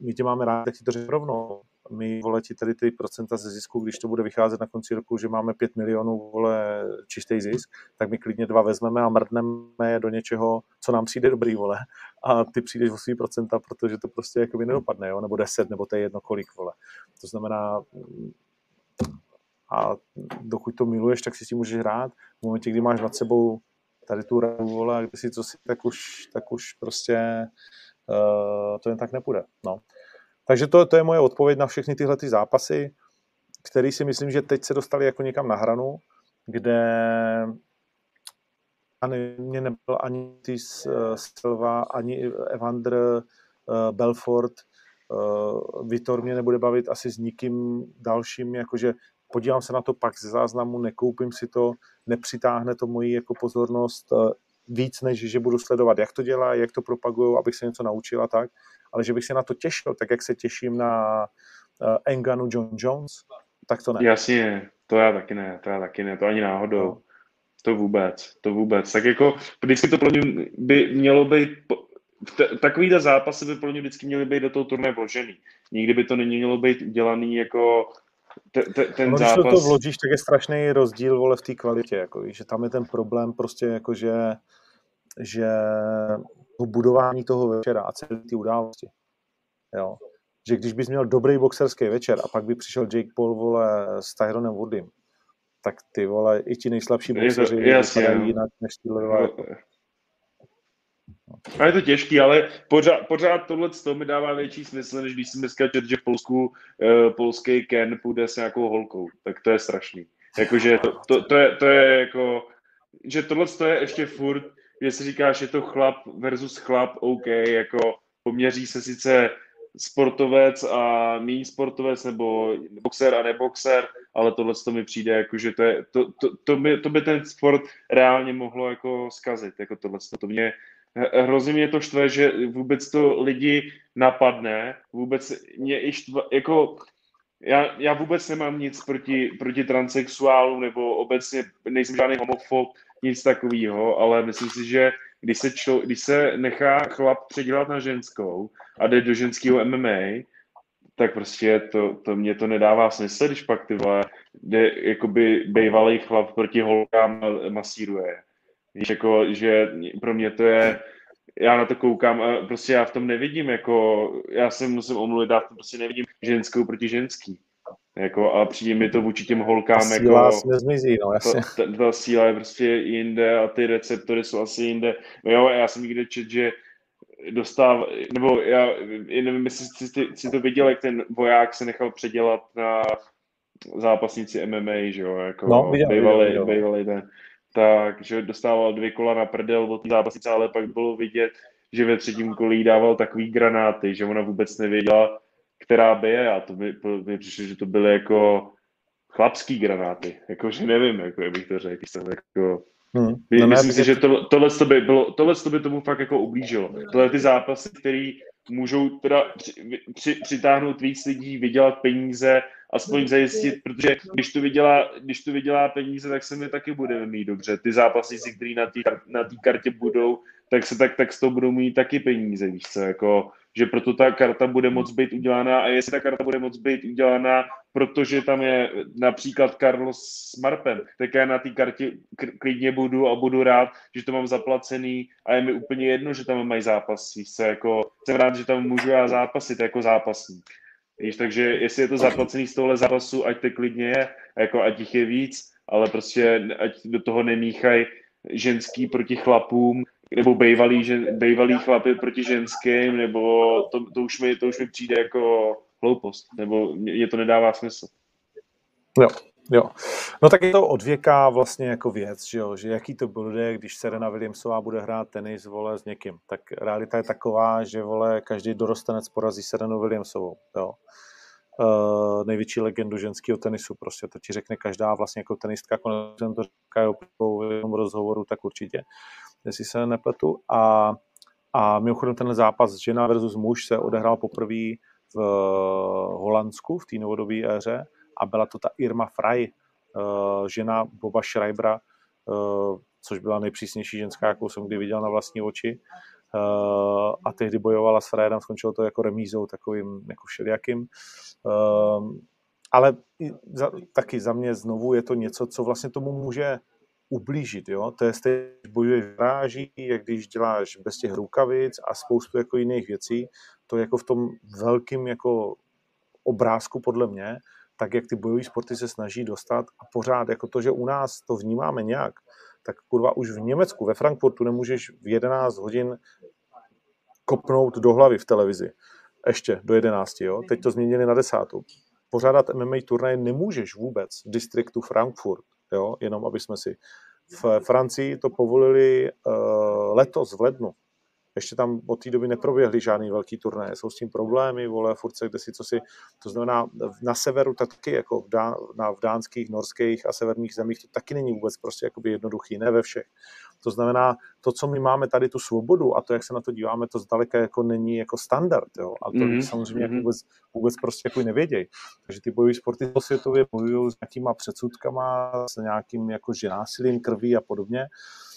my tě máme rád, tak ti to řeknu rovnou. My, vole, ti tady ty procenta ze zisku, když to bude vycházet na konci roku, že máme 5 milionů, vole, čistý zisk, tak my klidně dva vezmeme a mrdneme je do něčeho, co nám přijde dobrý, vole. A ty přijdeš o svý procenta, protože to prostě jako by nedopadne, jo? nebo 10, nebo to je jedno kolik, vole. To znamená, a dokud to miluješ, tak si s tím můžeš hrát. V momentě, kdy máš nad sebou tady tu radu, vole, a si co si, tak už, tak už prostě uh, to jen tak nepůjde. No. Takže to, to je moje odpověď na všechny tyhle ty zápasy, které si myslím, že teď se dostali jako někam na hranu, kde ani mě nebyl ani ty uh, Silva, ani Evander, uh, Belfort, uh, Vitor mě nebude bavit asi s nikým dalším, jakože podívám se na to pak ze záznamu, nekoupím si to, nepřitáhne to moji jako pozornost eh, víc, než že budu sledovat, jak to dělá, jak to propagují, abych se něco naučil a tak, ale že bych se na to těšil, tak jak se těším na uh, Enganu John Jones, tak to ne. Jasně, to já taky ne, to já taky ne, to ani náhodou. No. To vůbec, to vůbec. Tak jako vždycky to pro mě by mělo být, takovýhle zápasy by pro mě vždycky měly být do toho turné vložený. Nikdy by to nemělo být udělaný jako ten, ten no, zápas... Když to vložíš, tak je strašný rozdíl vole v té kvalitě, jako, že tam je ten problém prostě jako, že, že to budování toho večera a celé ty události. Jo. Že když bys měl dobrý boxerský večer a pak by přišel Jake Paul vole s Tyronem Woodym, tak ty vole, i ti nejslabší boxeři vypadají jinak než tyhle dva. A je to těžký, ale pořád, pořád tohle to mi dává větší smysl, než když si dneska čet, že v Polsku uh, polský Ken půjde s nějakou holkou. Tak to je strašný. Jakože to, to, to, je, to je jako, že tohle to je ještě furt, že si říkáš, že to chlap versus chlap, OK, jako poměří se sice sportovec a méně sportovec, nebo boxer a neboxer, ale tohle to mi přijde, jako, že to, je, to, to, to, by, to by ten sport reálně mohlo jako zkazit, jako tohle. To mě hrozně mě to štve, že vůbec to lidi napadne, vůbec mě i štve, jako já, já vůbec nemám nic proti, proti transexuálům nebo obecně nejsem žádný homofob, nic takového, ale myslím si, že když se, člo, když se nechá chlap předělat na ženskou a jde do ženského MMA, tak prostě to, to mě to nedává smysl, když pak ty vole, jde jakoby bývalý chlap proti holkám masíruje. Víš, jako, že pro mě to je, já na to koukám a prostě já v tom nevidím, jako, já se musím omluvit, já v tom prostě nevidím ženskou proti ženský. Jako, a přijde mi to vůči těm holkám, ta síla jako, nezmizí, no, jasně. ta, ta, ta, síla je prostě jinde a ty receptory jsou asi jinde. No jo, já jsem někde čet, že dostal, nebo já nevím, jestli jsi, jsi to viděl, jak ten voják se nechal předělat na zápasníci MMA, že jo, jako no, viděl, bývalý, viděl, viděl. bývalý ten. Tak, že dostával dvě kola na prdel od zápasnice, ale pak bylo vidět, že ve třetím kolí dával takový granáty, že ona vůbec nevěděla, která by je a to mi, mi přišlo, že to byly jako chlapský granáty, jakože nevím, jako jak bych to řekl, jsem jako Hmm. No, Myslím si, že to, tohle, by bylo, tohle by tomu fakt jako ublížilo. Tohle ty zápasy, které můžou teda při, při, přitáhnout víc lidí, vydělat peníze, aspoň zajistit, protože když to vydělá, když to vydělá peníze, tak se mi taky budeme mít dobře. Ty zápasníci, kteří na té na kartě budou, tak se tak, tak z toho budou mít taky peníze, víš co, jako že proto ta karta bude moc být udělána a jestli ta karta bude moc být udělána, protože tam je například Carlos s Marpem, tak já na té kartě klidně budu a budu rád, že to mám zaplacený. A je mi úplně jedno, že tam mají zápas, co, jako jsem rád, že tam můžu já zápasit jako zápasník. Víš, takže jestli je to zaplacený z tohle zápasu, ať to klidně je, jako ať jich je víc, ale prostě ať do toho nemíchají ženský proti chlapům, nebo bejvalý, že, bejvalý chlapy proti ženským, nebo to, to, už mi, to už mi přijde jako hloupost, nebo mě to nedává smysl. Jo, jo. No tak je to od věka vlastně jako věc, že, jo? že jaký to bude, když Serena Williamsová bude hrát tenis, vole, s někým. Tak realita je taková, že, vole, každý dorostenec porazí Serenu Williamsovou, jo. Uh, největší legendu ženského tenisu, prostě to ti řekne každá vlastně jako tenistka, jako jsem to říká v rozhovoru, tak určitě jestli se nepletu. A, a mimochodem tenhle zápas žena versus muž se odehrál poprvé v Holandsku v té novodobé éře a byla to ta Irma Frey, eh, žena Boba Schreibera, eh, což byla nejpřísnější ženská, jakou jsem kdy viděl na vlastní oči. Eh, a tehdy bojovala s Freyem, skončilo to jako remízou, takovým jako všelijakým. Ale za, taky za mě znovu je to něco, co vlastně tomu může ublížit. Jo? To je stejně, když bojuješ v ráži, jak když děláš bez těch rukavic a spoustu jako jiných věcí. To jako v tom velkým jako obrázku podle mě, tak jak ty bojové sporty se snaží dostat a pořád jako to, že u nás to vnímáme nějak, tak kurva už v Německu, ve Frankfurtu nemůžeš v 11 hodin kopnout do hlavy v televizi. Ještě do 11, jo. Teď to změnili na desátou. Pořádat MMA turnaj nemůžeš vůbec v distriktu Frankfurt jo? jenom aby jsme si. V Francii to povolili uh, letos v lednu. Ještě tam od té doby neproběhly žádný velký turné, jsou s tím problémy, vole, furt se kde si co si, to znamená na severu taky, jako v, dá, na, v dánských, norských a severních zemích, to taky není vůbec prostě jakoby jednoduchý, ne ve všech. To znamená, to, co my máme tady, tu svobodu a to, jak se na to díváme, to zdaleka jako není jako standard. Jo? A to mm-hmm. samozřejmě mm-hmm. vůbec, vůbec prostě jako nevědějí. Takže ty bojové sporty světově bojují s nějakýma předsudkama, s nějakým jako ženásilím krví a podobně. Uh,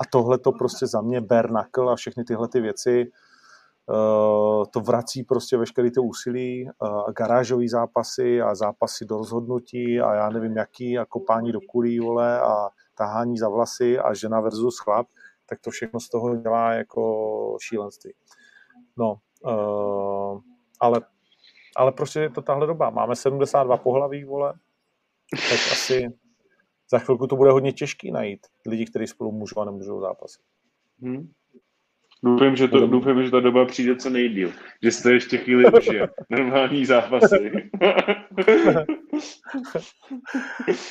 a tohle to prostě za mě knuckle a všechny tyhle ty věci uh, to vrací prostě veškerý to úsilí, uh, garážové zápasy a zápasy do rozhodnutí a já nevím jaký a kopání do kulí, vole, a tahání za vlasy a žena versus chlap, tak to všechno z toho dělá jako šílenství. No, ale, ale prostě je to tahle doba. Máme 72 pohlaví, vole, tak asi za chvilku to bude hodně těžký najít lidi, kteří spolu můžou a nemůžou zápasit. Hmm. Doufám, že, to, doufám, že ta doba přijde co nejdíl. Že jste ještě chvíli užije. <laughs> Normální zápasy. <laughs>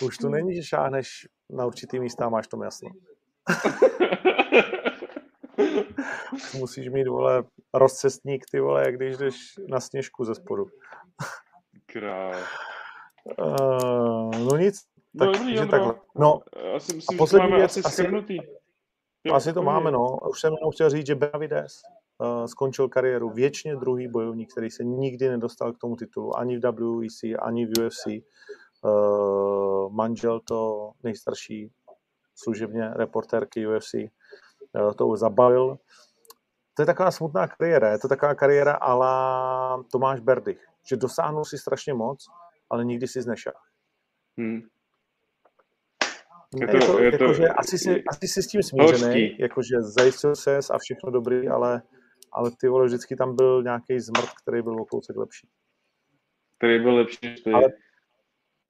Už to není, že šáhneš na určitý místa a máš to jasno. <laughs> Musíš mít, vole, rozcestník, ty vole, jak když jdeš na sněžku ze spodu. Král. Uh, no nic, tak, no, dobrý, že takhle. No, asi myslím, že máme věc, asi schrnutý. Jo, asi to máme, no. Už jsem jenom chtěl říct, že Benavides uh, skončil kariéru věčně druhý bojovník, který se nikdy nedostal k tomu titulu, ani v WEC, ani v UFC. Uh, eh, manžel to nejstarší služebně reportérky UFC uh, to zabalil. To je taková smutná kariéra, je to taková kariéra ala Tomáš Berdych, že dosáhnul si strašně moc, ale nikdy si znešel. Hmm. Je to, jako, je to, jako, že asi, si, asi si s tím smířený, jakože zajistil se a všechno dobrý, ale, ale ty vole, vždycky tam byl nějaký zmrt, který byl o kousek lepší. který byl lepší než ty. Ale-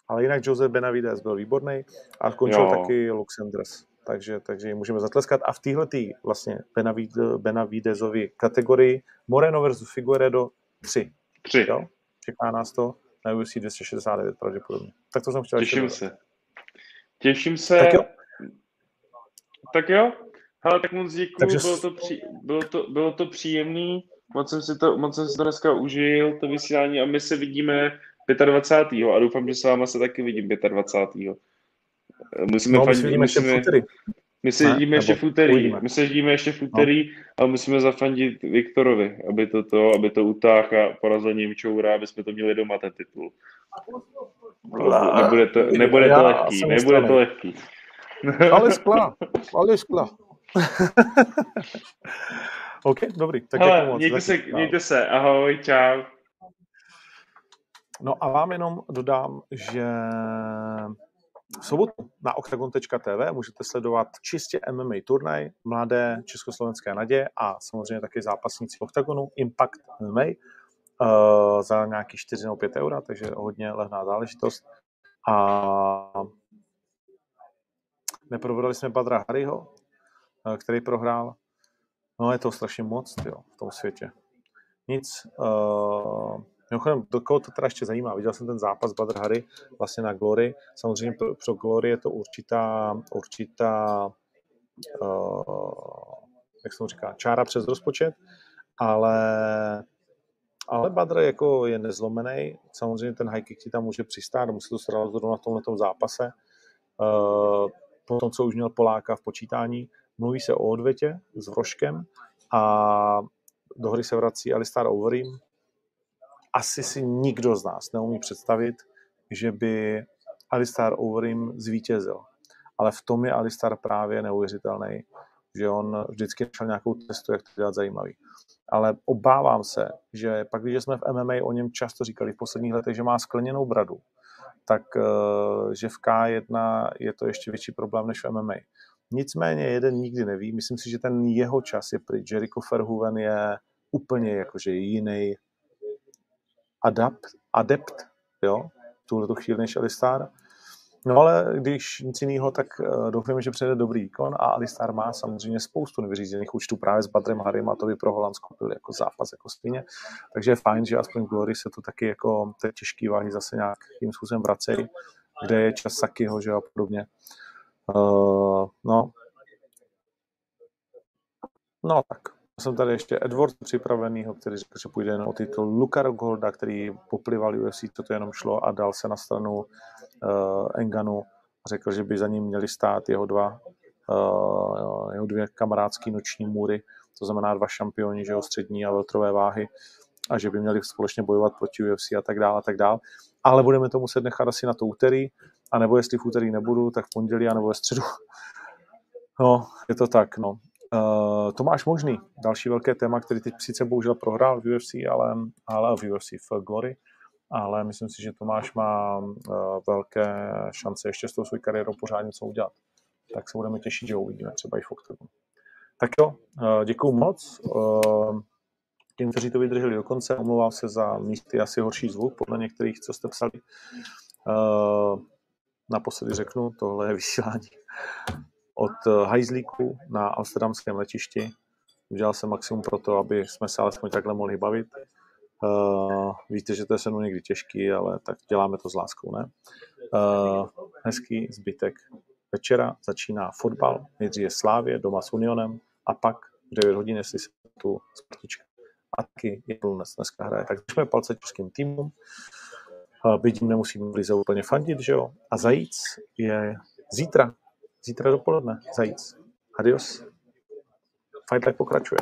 Ale jinak Jose Benavides byl výborný a skončil Jo. taky Lux Andres. Takže, takže jim můžeme zatleskat. A v téhle vlastně Benavid- Benavidezovi kategorii Moreno versus Figueredo 3. Tři. Jo? Čeká nás to na UFC 269 pravděpodobně. Tak to jsem chtěl Těším dodat. Těším se. Tak jo. Tak jo. Hele, tak moc děkuju, Takže bylo to, při, bylo, to, bylo to příjemný, moc jsem, si to, moc jsem si to dneska užil, to vysílání a my se vidíme 25. a doufám, že s váma se taky vidím 25. Musíme No, my fandit- musíme-. My se Ne? vidíme ještě v úterý, uvidíme. my se vidíme ještě v úterý, ale musíme zafandit Viktorovi, aby to, to, aby to utáhl a porazil Němčoura, aby jsme to měli doma ten titul. Nebude to, nebude to lehký, nebude to lehký. Ale skla, ale skla. <laughs> OK, dobrý. Tak Hele, moc. mějte se, mějte se, ahoj, čau. No a vám jenom dodám, že v sobotu na octagon.tv můžete sledovat čistě MMA turnaj mladé československé naděje a samozřejmě taky zápasníci Octagonu Impact MMA uh, za nějaký 4 nebo 5 eura, takže hodně levná záležitost. A neprobrali jsme Badra Harryho, eh, který prohrál. No je to strašně moc tyjo, v tom světě. Nic. Uh, Mimochodem, do koho to teda ještě zajímá? Viděl jsem ten zápas Badr Hari vlastně na Glory. Samozřejmě pro, pro Glory je to určitá, určitá uh, jak se to říká, čára přes rozpočet, ale ale Badr jako je nezlomený. Samozřejmě ten high kick ti tam může přistát, musí to strát zrovna na tomhle zápase. Uh, po tom, co už měl Poláka v počítání, mluví se o odvětě s Vroškem a do hry se vrací Alistar Overeem, asi si nikdo z nás neumí představit, že by Alistar Overeem zvítězil. Ale v tom je Alistar právě neuvěřitelný, že on vždycky našel nějakou cestu, jak to dělat zajímavý. Ale obávám se, že pak, když jsme v MMA o něm často říkali v posledních letech, že má skleněnou bradu, tak eh, že v K1 je to ještě větší problém než v MMA. Nicméně jeden nikdy neví. Myslím si, že ten jeho čas je pryč. Jericho Verhoeven je úplně jakože jiný adapt, adept, jo, v tuhle chvíli než Alistar. No ale když nic jiného, tak uh, doufám, že přijde dobrý výkon a Alistar má samozřejmě spoustu nevyřízených účtů právě s Badrem Harrym a to by pro Holandsko byl jako zápas jako svině. Takže je fajn, že aspoň Glory se to taky jako té těžké váhy zase nějakým způsobem vracejí, kde je čas Sakiho, že a podobně. Uh, no. No tak. Jsem tady ještě Edward připravenýho, který řekl, že půjde jen o titul Luka Rockholda, který poplival UFC, co to jenom šlo a dal se na stranu uh, Enganu a řekl, že by za ním měli stát jeho dva uh, jeho dvě kamarádské noční můry, to znamená dva šampioni, že jo, střední a veltrové váhy a že by měli společně bojovat proti UFC a tak dále a tak dále. Ale budeme to muset nechat asi na to úterý, a nebo jestli v úterý nebudu, tak v pondělí, nebo ve středu. No, je to tak, no. Uh, Tomáš Možný, další velké téma, který teď sice bohužel prohrál v UFC, ale, ale v UFC v Glory, ale myslím si, že Tomáš má uh, velké šance ještě s tou svou kariérou pořád něco udělat. Tak se budeme těšit, že ho uvidíme třeba i v Octagonu. Tak jo, uh, děkuju moc. Uh, těm, kteří to vydrželi do konce, omlouvám se za místy asi horší zvuk, podle některých, co jste psali. Uh, naposledy řeknu, tohle je vysílání od hajzlíku na amsterdamském letišti. Udělal jsem maximum pro to, aby jsme se alespoň takhle mohli bavit. Uh, víte, že to je se mnou někdy těžký, ale tak děláme to s láskou, ne? Uh, hezký zbytek večera začíná fotbal, nejdříve Slávě doma s Unionem a pak v 9 hodin, jestli se tu Spartička a taky Jablonec dneska hraje. Tak držme palce českým týmům. Uh, byť jim nemusíme v úplně fandit, že jo? A Zajíc je zítra, zítra dopoledne, Zajíc. Adios. Fight Life pokračuje.